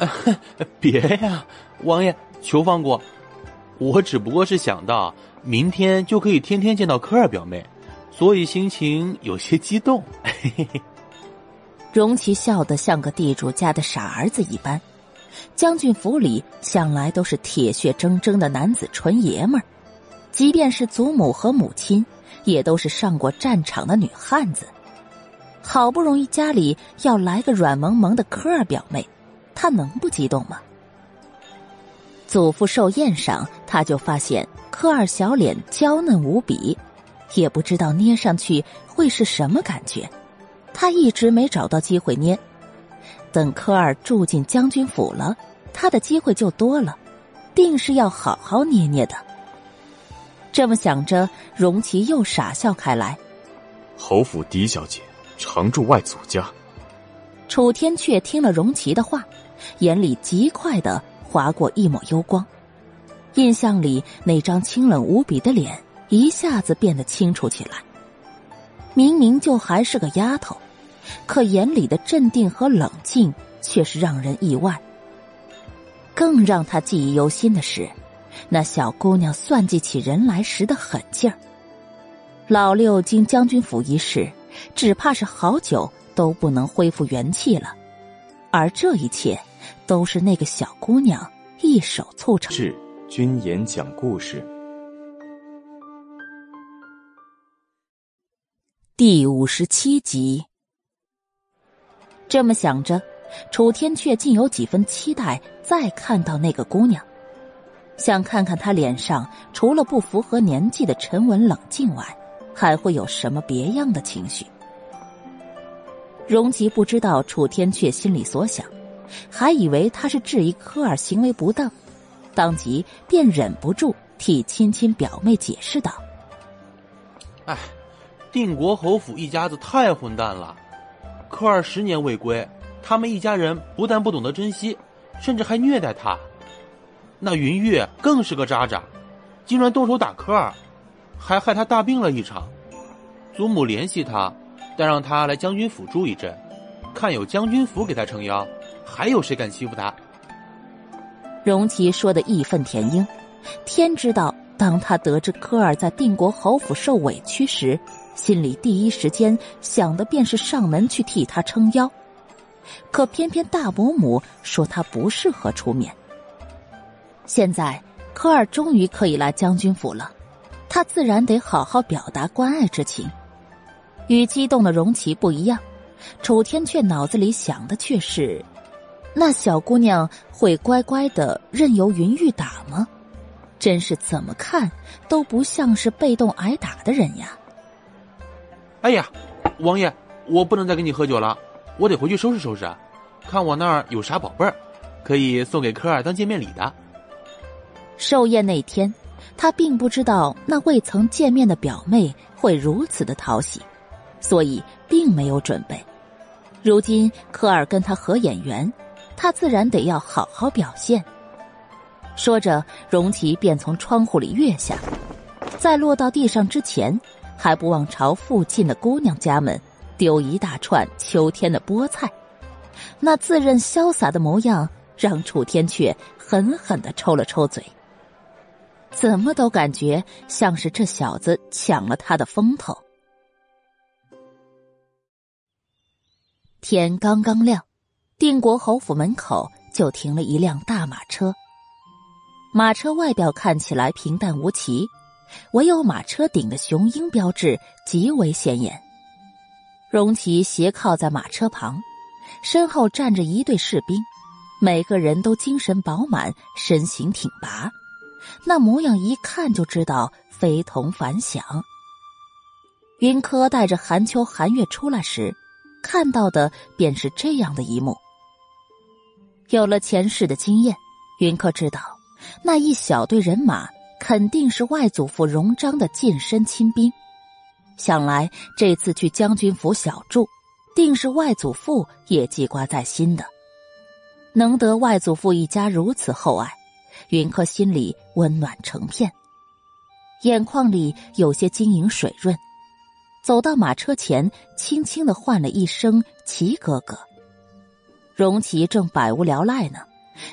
别呀，王爷，求放过！我只不过是想到明天就可以天天见到科尔表妹，所以心情有些激动。嘿嘿嘿荣琪笑得像个地主家的傻儿子一般。将军府里向来都是铁血铮铮的男子纯爷们儿，即便是祖母和母亲，也都是上过战场的女汉子。好不容易家里要来个软萌萌的科尔表妹，他能不激动吗？祖父寿宴上，他就发现科尔小脸娇嫩无比，也不知道捏上去会是什么感觉，他一直没找到机会捏。等科尔住进将军府了，他的机会就多了，定是要好好捏捏的。这么想着，荣琪又傻笑开来。侯府狄小姐常住外祖家。楚天却听了荣琪的话，眼里极快的划过一抹幽光，印象里那张清冷无比的脸一下子变得清楚起来。明明就还是个丫头。可眼里的镇定和冷静却是让人意外。更让他记忆犹新的是，那小姑娘算计起人来时的狠劲儿。老六经将军府一事，只怕是好久都不能恢复元气了。而这一切，都是那个小姑娘一手促成。是君言讲故事，第五十七集。这么想着，楚天却竟有几分期待再看到那个姑娘，想看看她脸上除了不符合年纪的沉稳冷静外，还会有什么别样的情绪。荣吉不知道楚天阙心里所想，还以为他是质疑科尔行为不当，当即便忍不住替亲亲表妹解释道：“哎，定国侯府一家子太混蛋了。”科尔十年未归，他们一家人不但不懂得珍惜，甚至还虐待他。那云玉更是个渣渣，竟然动手打科尔，还害他大病了一场。祖母联系他，但让他来将军府住一阵，看有将军府给他撑腰，还有谁敢欺负他？荣琪说的义愤填膺，天知道，当他得知科尔在定国侯府受委屈时。心里第一时间想的便是上门去替他撑腰，可偏偏大伯母说他不适合出面。现在科尔终于可以来将军府了，他自然得好好表达关爱之情。与激动的荣琪不一样，楚天却脑子里想的却是：那小姑娘会乖乖的任由云玉打吗？真是怎么看都不像是被动挨打的人呀。哎呀，王爷，我不能再跟你喝酒了，我得回去收拾收拾，看我那儿有啥宝贝儿，可以送给科尔当见面礼的。寿宴那天，他并不知道那未曾见面的表妹会如此的讨喜，所以并没有准备。如今科尔跟他合眼缘，他自然得要好好表现。说着，荣琪便从窗户里跃下，在落到地上之前。还不忘朝附近的姑娘家们丢一大串秋天的菠菜，那自认潇洒的模样让楚天阙狠狠的抽了抽嘴。怎么都感觉像是这小子抢了他的风头。天刚刚亮，定国侯府门口就停了一辆大马车。马车外表看起来平淡无奇。唯有马车顶的雄鹰标志极为显眼。荣琪斜靠在马车旁，身后站着一队士兵，每个人都精神饱满，身形挺拔，那模样一看就知道非同凡响。云柯带着寒秋寒月出来时，看到的便是这样的一幕。有了前世的经验，云柯知道那一小队人马。肯定是外祖父荣章的近身亲兵，想来这次去将军府小住，定是外祖父也记挂在心的。能得外祖父一家如此厚爱，云柯心里温暖成片，眼眶里有些晶莹水润。走到马车前，轻轻的唤了一声“齐哥哥”。荣琪正百无聊赖呢，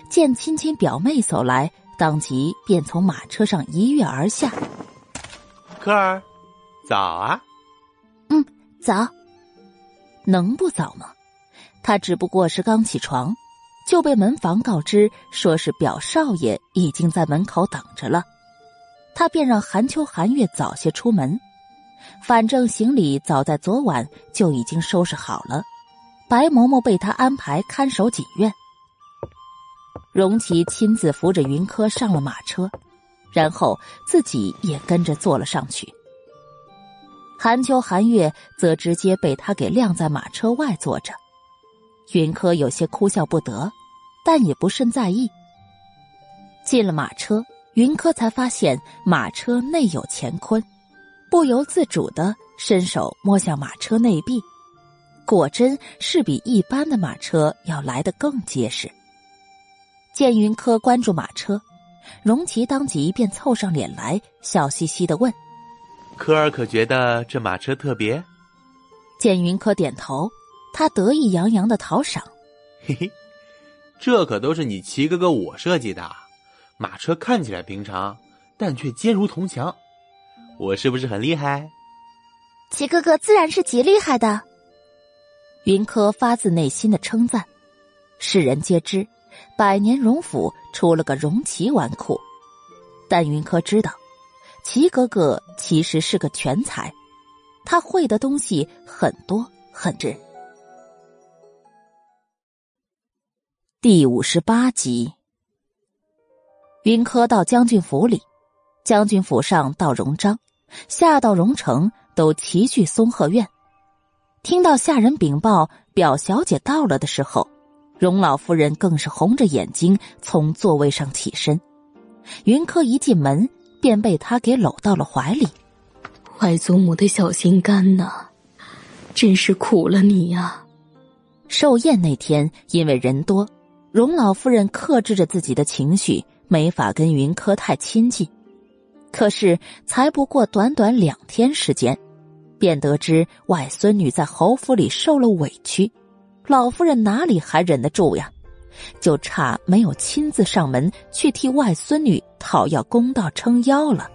见亲亲表妹走来，当即便从马车上一跃而下。科儿，早啊！嗯，早。能不早吗？他只不过是刚起床，就被门房告知说是表少爷已经在门口等着了。他便让韩秋、韩月早些出门，反正行李早在昨晚就已经收拾好了。白嬷嬷被他安排看守锦院，荣琪亲自扶着云柯上了马车，然后自己也跟着坐了上去。韩秋、韩月则直接被他给晾在马车外坐着。云柯有些哭笑不得，但也不甚在意。进了马车，云柯才发现马车内有乾坤，不由自主的伸手摸向马车内壁。果真是比一般的马车要来得更结实。见云柯关注马车，荣琪当即便凑上脸来，笑嘻嘻的问：“柯儿可觉得这马车特别？”见云柯点头，他得意洋洋的讨赏：“嘿嘿，这可都是你齐哥哥我设计的。马车看起来平常，但却坚如铜墙。我是不是很厉害？”齐哥哥自然是极厉害的。云柯发自内心的称赞，世人皆知，百年荣府出了个荣齐纨绔，但云柯知道，齐哥哥其实是个全才，他会的东西很多很真。第五十八集，云柯到将军府里，将军府上到荣章，下到荣城，都齐聚松鹤院。听到下人禀报表小姐到了的时候，荣老夫人更是红着眼睛从座位上起身。云柯一进门便被他给搂到了怀里。外祖母的小心肝呐，真是苦了你呀！寿宴那天因为人多，荣老夫人克制着自己的情绪，没法跟云柯太亲近。可是才不过短短两天时间。便得知外孙女在侯府里受了委屈，老夫人哪里还忍得住呀？就差没有亲自上门去替外孙女讨要公道撑腰了。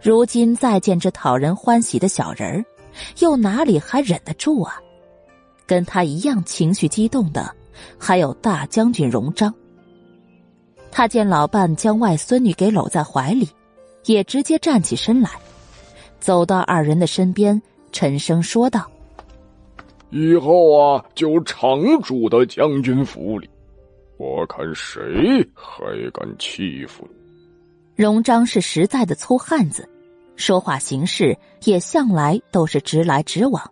如今再见这讨人欢喜的小人儿，又哪里还忍得住啊？跟他一样情绪激动的，还有大将军荣章。他见老伴将外孙女给搂在怀里，也直接站起身来。走到二人的身边，沉声说道：“以后啊，就常住到将军府里，我看谁还敢欺负你。”荣章是实在的粗汉子，说话行事也向来都是直来直往。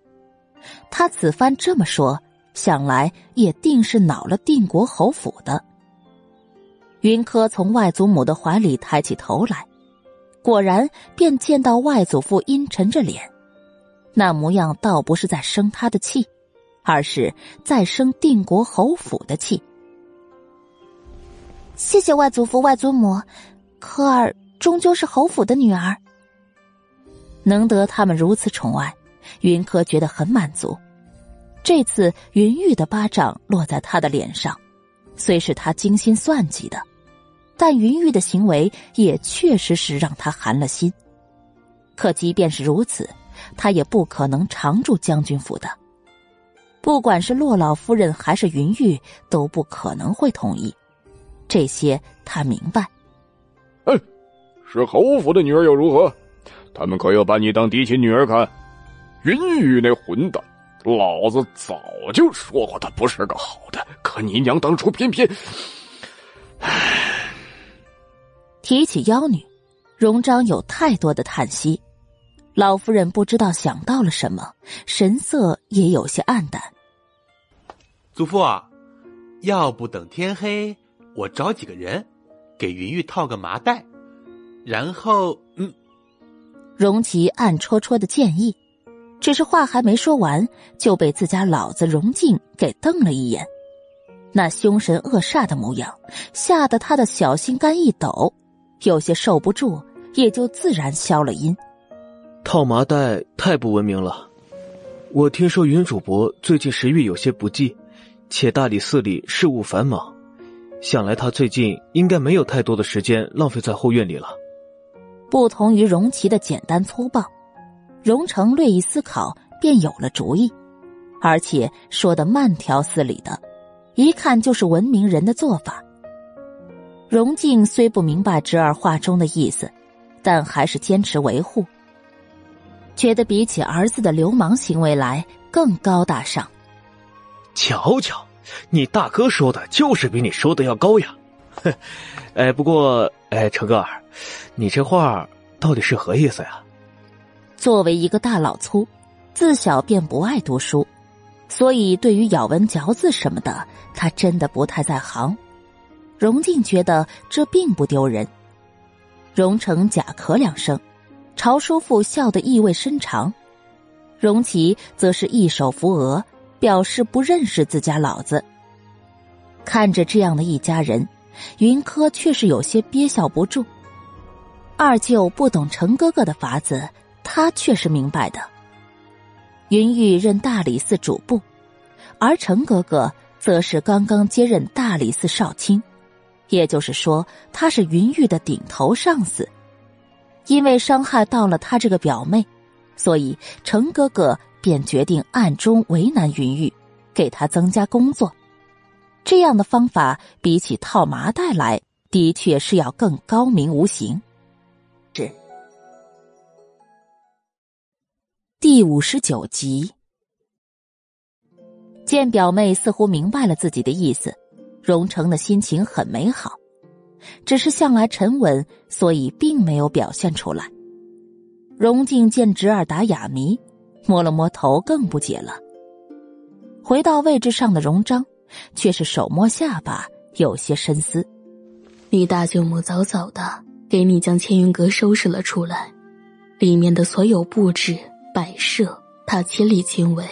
他此番这么说，想来也定是恼了定国侯府的。云柯从外祖母的怀里抬起头来。果然，便见到外祖父阴沉着脸，那模样倒不是在生他的气，而是在生定国侯府的气。谢谢外祖父、外祖母，科儿终究是侯府的女儿，能得他们如此宠爱，云柯觉得很满足。这次云玉的巴掌落在他的脸上，虽是他精心算计的。但云玉的行为也确实是让他寒了心。可即便是如此，他也不可能常住将军府的。不管是洛老夫人还是云玉，都不可能会同意。这些他明白。嗯，是侯府的女儿又如何？他们可要把你当嫡亲女儿看。云玉那混蛋，老子早就说过他不是个好的。可你娘当初偏偏……唉。提起妖女，荣章有太多的叹息。老夫人不知道想到了什么，神色也有些暗淡。祖父啊，要不等天黑，我找几个人，给云玉套个麻袋，然后嗯，荣琪暗戳戳的建议，只是话还没说完，就被自家老子荣静给瞪了一眼，那凶神恶煞的模样，吓得他的小心肝一抖，有些受不住，也就自然消了音。套麻袋太不文明了，我听说云主播最近食欲有些不济，且大理寺里事务繁忙，想来他最近应该没有太多的时间浪费在后院里了。不同于荣琪的简单粗暴，荣成略一思考便有了主意，而且说的慢条斯理的，一看就是文明人的做法。荣静虽不明白侄儿话中的意思，但还是坚持维护，觉得比起儿子的流氓行为来更高大上。瞧瞧，你大哥说的就是比你说的要高雅！哼，哎，不过，哎，成哥儿。你这话到底是何意思呀？作为一个大老粗，自小便不爱读书，所以对于咬文嚼字什么的，他真的不太在行。荣静觉得这并不丢人。荣成假咳两声，朝叔父笑得意味深长。荣琪则是一手扶额，表示不认识自家老子。看着这样的一家人，云柯却是有些憋笑不住。二舅不懂程哥哥的法子，他却是明白的。云玉任大理寺主簿，而程哥哥则是刚刚接任大理寺少卿，也就是说，他是云玉的顶头上司。因为伤害到了他这个表妹，所以程哥哥便决定暗中为难云玉，给他增加工作。这样的方法比起套麻袋来，的确是要更高明无形。是第五十九集，见表妹似乎明白了自己的意思，荣成的心情很美好，只是向来沉稳，所以并没有表现出来。荣静见侄儿打哑谜，摸了摸头，更不解了。回到位置上的荣章，却是手摸下巴，有些深思：“你大舅母早早的。”给你将千云阁收拾了出来，里面的所有布置摆设，他亲力亲为。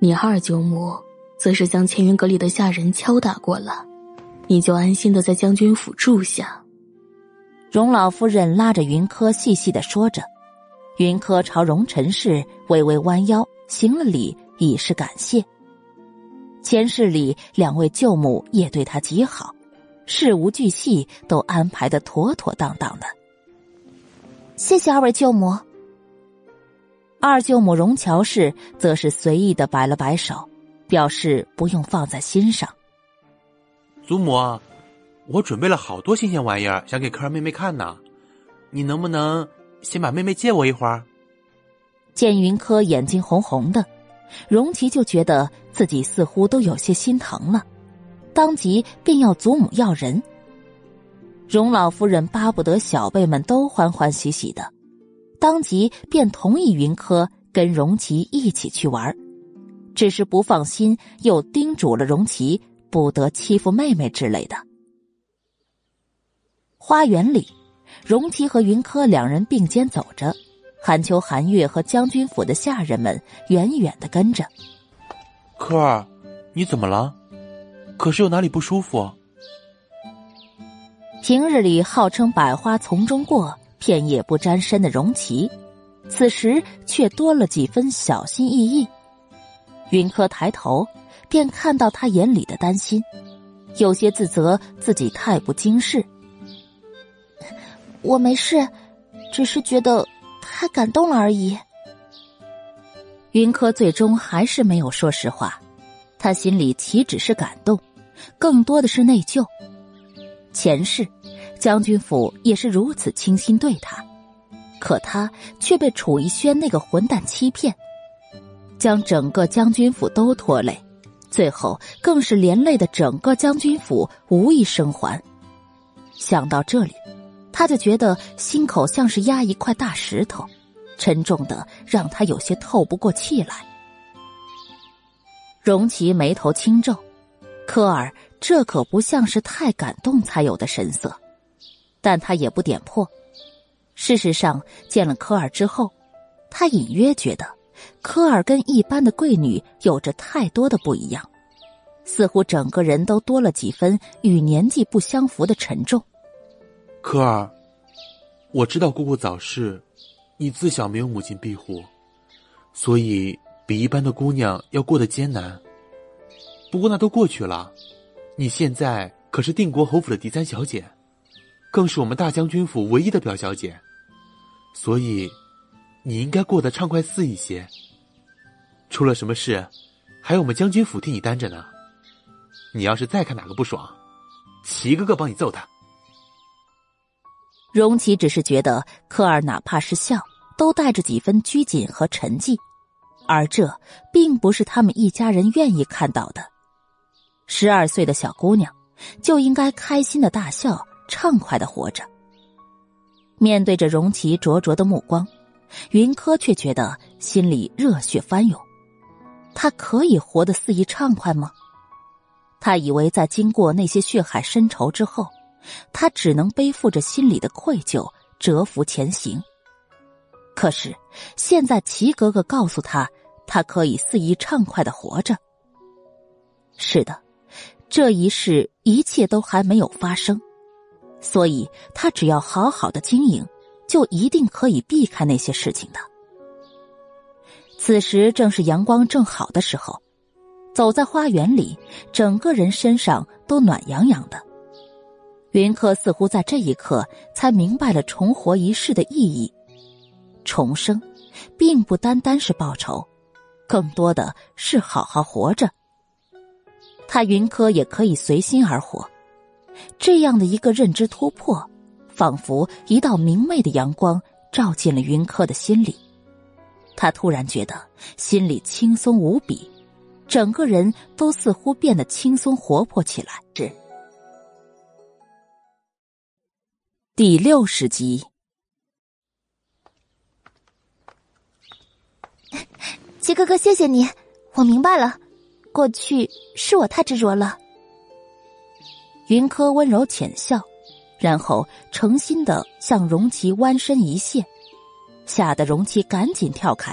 你二舅母则是将千云阁里的下人敲打过了，你就安心的在将军府住下。荣老夫人拉着云柯细细的说着，云柯朝荣陈氏微微弯腰行了礼，以示感谢。前世里两位舅母也对他极好。事无巨细都安排的妥妥当当的。谢谢二位舅母。二舅母荣乔氏则是随意的摆了摆手，表示不用放在心上。祖母，我准备了好多新鲜玩意儿，想给科儿妹妹看呢。你能不能先把妹妹借我一会儿？见云柯眼睛红红的，荣琪就觉得自己似乎都有些心疼了。当即便要祖母要人，荣老夫人巴不得小辈们都欢欢喜喜的，当即便同意云柯跟荣琪一起去玩，只是不放心，又叮嘱了荣琪不得欺负妹妹之类的。花园里，荣琪和云柯两人并肩走着，韩秋、韩月和将军府的下人们远远的跟着。柯儿，你怎么了？可是有哪里不舒服？平日里号称百花丛中过，片叶不沾身的荣琪，此时却多了几分小心翼翼。云柯抬头，便看到他眼里的担心，有些自责自己太不经事。我没事，只是觉得太感动了而已。云柯最终还是没有说实话，他心里岂止是感动。更多的是内疚。前世，将军府也是如此倾心对他，可他却被楚逸轩那个混蛋欺骗，将整个将军府都拖累，最后更是连累的整个将军府无一生还。想到这里，他就觉得心口像是压一块大石头，沉重的让他有些透不过气来。荣琪眉头轻皱。科尔，这可不像是太感动才有的神色，但他也不点破。事实上，见了科尔之后，他隐约觉得科尔跟一般的贵女有着太多的不一样，似乎整个人都多了几分与年纪不相符的沉重。科尔，我知道姑姑早逝，你自小没有母亲庇护，所以比一般的姑娘要过得艰难。不过那都过去了，你现在可是定国侯府的嫡三小姐，更是我们大将军府唯一的表小姐。所以，你应该过得畅快肆一些。出了什么事，还有我们将军府替你担着呢。你要是再看哪个不爽，齐哥哥帮你揍他。荣琪只是觉得科尔哪怕是笑，都带着几分拘谨和沉寂，而这并不是他们一家人愿意看到的。十二岁的小姑娘就应该开心的大笑，畅快的活着。面对着荣琪灼灼的目光，云柯却觉得心里热血翻涌。他可以活得肆意畅快吗？他以为在经过那些血海深仇之后，他只能背负着心里的愧疚，蛰伏前行。可是现在齐格格告诉他，他可以肆意畅快的活着。是的，这一世一切都还没有发生。所以，他只要好好的经营，就一定可以避开那些事情的。此时正是阳光正好的时候，走在花园里，整个人身上都暖洋洋的。云柯似乎在这一刻才明白了重活一世的意义。重生，并不单单是报仇，更多的是好好活着。他云柯也可以随心而活。这样的一个认知突破，仿佛一道明媚的阳光照进了云柯的心里。他突然觉得心里轻松无比，整个人都似乎变得轻松活泼起来。是第六十集，齐哥哥，谢谢你，我明白了，过去是我太执着了。云柯温柔浅笑，然后诚心的向荣琪弯身一谢，吓得荣琪赶紧跳开，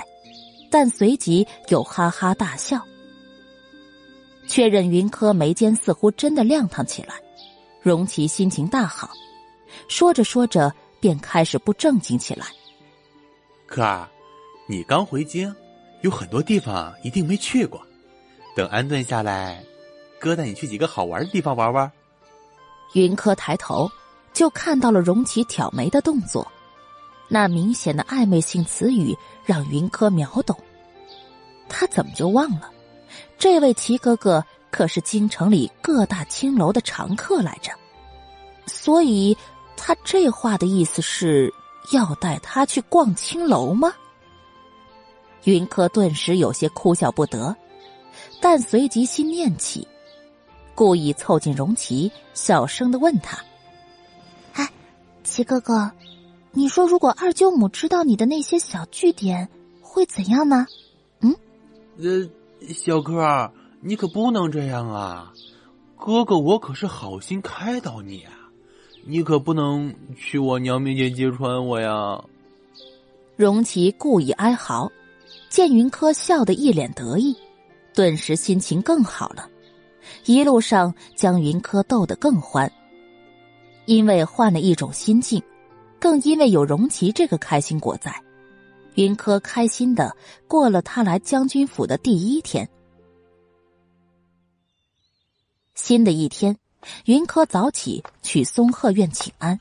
但随即又哈哈大笑。确认云柯眉间似乎真的亮堂起来，荣琪心情大好，说着说着便开始不正经起来。柯儿，你刚回京，有很多地方一定没去过，等安顿下来，哥带你去几个好玩的地方玩玩。云柯抬头，就看到了荣琪挑眉的动作，那明显的暧昧性词语让云柯秒懂。他怎么就忘了，这位齐哥哥可是京城里各大青楼的常客来着？所以，他这话的意思是要带他去逛青楼吗？云柯顿时有些哭笑不得，但随即心念起。故意凑近荣琪，小声的问他：“哎，齐哥哥，你说如果二舅母知道你的那些小据点，会怎样呢？”“嗯，呃，小柯，你可不能这样啊！哥哥，我可是好心开导你啊，你可不能去我娘面前揭穿我呀！”荣琪故意哀嚎，见云柯笑得一脸得意，顿时心情更好了。一路上将云柯逗得更欢，因为换了一种心境，更因为有荣琪这个开心果在，云柯开心的过了他来将军府的第一天。新的一天，云柯早起去松鹤院请安。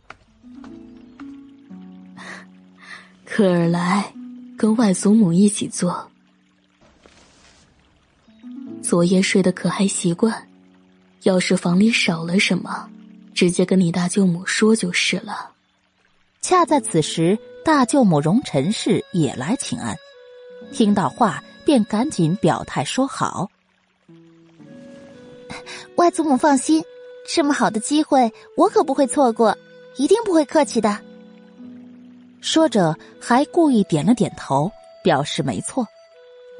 可儿来，跟外祖母一起坐。昨夜睡得可还习惯？要是房里少了什么，直接跟你大舅母说就是了。恰在此时，大舅母荣陈氏也来请安，听到话便赶紧表态说好。外祖母放心，这么好的机会我可不会错过，一定不会客气的。说着，还故意点了点头，表示没错，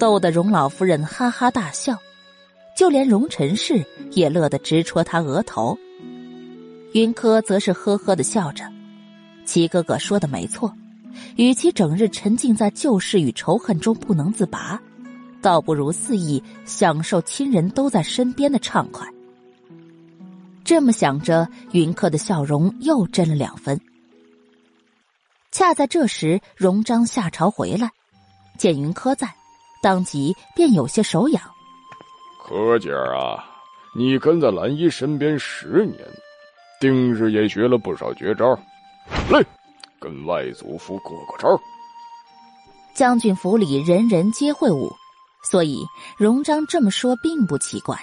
逗得荣老夫人哈哈大笑。就连荣陈氏也乐得直戳他额头，云柯则是呵呵的笑着，齐哥哥说的没错，与其整日沉浸在旧事与仇恨中不能自拔，倒不如肆意享受亲人都在身边的畅快。这么想着，云客的笑容又真了两分。恰在这时，荣章下朝回来，见云柯在，当即便有些手痒。柯姐儿啊，你跟在兰姨身边十年，定是也学了不少绝招，来，跟外祖父过过招。将军府里人人皆会武，所以荣章这么说并不奇怪。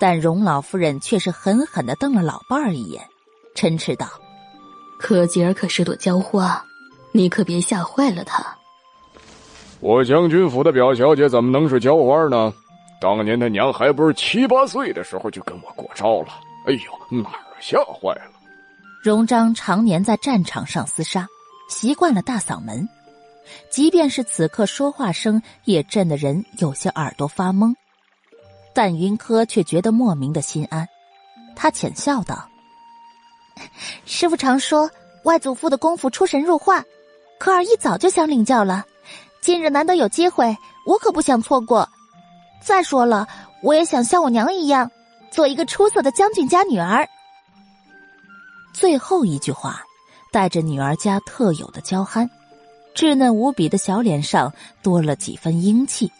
但荣老夫人却是狠狠的瞪了老伴儿一眼，嗔斥道。可吉儿可是朵娇花，你可别吓坏了她。我将军府的表小姐怎么能是娇花呢？当年他娘还不是七八岁的时候就跟我过招了。哎呦，哪儿吓坏了？荣章常年在战场上厮杀，习惯了大嗓门，即便是此刻说话声也震得人有些耳朵发懵。但云柯却觉得莫名的心安，他浅笑道。师傅常说，外祖父的功夫出神入化，可儿一早就想领教了。今日难得有机会，我可不想错过。再说了，我也想像我娘一样，做一个出色的将军家女儿。最后一句话，带着女儿家特有的娇憨，稚嫩无比的小脸上多了几分英气。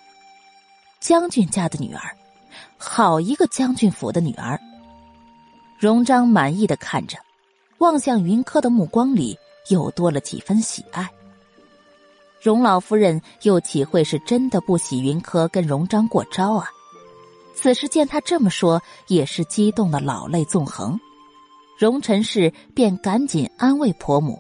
将军家的女儿，好一个将军府的女儿。荣章满意的看着。望向云柯的目光里又多了几分喜爱。荣老夫人又岂会是真的不喜云柯跟荣章过招啊？此时见他这么说，也是激动的老泪纵横。荣臣氏便赶紧安慰婆母：“